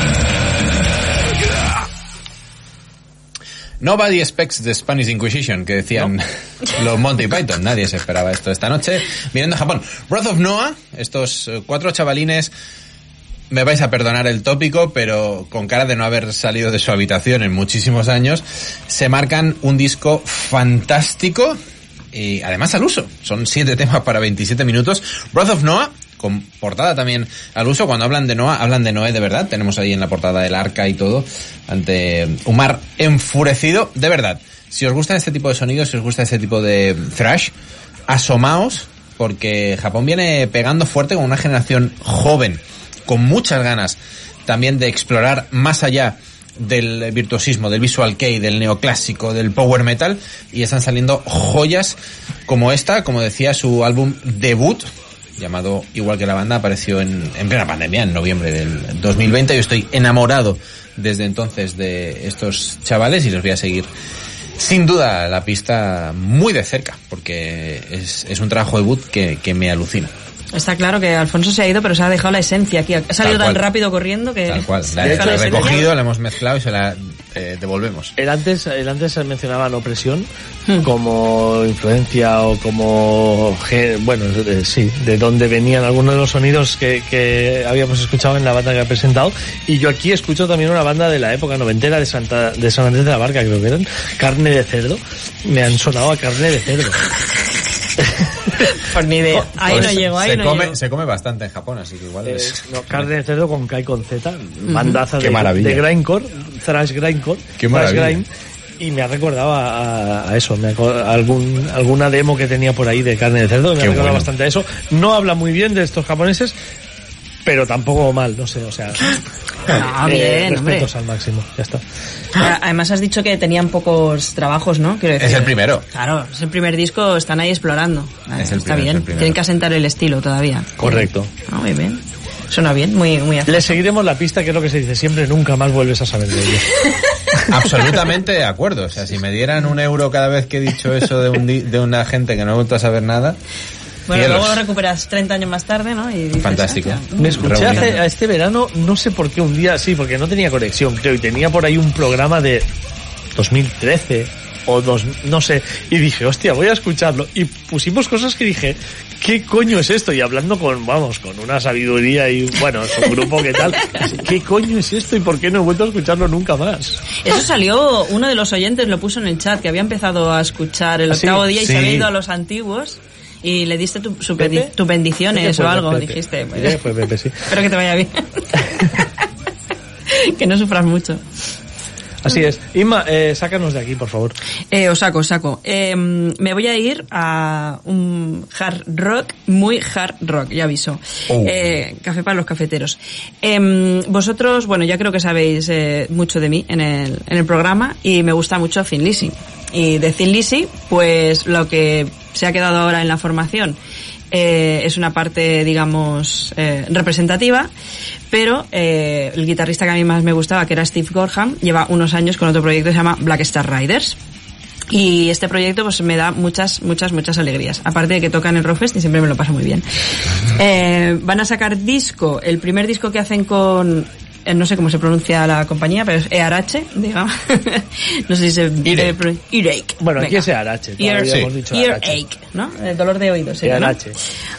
Nobody expects the Spanish Inquisition, que decían los Monty Python. Nadie se esperaba esto esta noche. Viniendo a Japón. Wrath of Noah, estos eh, cuatro chavalines, me vais a perdonar el tópico, pero con cara de no haber salido de su habitación en muchísimos años, se marcan un disco fantástico y además al uso. Son siete temas para 27 minutos. Wrath of Noah, con portada también al uso. Cuando hablan de Noah, hablan de Noé de verdad. Tenemos ahí en la portada el arca y todo, ante un mar enfurecido, de verdad. Si os gusta este tipo de sonidos, si os gusta este tipo de thrash, asomaos, porque Japón viene pegando fuerte con una generación joven, con muchas ganas también de explorar más allá del virtuosismo, del visual kei, del neoclásico, del power metal, y están saliendo joyas como esta, como decía, su álbum debut, llamado igual que la banda, apareció en, en plena pandemia, en noviembre del 2020. Yo estoy enamorado desde entonces de estos chavales y les voy a seguir sin duda la pista muy de cerca, porque es, es un trabajo debut que, que me alucina. Está claro que Alfonso se ha ido, pero se ha dejado la esencia aquí. Ha salido tan rápido corriendo que... Tal cual. La, la he esencia. recogido, la hemos mezclado y se la eh, devolvemos. El antes, el antes se mencionaba la opresión como influencia o como, bueno, eh, sí, de dónde venían algunos de los sonidos que, que habíamos escuchado en la banda que ha presentado. Y yo aquí escucho también una banda de la época noventera de Santa, de San Andrés de la Barca, creo que eran, Carne de Cerdo. Me han sonado a carne de cerdo. Pues ni idea. Ahí Pues no llego, ahí se, no come, llego. se come bastante en Japón, así que igual Eh, es... no, carne de cerdo con K con Z, bandaza Qué de, maravilla. de grindcore, thrash grindcore, Qué thrash maravilla. grind, y me ha recordado a, eso, me ha algún, alguna demo que tenía por ahí de carne de cerdo, me Qué ha recordado bueno. bastante a eso. No habla muy bien de estos japoneses, pero tampoco mal, no sé, o sea, Ah, eh, bien, hombre. respetos al máximo, ya está. Ah, Además has dicho que tenían pocos trabajos, ¿no? Quiero Es decir. el primero. Claro, es el primer disco, están ahí explorando. Ah, Es el Está primero, es bien, el tienen que asentar el estilo todavía. Correcto. Ah, muy bien. Suena bien, muy, muy afín. Le seguiremos la pista, que es lo que se dice siempre, nunca más vuelves a saber de ellos. Absolutamente de acuerdo. O sea, si me dieran un euro cada vez que he dicho eso de, un di- de una gente que no ha vuelto a saber nada, Bueno, cielos. luego lo recuperas 30 años más tarde, ¿no? Y dices, fantástico. ah, Me escuché hace, a este verano, no sé por qué un día, sí, porque no tenía conexión, creo, y tenía por ahí un programa de 2013 o dos, no sé, y dije, hostia, voy a escucharlo. Y pusimos cosas que dije, ¿qué coño es esto? Y hablando con, vamos, con una sabiduría y, bueno, su grupo, ¿qué tal? ¿Qué coño es esto y por qué no he vuelto a escucharlo nunca más? Eso salió, uno de los oyentes lo puso en el chat, que había empezado a escuchar el ¿Ah, sí? octavo día y Sí. se había ido a los antiguos y le diste tu, su ¿Pepe? tus bendiciones o algo, Pepe. dijiste. pues, que fue Pepe, sí. Espero que te vaya bien. que no sufras mucho. Así es. Inma, eh, sácanos de aquí, por favor. Eh, os saco, os saco. Eh, me voy a ir a un hard rock, muy hard rock, ya aviso. Oh. Eh, café para los cafeteros. Em, vosotros, bueno, ya creo que sabéis eh, mucho de mí en el, en el programa y me gusta mucho Thin Lizzy. Y de Thin Lizzy, pues lo que se ha quedado ahora en la formación eh, es una parte, digamos, eh, representativa, pero eh, el guitarrista que a mí más me gustaba, que era Steve Gorham, lleva unos años con otro proyecto que se llama Black Star Riders. Y este proyecto pues me da muchas, muchas, muchas alegrías. Aparte de que tocan el Rockfest y siempre me lo paso muy bien. Eh, van a sacar disco, el primer disco que hacen con, no sé cómo se pronuncia la compañía, pero es ERH, digamos. no sé si se... Earache. eh, Earache. Bueno, aquí es dicho Arache. earache, ¿no? El dolor de oídos. ¿no? Earache.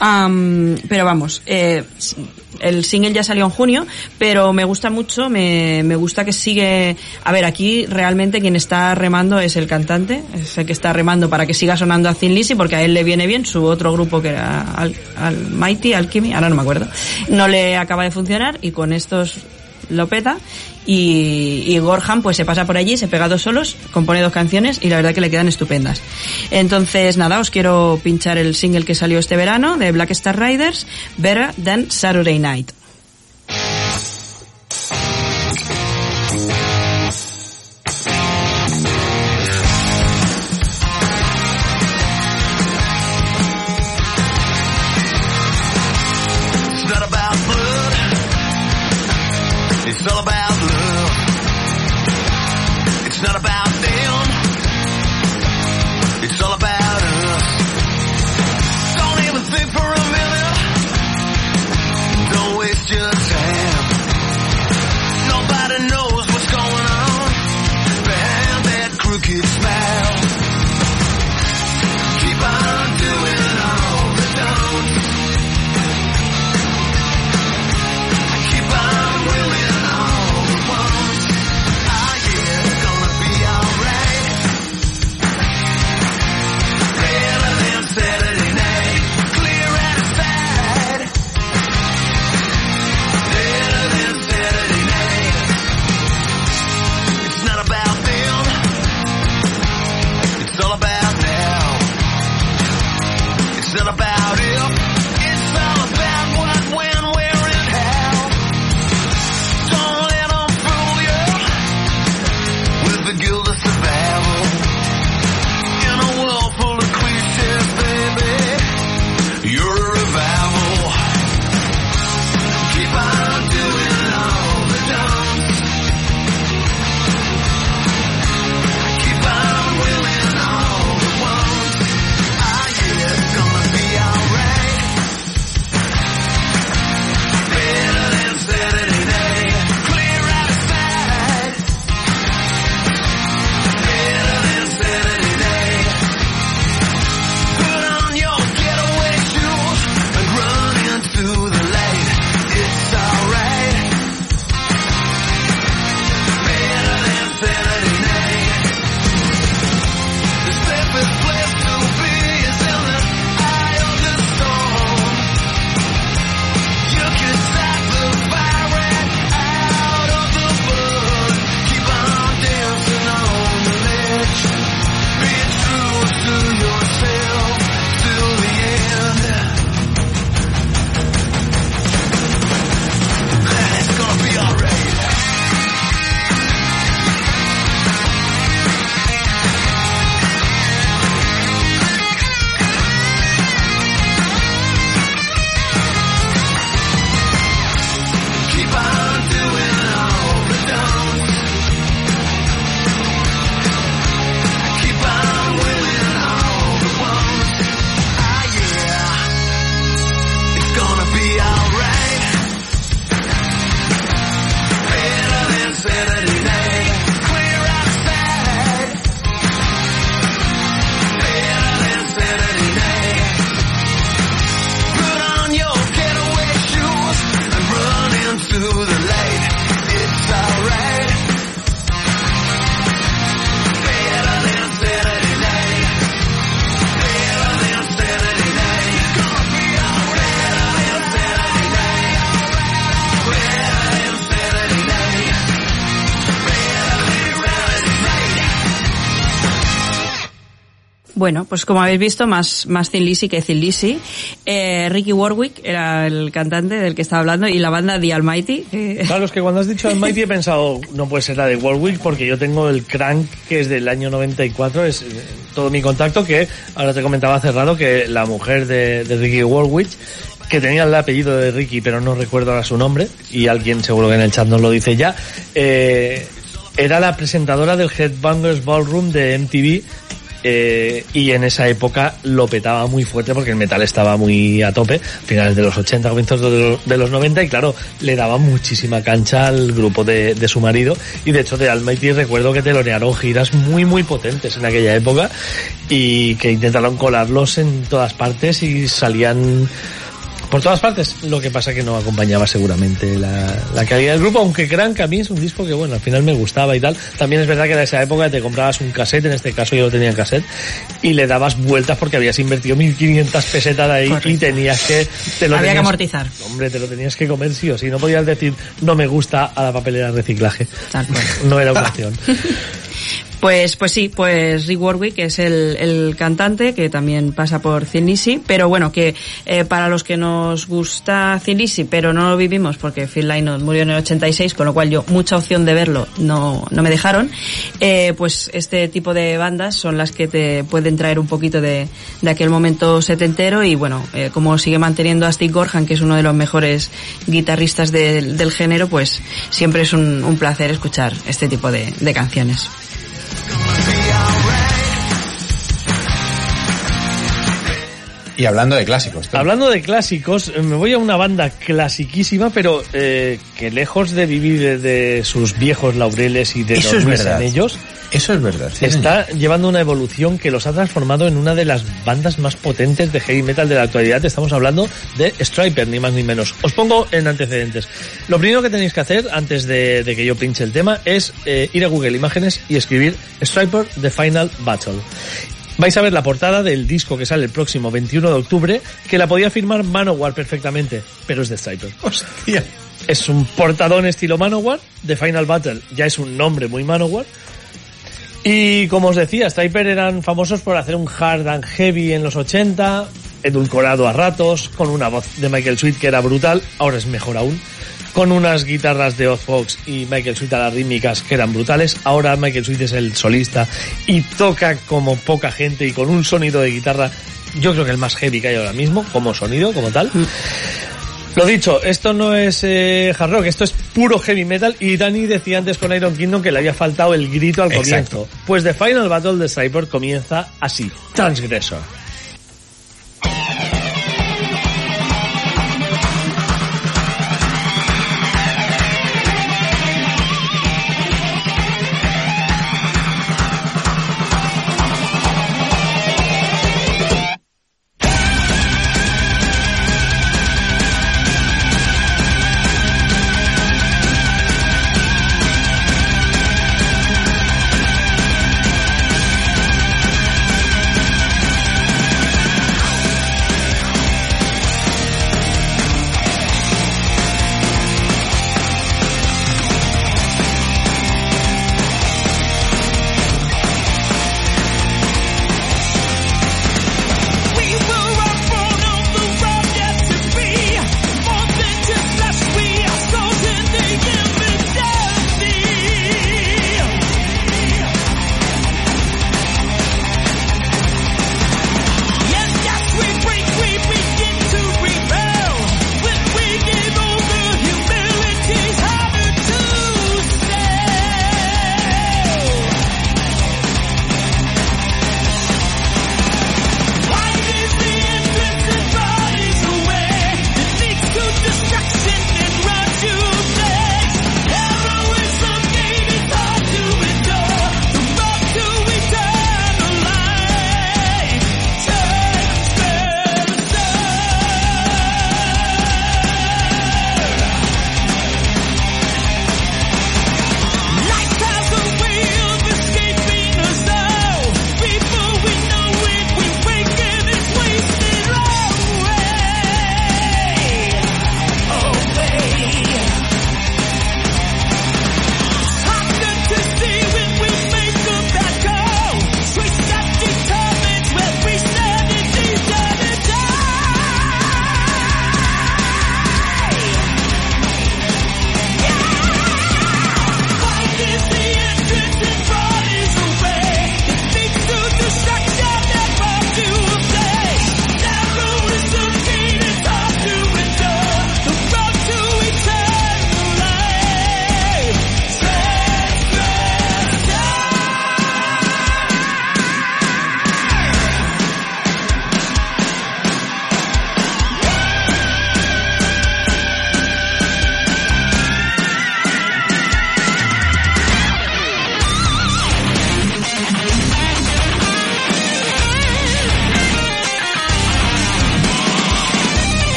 Am, pero vamos, eh, el single ya salió en junio, pero me gusta mucho, me, gusta que sigue... A ver, aquí realmente quien está remando es el cantante, es el que está remando para que siga sonando a Thin Lizzy, porque a él le viene bien, su otro grupo que era Al, Almighty, Alchemy, ahora no me acuerdo, no le acaba de funcionar y con estos lo peta y, y Gorham pues se pasa por allí, se pega dos solos, compone dos canciones y la verdad que le quedan estupendas. Entonces nada, os quiero pinchar el single que salió este verano de Black Star Riders, Better Than Saturday Night. Bueno, pues como habéis visto, más, más Thin que Thin. Eh, Ricky Warwick era el cantante del que estaba hablando y la banda The Almighty. Claro, es que cuando has dicho Almighty he pensado, no puede ser la de Warwick porque yo tengo el Crank que es del año 94, es eh, todo mi contacto que ahora te comentaba cerrado que la mujer de, de Ricky Warwick que tenía el apellido de Ricky pero no recuerdo ahora su nombre y alguien seguro que en el chat nos lo dice ya, eh, era la presentadora del Headbangers Ballroom de MTV eh, y en esa época lo petaba muy fuerte porque el metal estaba muy a tope, finales de los 80, comienzos de los, de los 90 y claro, le daba muchísima cancha al grupo de, de su marido. Y de hecho de Almighty recuerdo que telonearon giras muy muy potentes en aquella época y que intentaron colarlos en todas partes y salían por todas partes. Lo que pasa que no acompañaba seguramente la, la calidad del grupo, aunque Crank a mí es un disco que, bueno, al final me gustaba y tal. También es verdad que en esa época te comprabas un cassette, en este caso yo lo tenía en cassette, y le dabas vueltas porque habías invertido 1500 pesetas ahí Correcto. y tenías que... Te lo Había que amortizar. Hombre, te lo tenías que comer sí o sí. No podías decir, no me gusta a la papelera de reciclaje. Tal cual. No era una opción. Pues, pues sí, pues Rick Warwick es el, el cantante que también pasa por Lizzy, pero bueno, que eh, para los que nos gusta Lizzy, pero no lo vivimos porque Phil Lynott murió en el 86, con lo cual yo mucha opción de verlo no, no me dejaron, eh, pues este tipo de bandas son las que te pueden traer un poquito de, de aquel momento setentero y bueno, eh, como sigue manteniendo a Steve Gorham, que es uno de los mejores guitarristas del- del género, pues siempre es un, un placer escuchar este tipo de, de canciones. around. Y hablando de clásicos. tú. Hablando de clásicos, eh, me voy a una banda clasiquísima, pero eh, que lejos de vivir de, sus viejos laureles y de Eso es verdad. en ellos, Eso es verdad. sí, está llevando una evolución que los ha transformado en una de las bandas más potentes de heavy metal de la actualidad. Estamos hablando de Striper, ni más ni menos. Os pongo en antecedentes. Lo primero que tenéis que hacer antes de, de que yo pinche el tema es eh, ir a Google Imágenes y escribir Striper The Final Battle. Vais a ver la portada del disco que sale el próximo 21 de octubre, que la podía firmar Manowar perfectamente, pero es de Striper. Hostia. Es un portadón estilo Manowar, The Final Battle ya es un nombre muy Manowar. Y como os decía, Striper eran famosos por hacer un hard and heavy en los 80, edulcorado a ratos, con una voz de Michael Sweet que era brutal, ahora es mejor aún, con unas guitarras de Oz Fox y Michael Sweet a las rítmicas que eran brutales, ahora Michael Sweet es el solista y toca como poca gente y con un sonido de guitarra, yo creo que el más heavy que hay ahora mismo, como sonido, como tal. Lo dicho, esto no es eh, hard rock, esto es puro heavy metal y Dani decía antes con Iron Kingdom que le había faltado el grito al Exacto. comienzo. Pues The Final Battle de Cyber comienza así, Transgressor.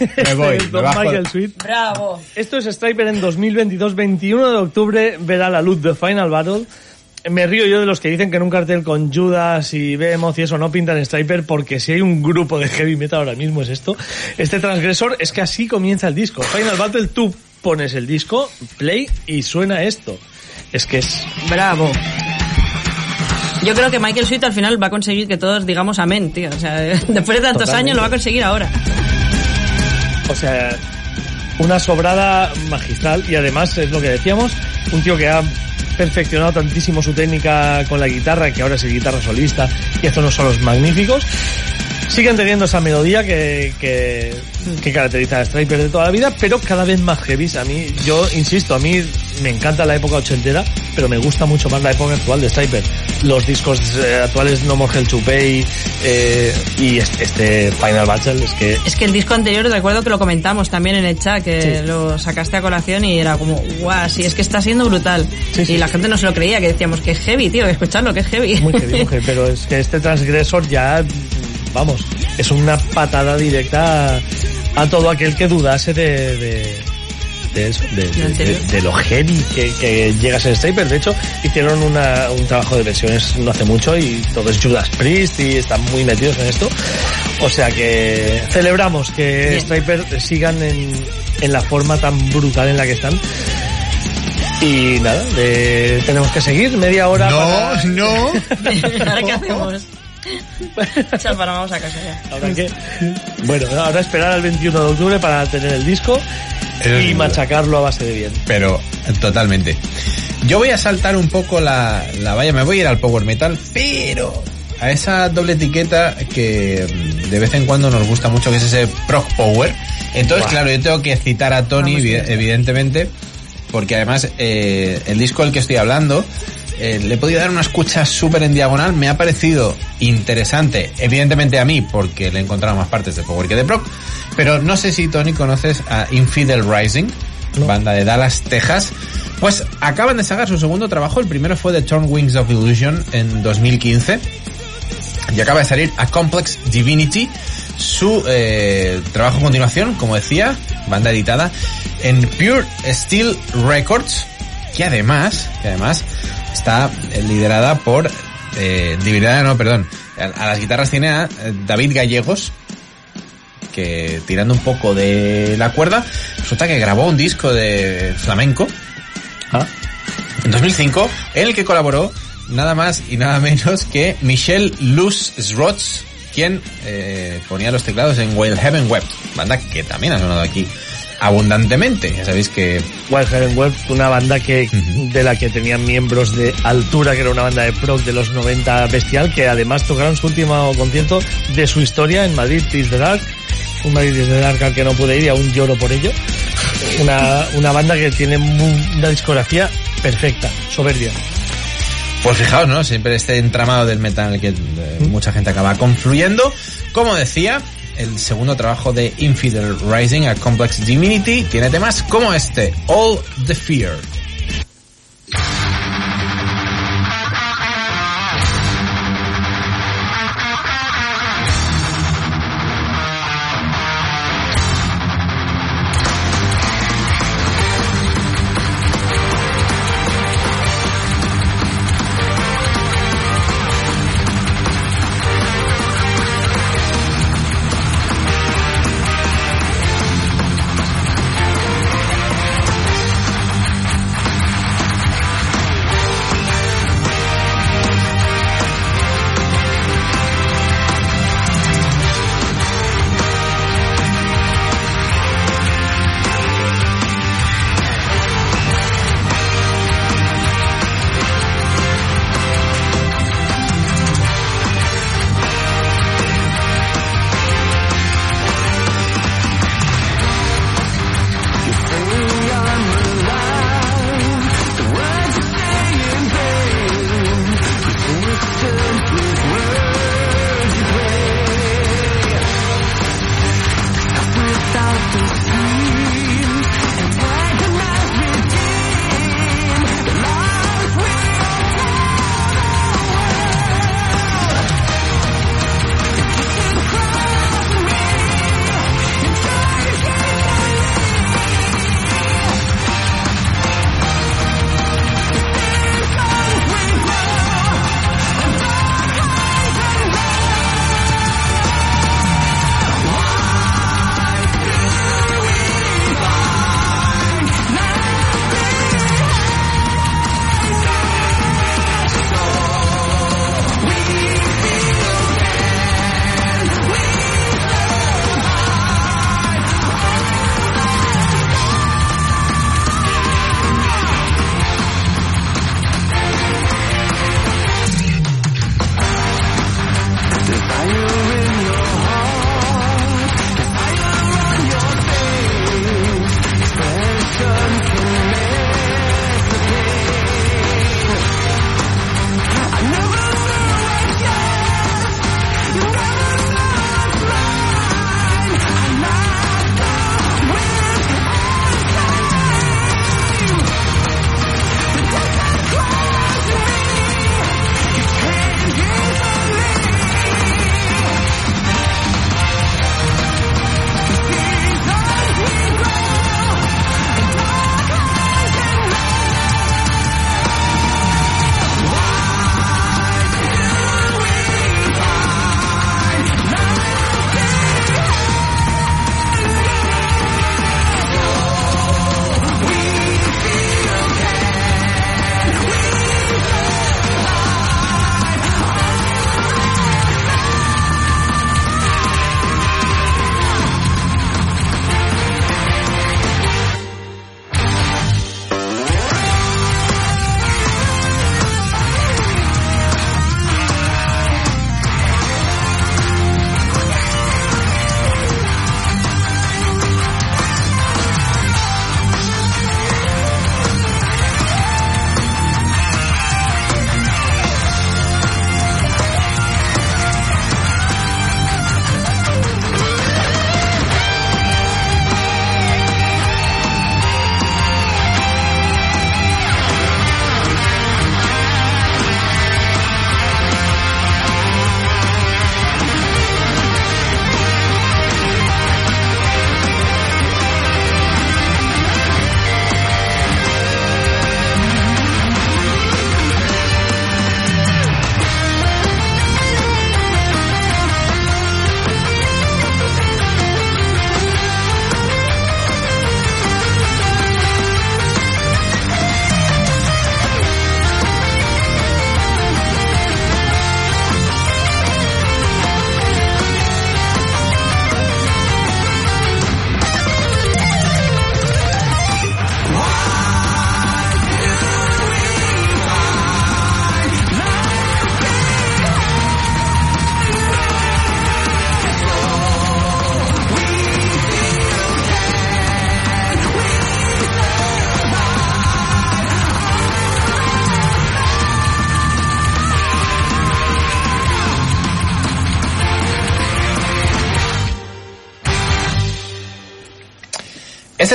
Me voy, me. Michael Sweet. Bravo. Esto es Striper en 2022, 21 de octubre, verá la luz de Final Battle. Me río yo de los que dicen que en un cartel con Judas y Behemoth y eso no pintan Striper porque si hay un grupo de heavy metal ahora mismo es esto. Este transgresor es que así comienza el disco. Final Battle, tú pones el disco, play y suena esto. Es que es... Bravo. Yo creo que Michael Sweet al final va a conseguir que todos digamos amén, tío. O sea, después de tantos Totalmente. años lo va a conseguir ahora. O sea, una sobrada magistral y además es lo que decíamos, un tío que ha perfeccionado tantísimo su técnica con la guitarra, que ahora es el guitarra solista y hace unos solos magníficos. Siguen teniendo esa melodía que, que, que caracteriza a Striper de toda la vida, pero cada vez más heavy. A mí, yo insisto, a mí me encanta la época ochentera, pero me gusta mucho más la época actual de Striper. Los discos eh, actuales No More Hell to Pay eh, y este, este Final Battle es que Es que el disco anterior recuerdo que lo comentamos también en el chat, que Sí. lo sacaste a colación y era como, guau, sí, es que está siendo brutal. Sí, sí. Y la gente no se lo creía, que decíamos que es heavy, tío, que escucharlo, que es heavy. Muy heavy, muy heavy, pero es que este transgresor ya, vamos, es una patada directa a, a todo aquel que dudase de, de, de eso, de, de- anterior. de- de lo heavy que, que llega a ser Striper. De hecho, hicieron una, un trabajo de versiones no hace mucho y todo es Judas Priest y están muy metidos en esto. O sea que celebramos que Bien. Striper sigan en, en la forma tan brutal en la que están. Y nada, eh, tenemos que seguir media hora. No, para- no. ¿Ahora qué hacemos? Vamos a casa ya. Ahora bueno, ahora esperar al 21 de octubre para tener el disco Eso y duda. machacarlo a base de bien. Pero totalmente. Yo voy a saltar un poco la, la valla, me voy a ir al power metal, pero a esa doble etiqueta que mm, de vez en cuando nos gusta mucho, que es ese prog power. Entonces, claro, yo tengo que citar a Tony, evidentemente, porque además eh, el disco del que estoy hablando eh, le he podido dar una escucha súper en diagonal, me ha parecido interesante, evidentemente a mí, porque le he encontrado más partes de Power que de Proc, pero no sé si Tony conoces a Infidel Rising, banda de Dallas, Texas, pues acaban de sacar su segundo trabajo, el primero fue The Torn Wings of Illusion en 2015, y acaba de salir A Complex Divinity, su eh, trabajo a continuación, como decía, banda editada en Pure Steel Records, que además, que además está eh, liderada por, eh, divinidad, no, perdón, a, a las guitarras tiene a eh, David Gallegos, que tirando un poco de la cuerda, resulta que grabó un disco de flamenco Ah, en 2005, en el que colaboró nada más y nada menos que Michelle Luz Srots, quien eh, ponía los teclados en Wild Heaven Web, banda que también ha sonado aquí abundantemente. Ya sabéis que Wild Web, una banda que de la que tenían miembros de altura, que era una banda de prog de los 90 bestial, que además tocaron su último concierto de su historia en Madrid Is the Dark. Un Madrid Is the Dark al que no pude ir y aún lloro por ello. Una, una banda que tiene una discografía perfecta, soberbia. Pues fijaos, ¿no? Siempre este entramado del metal en el que eh, mucha gente acaba confluyendo. Como decía, el segundo trabajo de Infidel Rising, a Complex Divinity, tiene temas como este, All the Fear.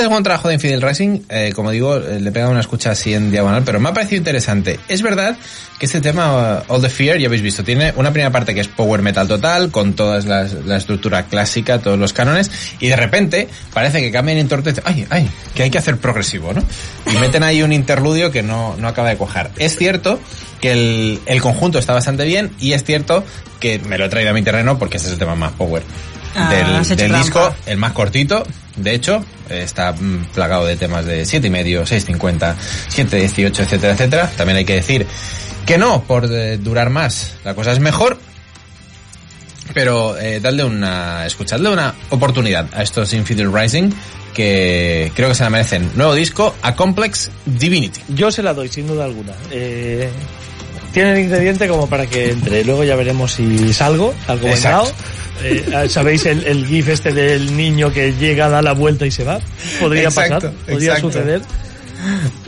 Este segundo trabajo de Infidel Rising, eh, como digo, eh, le pega una escucha así en diagonal, pero me ha parecido interesante. Es verdad que este tema, uh, All the Fear, ya habéis visto, tiene una primera parte que es power metal total, con toda la estructura clásica, todos los cánones, y de repente parece que cambian en dicen, ay, ay, que hay que hacer progresivo, ¿no? Y meten ahí un interludio que no, no acaba de cuajar. Es cierto que el, el conjunto está bastante bien, y es cierto que me lo he traído a mi terreno porque este es el tema más power Ah, del, disco, el más cortito, de hecho, está mm, plagado de temas de 7,5, 6,50, 7,18, etcétera, etcétera. También hay que decir que no, por eh, durar más, la cosa es mejor, pero eh, dadle una, escuchadle una oportunidad a estos Infidel Rising, que creo que se la merecen. Nuevo disco, A Complex Divinity. Yo se la doy, sin duda alguna. Eh, tiene el ingrediente como para que entre. Luego ya veremos si salgo, salgo buen. Eh, ¿Sabéis el, el gif este del niño que llega, da la vuelta y se va? Podría Exacto, pasar, podría exacto. suceder.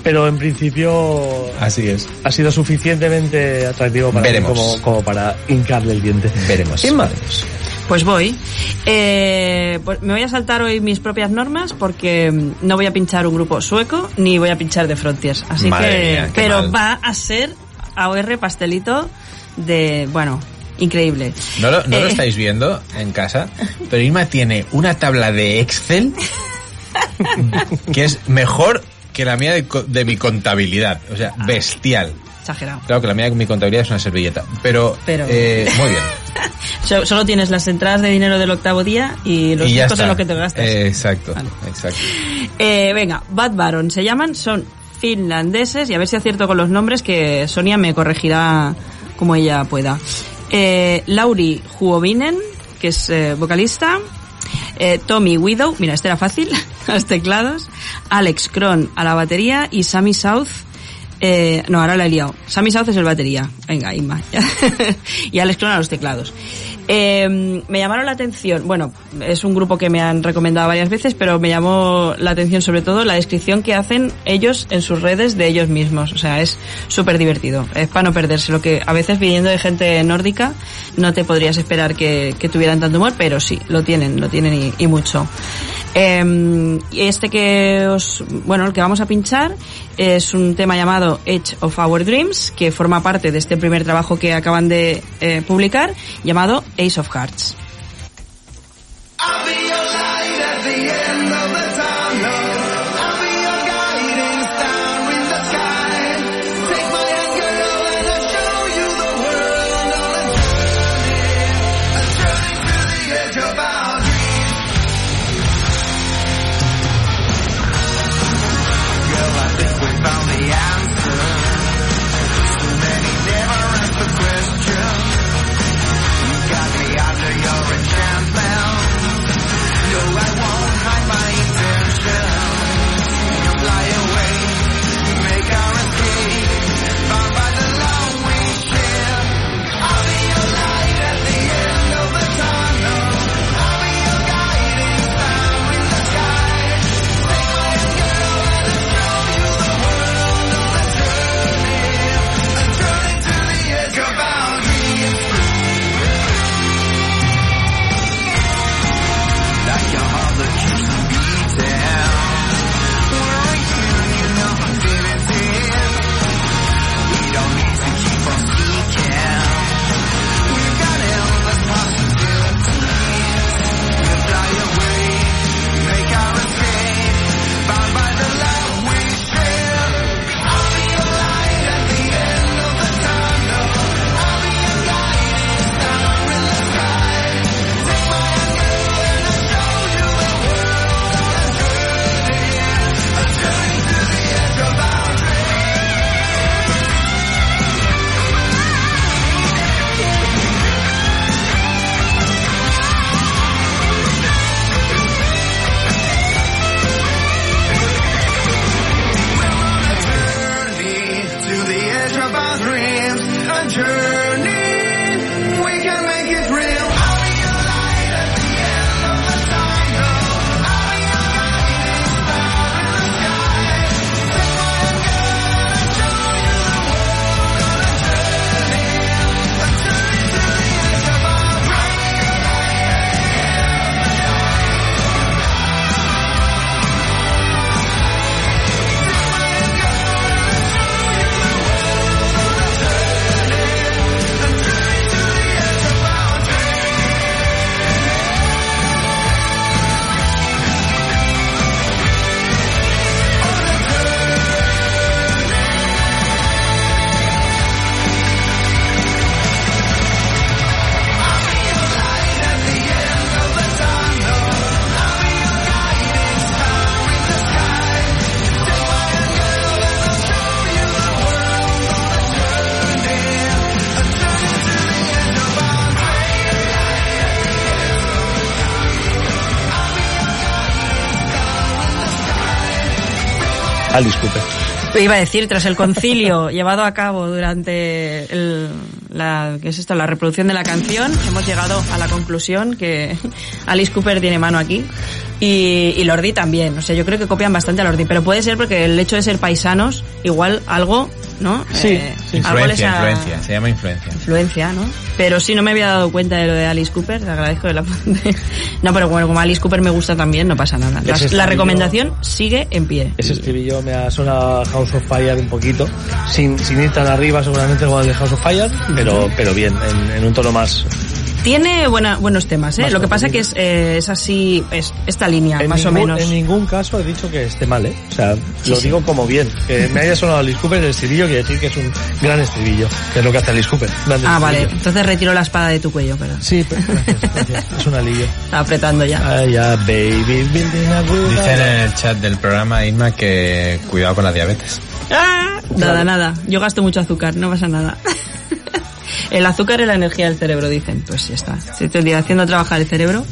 Pero en principio Así es. ha sido suficientemente atractivo para mí como, como para hincarle el diente. Veremos. Inma. veremos. Pues voy. Eh, pues me voy a saltar hoy mis propias normas porque no voy a pinchar un grupo sueco ni voy a pinchar de Frontiers. Así Madre que, mía, pero mal. va a ser AOR pastelito de, bueno, increíble. No lo, no lo Eh, estáis viendo en casa, pero Irma tiene una tabla de Excel que es mejor que la mía de, de mi contabilidad. O sea, bestial. Exagerado. Claro que la mía de mi contabilidad es una servilleta. Pero, Pero- eh, muy bien. So- Solo tienes las entradas de dinero del octavo día y los está. en lo que te gastas. Eh, exacto, Vale. exacto. Eh, venga, Bad Baron se llaman, son finlandeses y a ver si acierto con los nombres que Sonia me corregirá como ella pueda. Eh, Lauri Huovinen, que es eh, vocalista. Eh, Tommy Widow, mira, este era fácil, a los teclados. Alex Kron a la batería y Sammy South. Eh, no, ahora la he liado. Sammy South es el batería. Venga, Inma. y Alex Kron a los teclados. Eh, me llamaron la atención, bueno, es un grupo que me han recomendado varias veces, pero me llamó la atención sobre todo la descripción que hacen ellos en sus redes de ellos mismos. O sea, es súper divertido. Es para no perderse lo que a veces viniendo de gente nórdica no te podrías esperar que, tuvieran tanto humor, pero sí, lo tienen, lo tienen y mucho. Eh, este que os, bueno, el que vamos a pinchar es un tema llamado Edge of Our Dreams, que forma parte de este primer trabajo que acaban de eh, publicar, llamado Ace of Hearts. Alice Cooper. Iba a decir, tras el concilio llevado a cabo durante el- la, ¿qué es esto? la reproducción de la canción, hemos llegado a la conclusión que Alice Cooper tiene mano aquí y, y Lordi también. O sea, yo creo que copian bastante a Lordi, pero puede ser porque el hecho de ser paisanos, igual algo, ¿no? Sí, Eh, sí. algo les Influencia, ha- influencia. Se llama influencia. influencia, ¿no? Pero sí, no me había dado cuenta de lo de Alice Cooper, te agradezco de la No, pero bueno, como Alice Cooper me gusta también, no pasa nada. La, recomendación sigue en pie. Ese estribillo me ha sonado House of Fire un poquito, sin, sin ir tan arriba seguramente como el de House of Fire, pero, pero bien, en, en un tono más... Tiene buena, buenos temas, ¿eh? Más Lo que pasa que es, eh, es así, es esta línea, En más ningún, o menos. En ningún caso he dicho que esté mal, ¿eh? O sea, Sí, lo sí. digo como bien. Que me haya sonado Alice Cooper el estribillo quiere decir que es un gran estribillo, que es lo que hace Alice Cooper. Ah, vale. Entonces retiro la espada de tu cuello, pero Sí, pero gracias, gracias. es un alivio. está apretando ya. Ah, ya, baby, building a good Dicen en el chat del programa, Isma, que cuidado con la diabetes. Ah, nada, nada. Yo gasto mucho azúcar, no pasa nada. El azúcar es la energía del cerebro, dicen. Pues ya está. Se estoy haciendo trabajar el cerebro.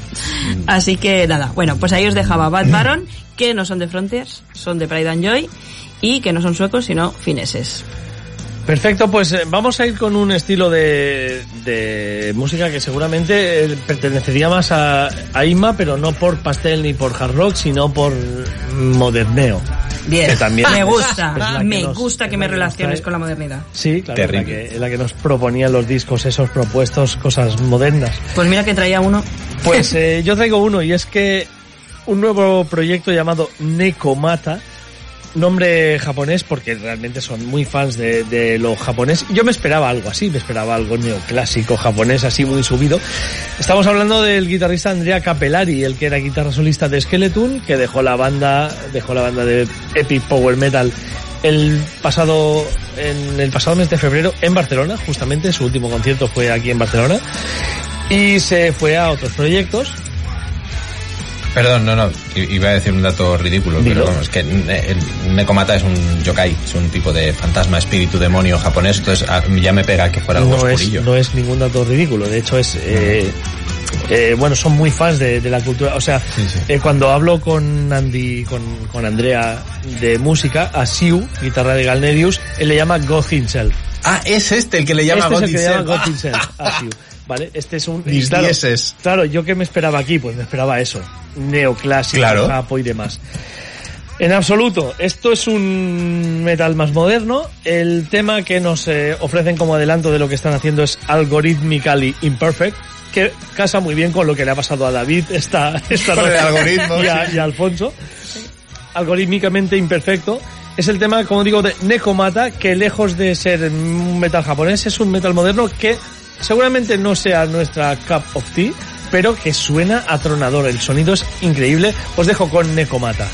Así que nada. Bueno, pues ahí os dejaba Bad Baron, que no son de Frontiers, son de Pride and Joy, y que no son suecos, sino fineses. Perfecto, pues eh, vamos a ir con un estilo de, de música que seguramente eh, pertenecería más a, a Inma, pero no por pastel ni por hard rock, sino por moderneo. Bien. Que también me gusta. es me nos- gusta que me relaciones trae- con la modernidad. Sí, claro, es la, Terrible. que, es la que nos proponían los discos esos propuestos, cosas modernas. Pues mira que traía uno. Pues eh, yo traigo uno y es que un nuevo proyecto llamado Nekomata, nombre japonés porque realmente son muy fans de, de lo japonés. Yo me esperaba algo así, me esperaba algo neoclásico japonés así muy subido. Estamos hablando del guitarrista Andrea Capellari, el que era guitarra solista de Skeleton, que dejó la banda, dejó la banda de Epic Power Metal el pasado en el pasado mes de febrero en Barcelona, justamente su último concierto fue aquí en Barcelona y se fue a otros proyectos. Perdón, no, no, iba a decir un dato ridículo, Dilo. pero vamos, es que el Nekomata es un yokai, es un tipo de fantasma, espíritu, demonio japonés, entonces ah, ya me pega que fuera algo no es, oscurillo. no es ningún dato ridículo, de hecho es... eh, eh, bueno, son muy fans de, de la cultura. O sea, Sí, sí. eh, cuando hablo con Andy, con, con Andrea de música, a Siu, guitarra de Galnerius, él le llama God himself. Ah, es este el que le llama este es el God que le llama. God himself, a Siu. ¿Vale? Este es un... Mis claro, dieces. Claro, yo que me esperaba aquí, pues me esperaba eso. Neoclásico, Claro. japo y demás. En absoluto, esto es un metal más moderno. El tema que nos eh, ofrecen como adelanto de lo que están haciendo es Algorithmically Imperfect, que casa muy bien con lo que le ha pasado a David esta, esta noche y a, y a Alfonso. Algorítmicamente imperfecto. Es el tema, como digo, de Nekomata, que lejos de ser un metal japonés, es un metal moderno que seguramente no sea nuestra cup of tea, pero que suena atronador. El sonido es increíble. Os dejo con Nekomata.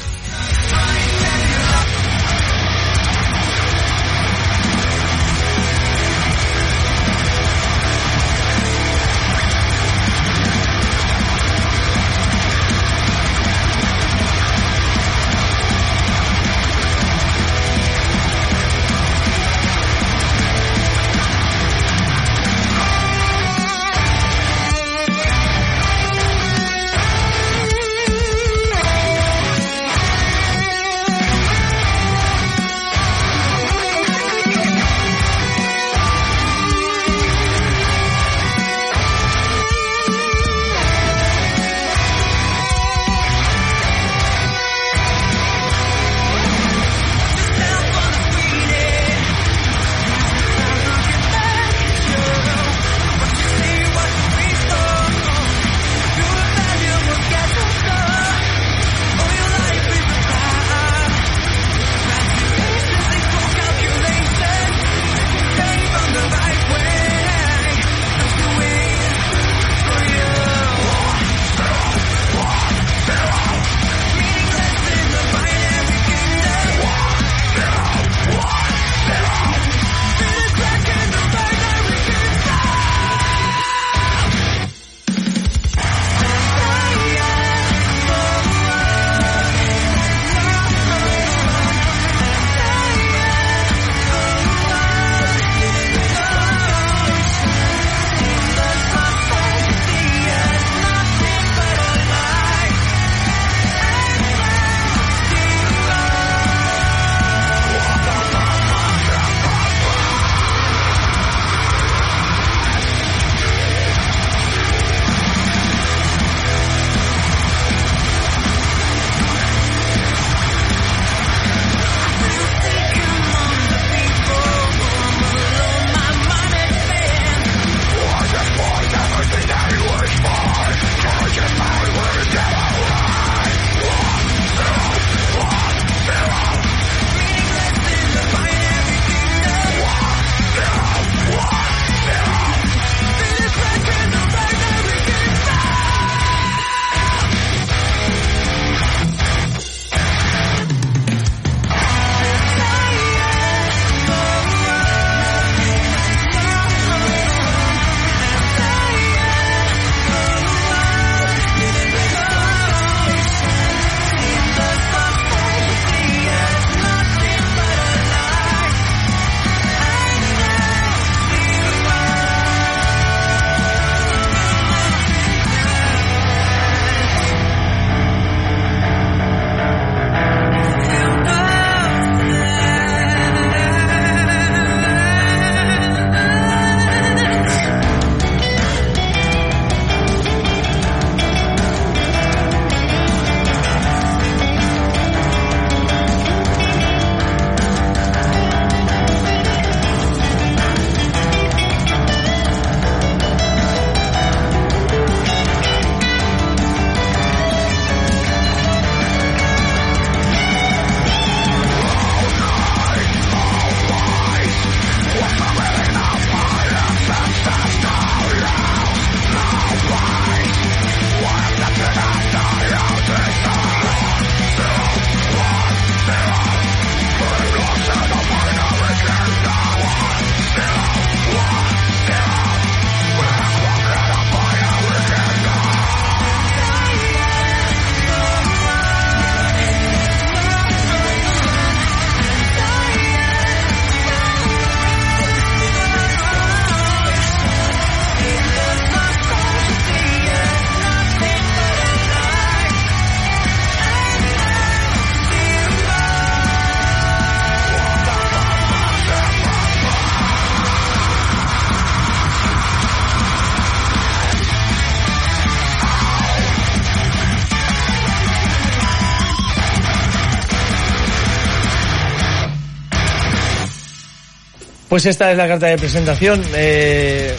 Pues esta es la carta de presentación. Eh,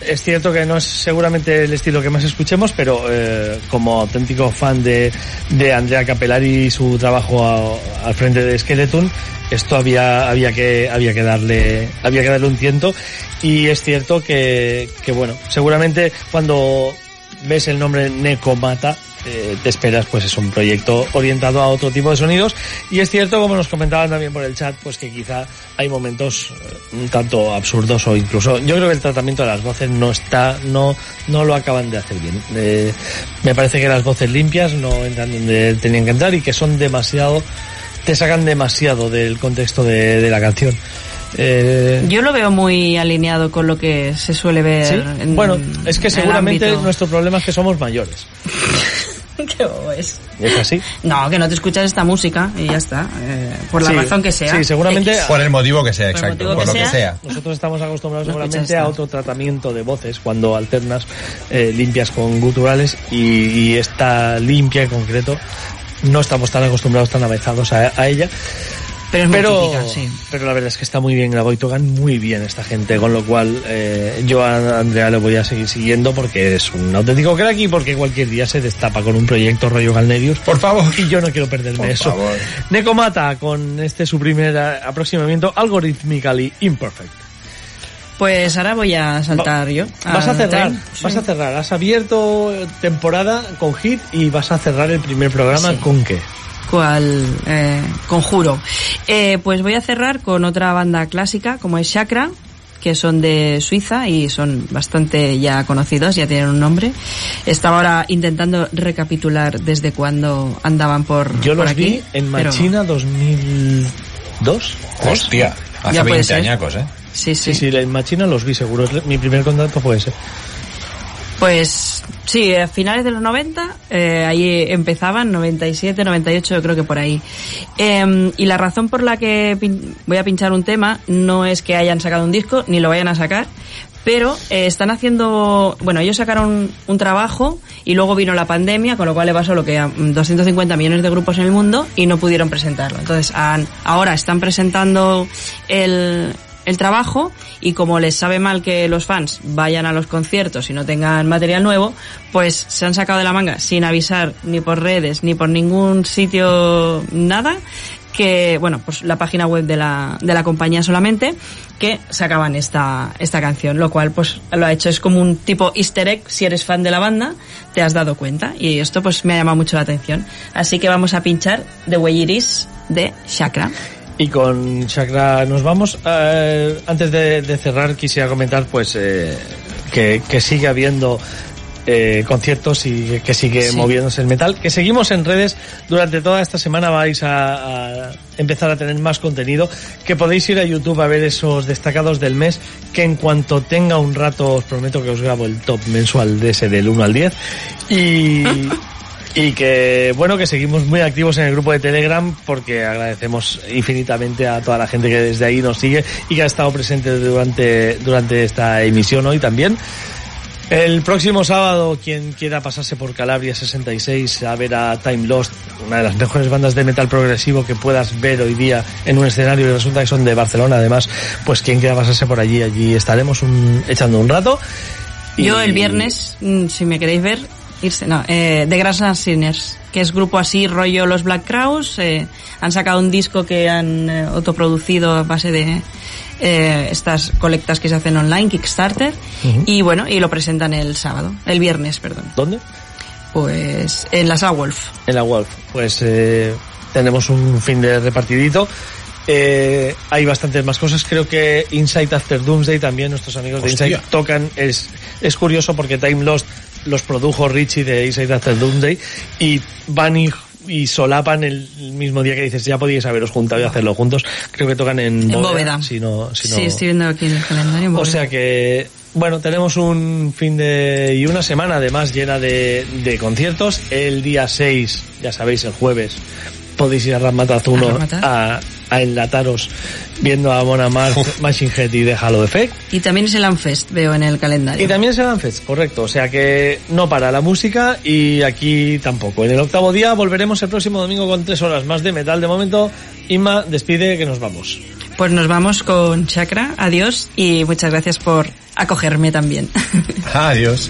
es cierto que no es seguramente el estilo que más escuchemos, pero eh, como auténtico fan de, de Andrea Capellari y su trabajo al frente de Skeleton, esto había, había que, había que darle, había que darle un tiento. Y es cierto que, que bueno, seguramente cuando ves el nombre Necomata, eh, te esperas pues es un proyecto orientado a otro tipo de sonidos y es cierto como nos comentaban también por el chat pues que quizá hay momentos eh, un tanto absurdos o incluso yo creo que el tratamiento de las voces no está no no lo acaban de hacer bien Eh, me parece que las voces limpias no entran donde tenían que entrar y que son demasiado te sacan demasiado del contexto de, de la canción Eh, Yo lo veo muy alineado con lo que se suele ver. ¿sí? en- bueno es que seguramente nuestro problema es que somos mayores Qué bobo es. es así No, que no te escuchas esta música y ya está. eh, por la Sí, razón que sea. sí, seguramente- X. Por el motivo que sea, exacto. Por que lo que sea. sea. Nosotros estamos acostumbrados No seguramente a otro tratamiento de voces cuando alternas eh, limpias con guturales y, y esta limpia en concreto no estamos tan acostumbrados, tan avezados a, a ella. Pero es muy Pero, típica, sí. pero la verdad es que está muy bien grabado y tocan muy bien esta gente, con lo cual eh, yo a Andrea le voy a seguir siguiendo porque es un auténtico crack y porque cualquier día se destapa con un proyecto rollo Galnerius. Por favor. Y yo no quiero perderme Por eso. favor. Necomata con este su primer eh, aproximamiento algorithmically imperfect. Pues ahora voy a saltar yo. Vas a cerrar, tren. vas Sí. a cerrar. Has abierto temporada con hit y vas a cerrar el primer programa Sí. con qué? Cual eh, conjuro. Eh, pues voy a cerrar con otra banda clásica como es Chakra, que son de Suiza y son bastante ya conocidos, ya tienen un nombre. Estaba ahora intentando recapitular desde cuando andaban por, Yo por los aquí, vi en pero- Machina 2002. Hostia, hace Ya puede 20 ser. añacos, ¿eh? Sí, sí. Sí, sí, en Machina los vi seguro. Mi primer contacto fue ese. Pues sí, a finales de los 90, eh, ahí empezaban, 97, 98, yo creo que por ahí. Eh, y la razón por la que voy a pinchar un tema no es que hayan sacado un disco, ni lo vayan a sacar, pero eh, están haciendo, bueno, ellos sacaron un trabajo y luego vino la pandemia, con lo cual le pasó lo que a mm, 250 millones de grupos en el mundo y no pudieron presentarlo. Entonces, han- ahora están presentando el, el trabajo y como les sabe mal que los fans vayan a los conciertos y no tengan material nuevo, pues se han sacado de la manga sin avisar ni por redes ni por ningún sitio nada que bueno pues la página web de la, de la compañía solamente que sacaban esta esta canción lo cual pues lo ha hecho. Es como un tipo easter egg si eres fan de la banda te has dado cuenta y esto pues me ha llamado mucho la atención. Así que vamos a pinchar The Way It Is de Chakra Y con Chakra nos vamos. Eh, antes de, de cerrar quisiera comentar pues eh, que, que sigue habiendo eh, conciertos y que sigue Sí. moviéndose el metal. Que seguimos en redes. Durante toda esta semana vais a, a empezar a tener más contenido. Que podéis ir a YouTube a ver esos destacados del mes. Que en cuanto tenga un rato os prometo que os grabo el top mensual de ese del 1 al 10. Y... Y que, bueno, que seguimos muy activos en el grupo de Telegram porque agradecemos infinitamente a toda la gente que desde ahí nos sigue y que ha estado presente durante, durante esta emisión hoy también. El próximo sábado, quien quiera pasarse por Calabria 66 a ver a Time Lost, una de las mejores bandas de metal progresivo que puedas ver hoy día en un escenario y resulta que son de Barcelona además, pues quien quiera pasarse por allí, allí estaremos un- echando un rato. Y- Yo el viernes, mm, si me queréis ver, irse, no, eh, The Grassland Sinners, que es grupo así, rollo Los Black Crowes, eh, han sacado un disco que han eh, autoproducido a base de eh, estas colectas que se hacen online, Kickstarter, y bueno, y lo presentan el sábado, el viernes, perdón. ¿Dónde? Pues en la Wolf. En la Wolf. Pues eh, tenemos un fin de repartidito. Eh, hay bastantes más cosas. Creo que Inside After Doomsday también, nuestros amigos de. Inside tocan. Es, es curioso porque Time Lost los produjo Richie de Inside After Doomsday y van y, y solapan el mismo día que dices ya podíais haberos juntado y hacerlo juntos. Creo que tocan en, En Bóveda. Si no, si no- Sí, estoy viendo aquí en el calendario. en o Bóveda. sea que, bueno, tenemos un fin de y una semana además llena de, de conciertos. El día 6, ya sabéis, el jueves, podéis ir a Ramataz 1 A a, a enlataros viendo a Mona Mars, Machine Head y de Halo Effect. Y también es el Anfest, veo en el calendario. Y también se dan fest, correcto. O sea que no para la música y aquí tampoco. En el octavo día volveremos el próximo domingo con tres horas más de metal. De momento, Inma, despide que nos vamos. Pues nos vamos con Chakra, adiós y muchas gracias por acogerme también. Adiós.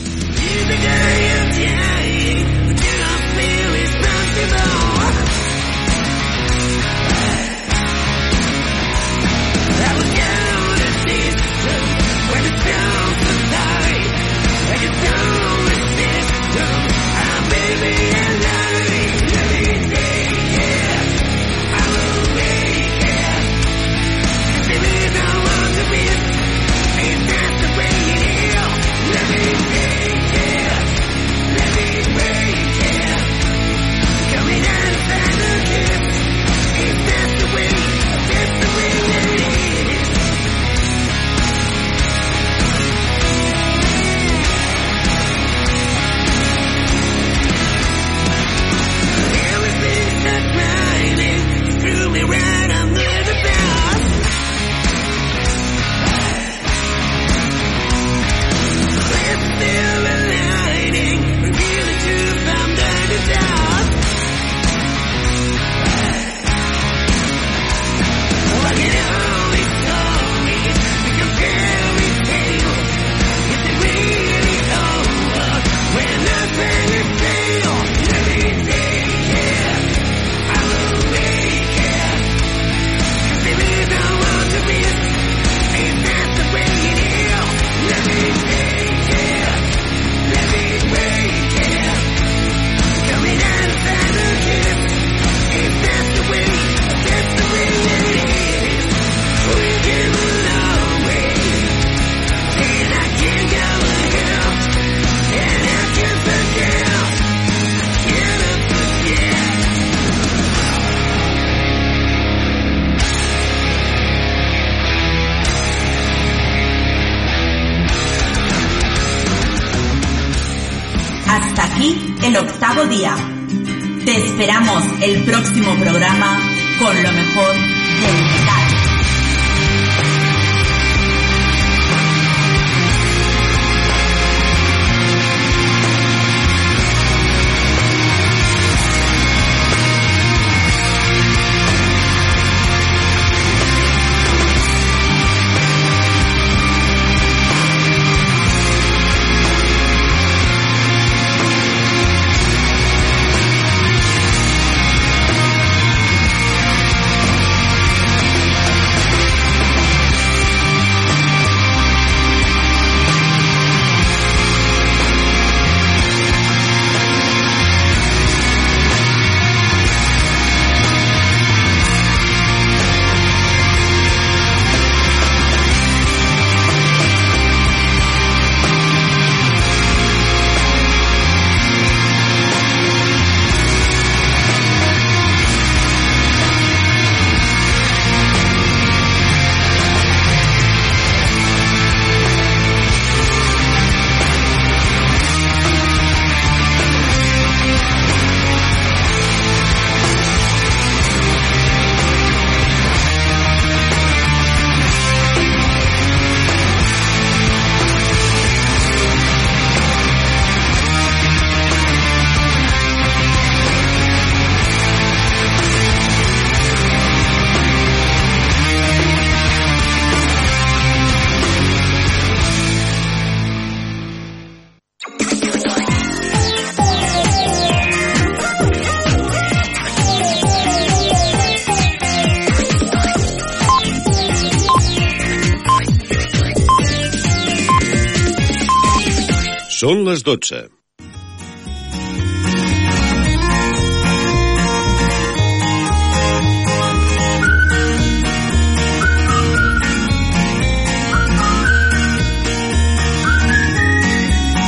Són les 12.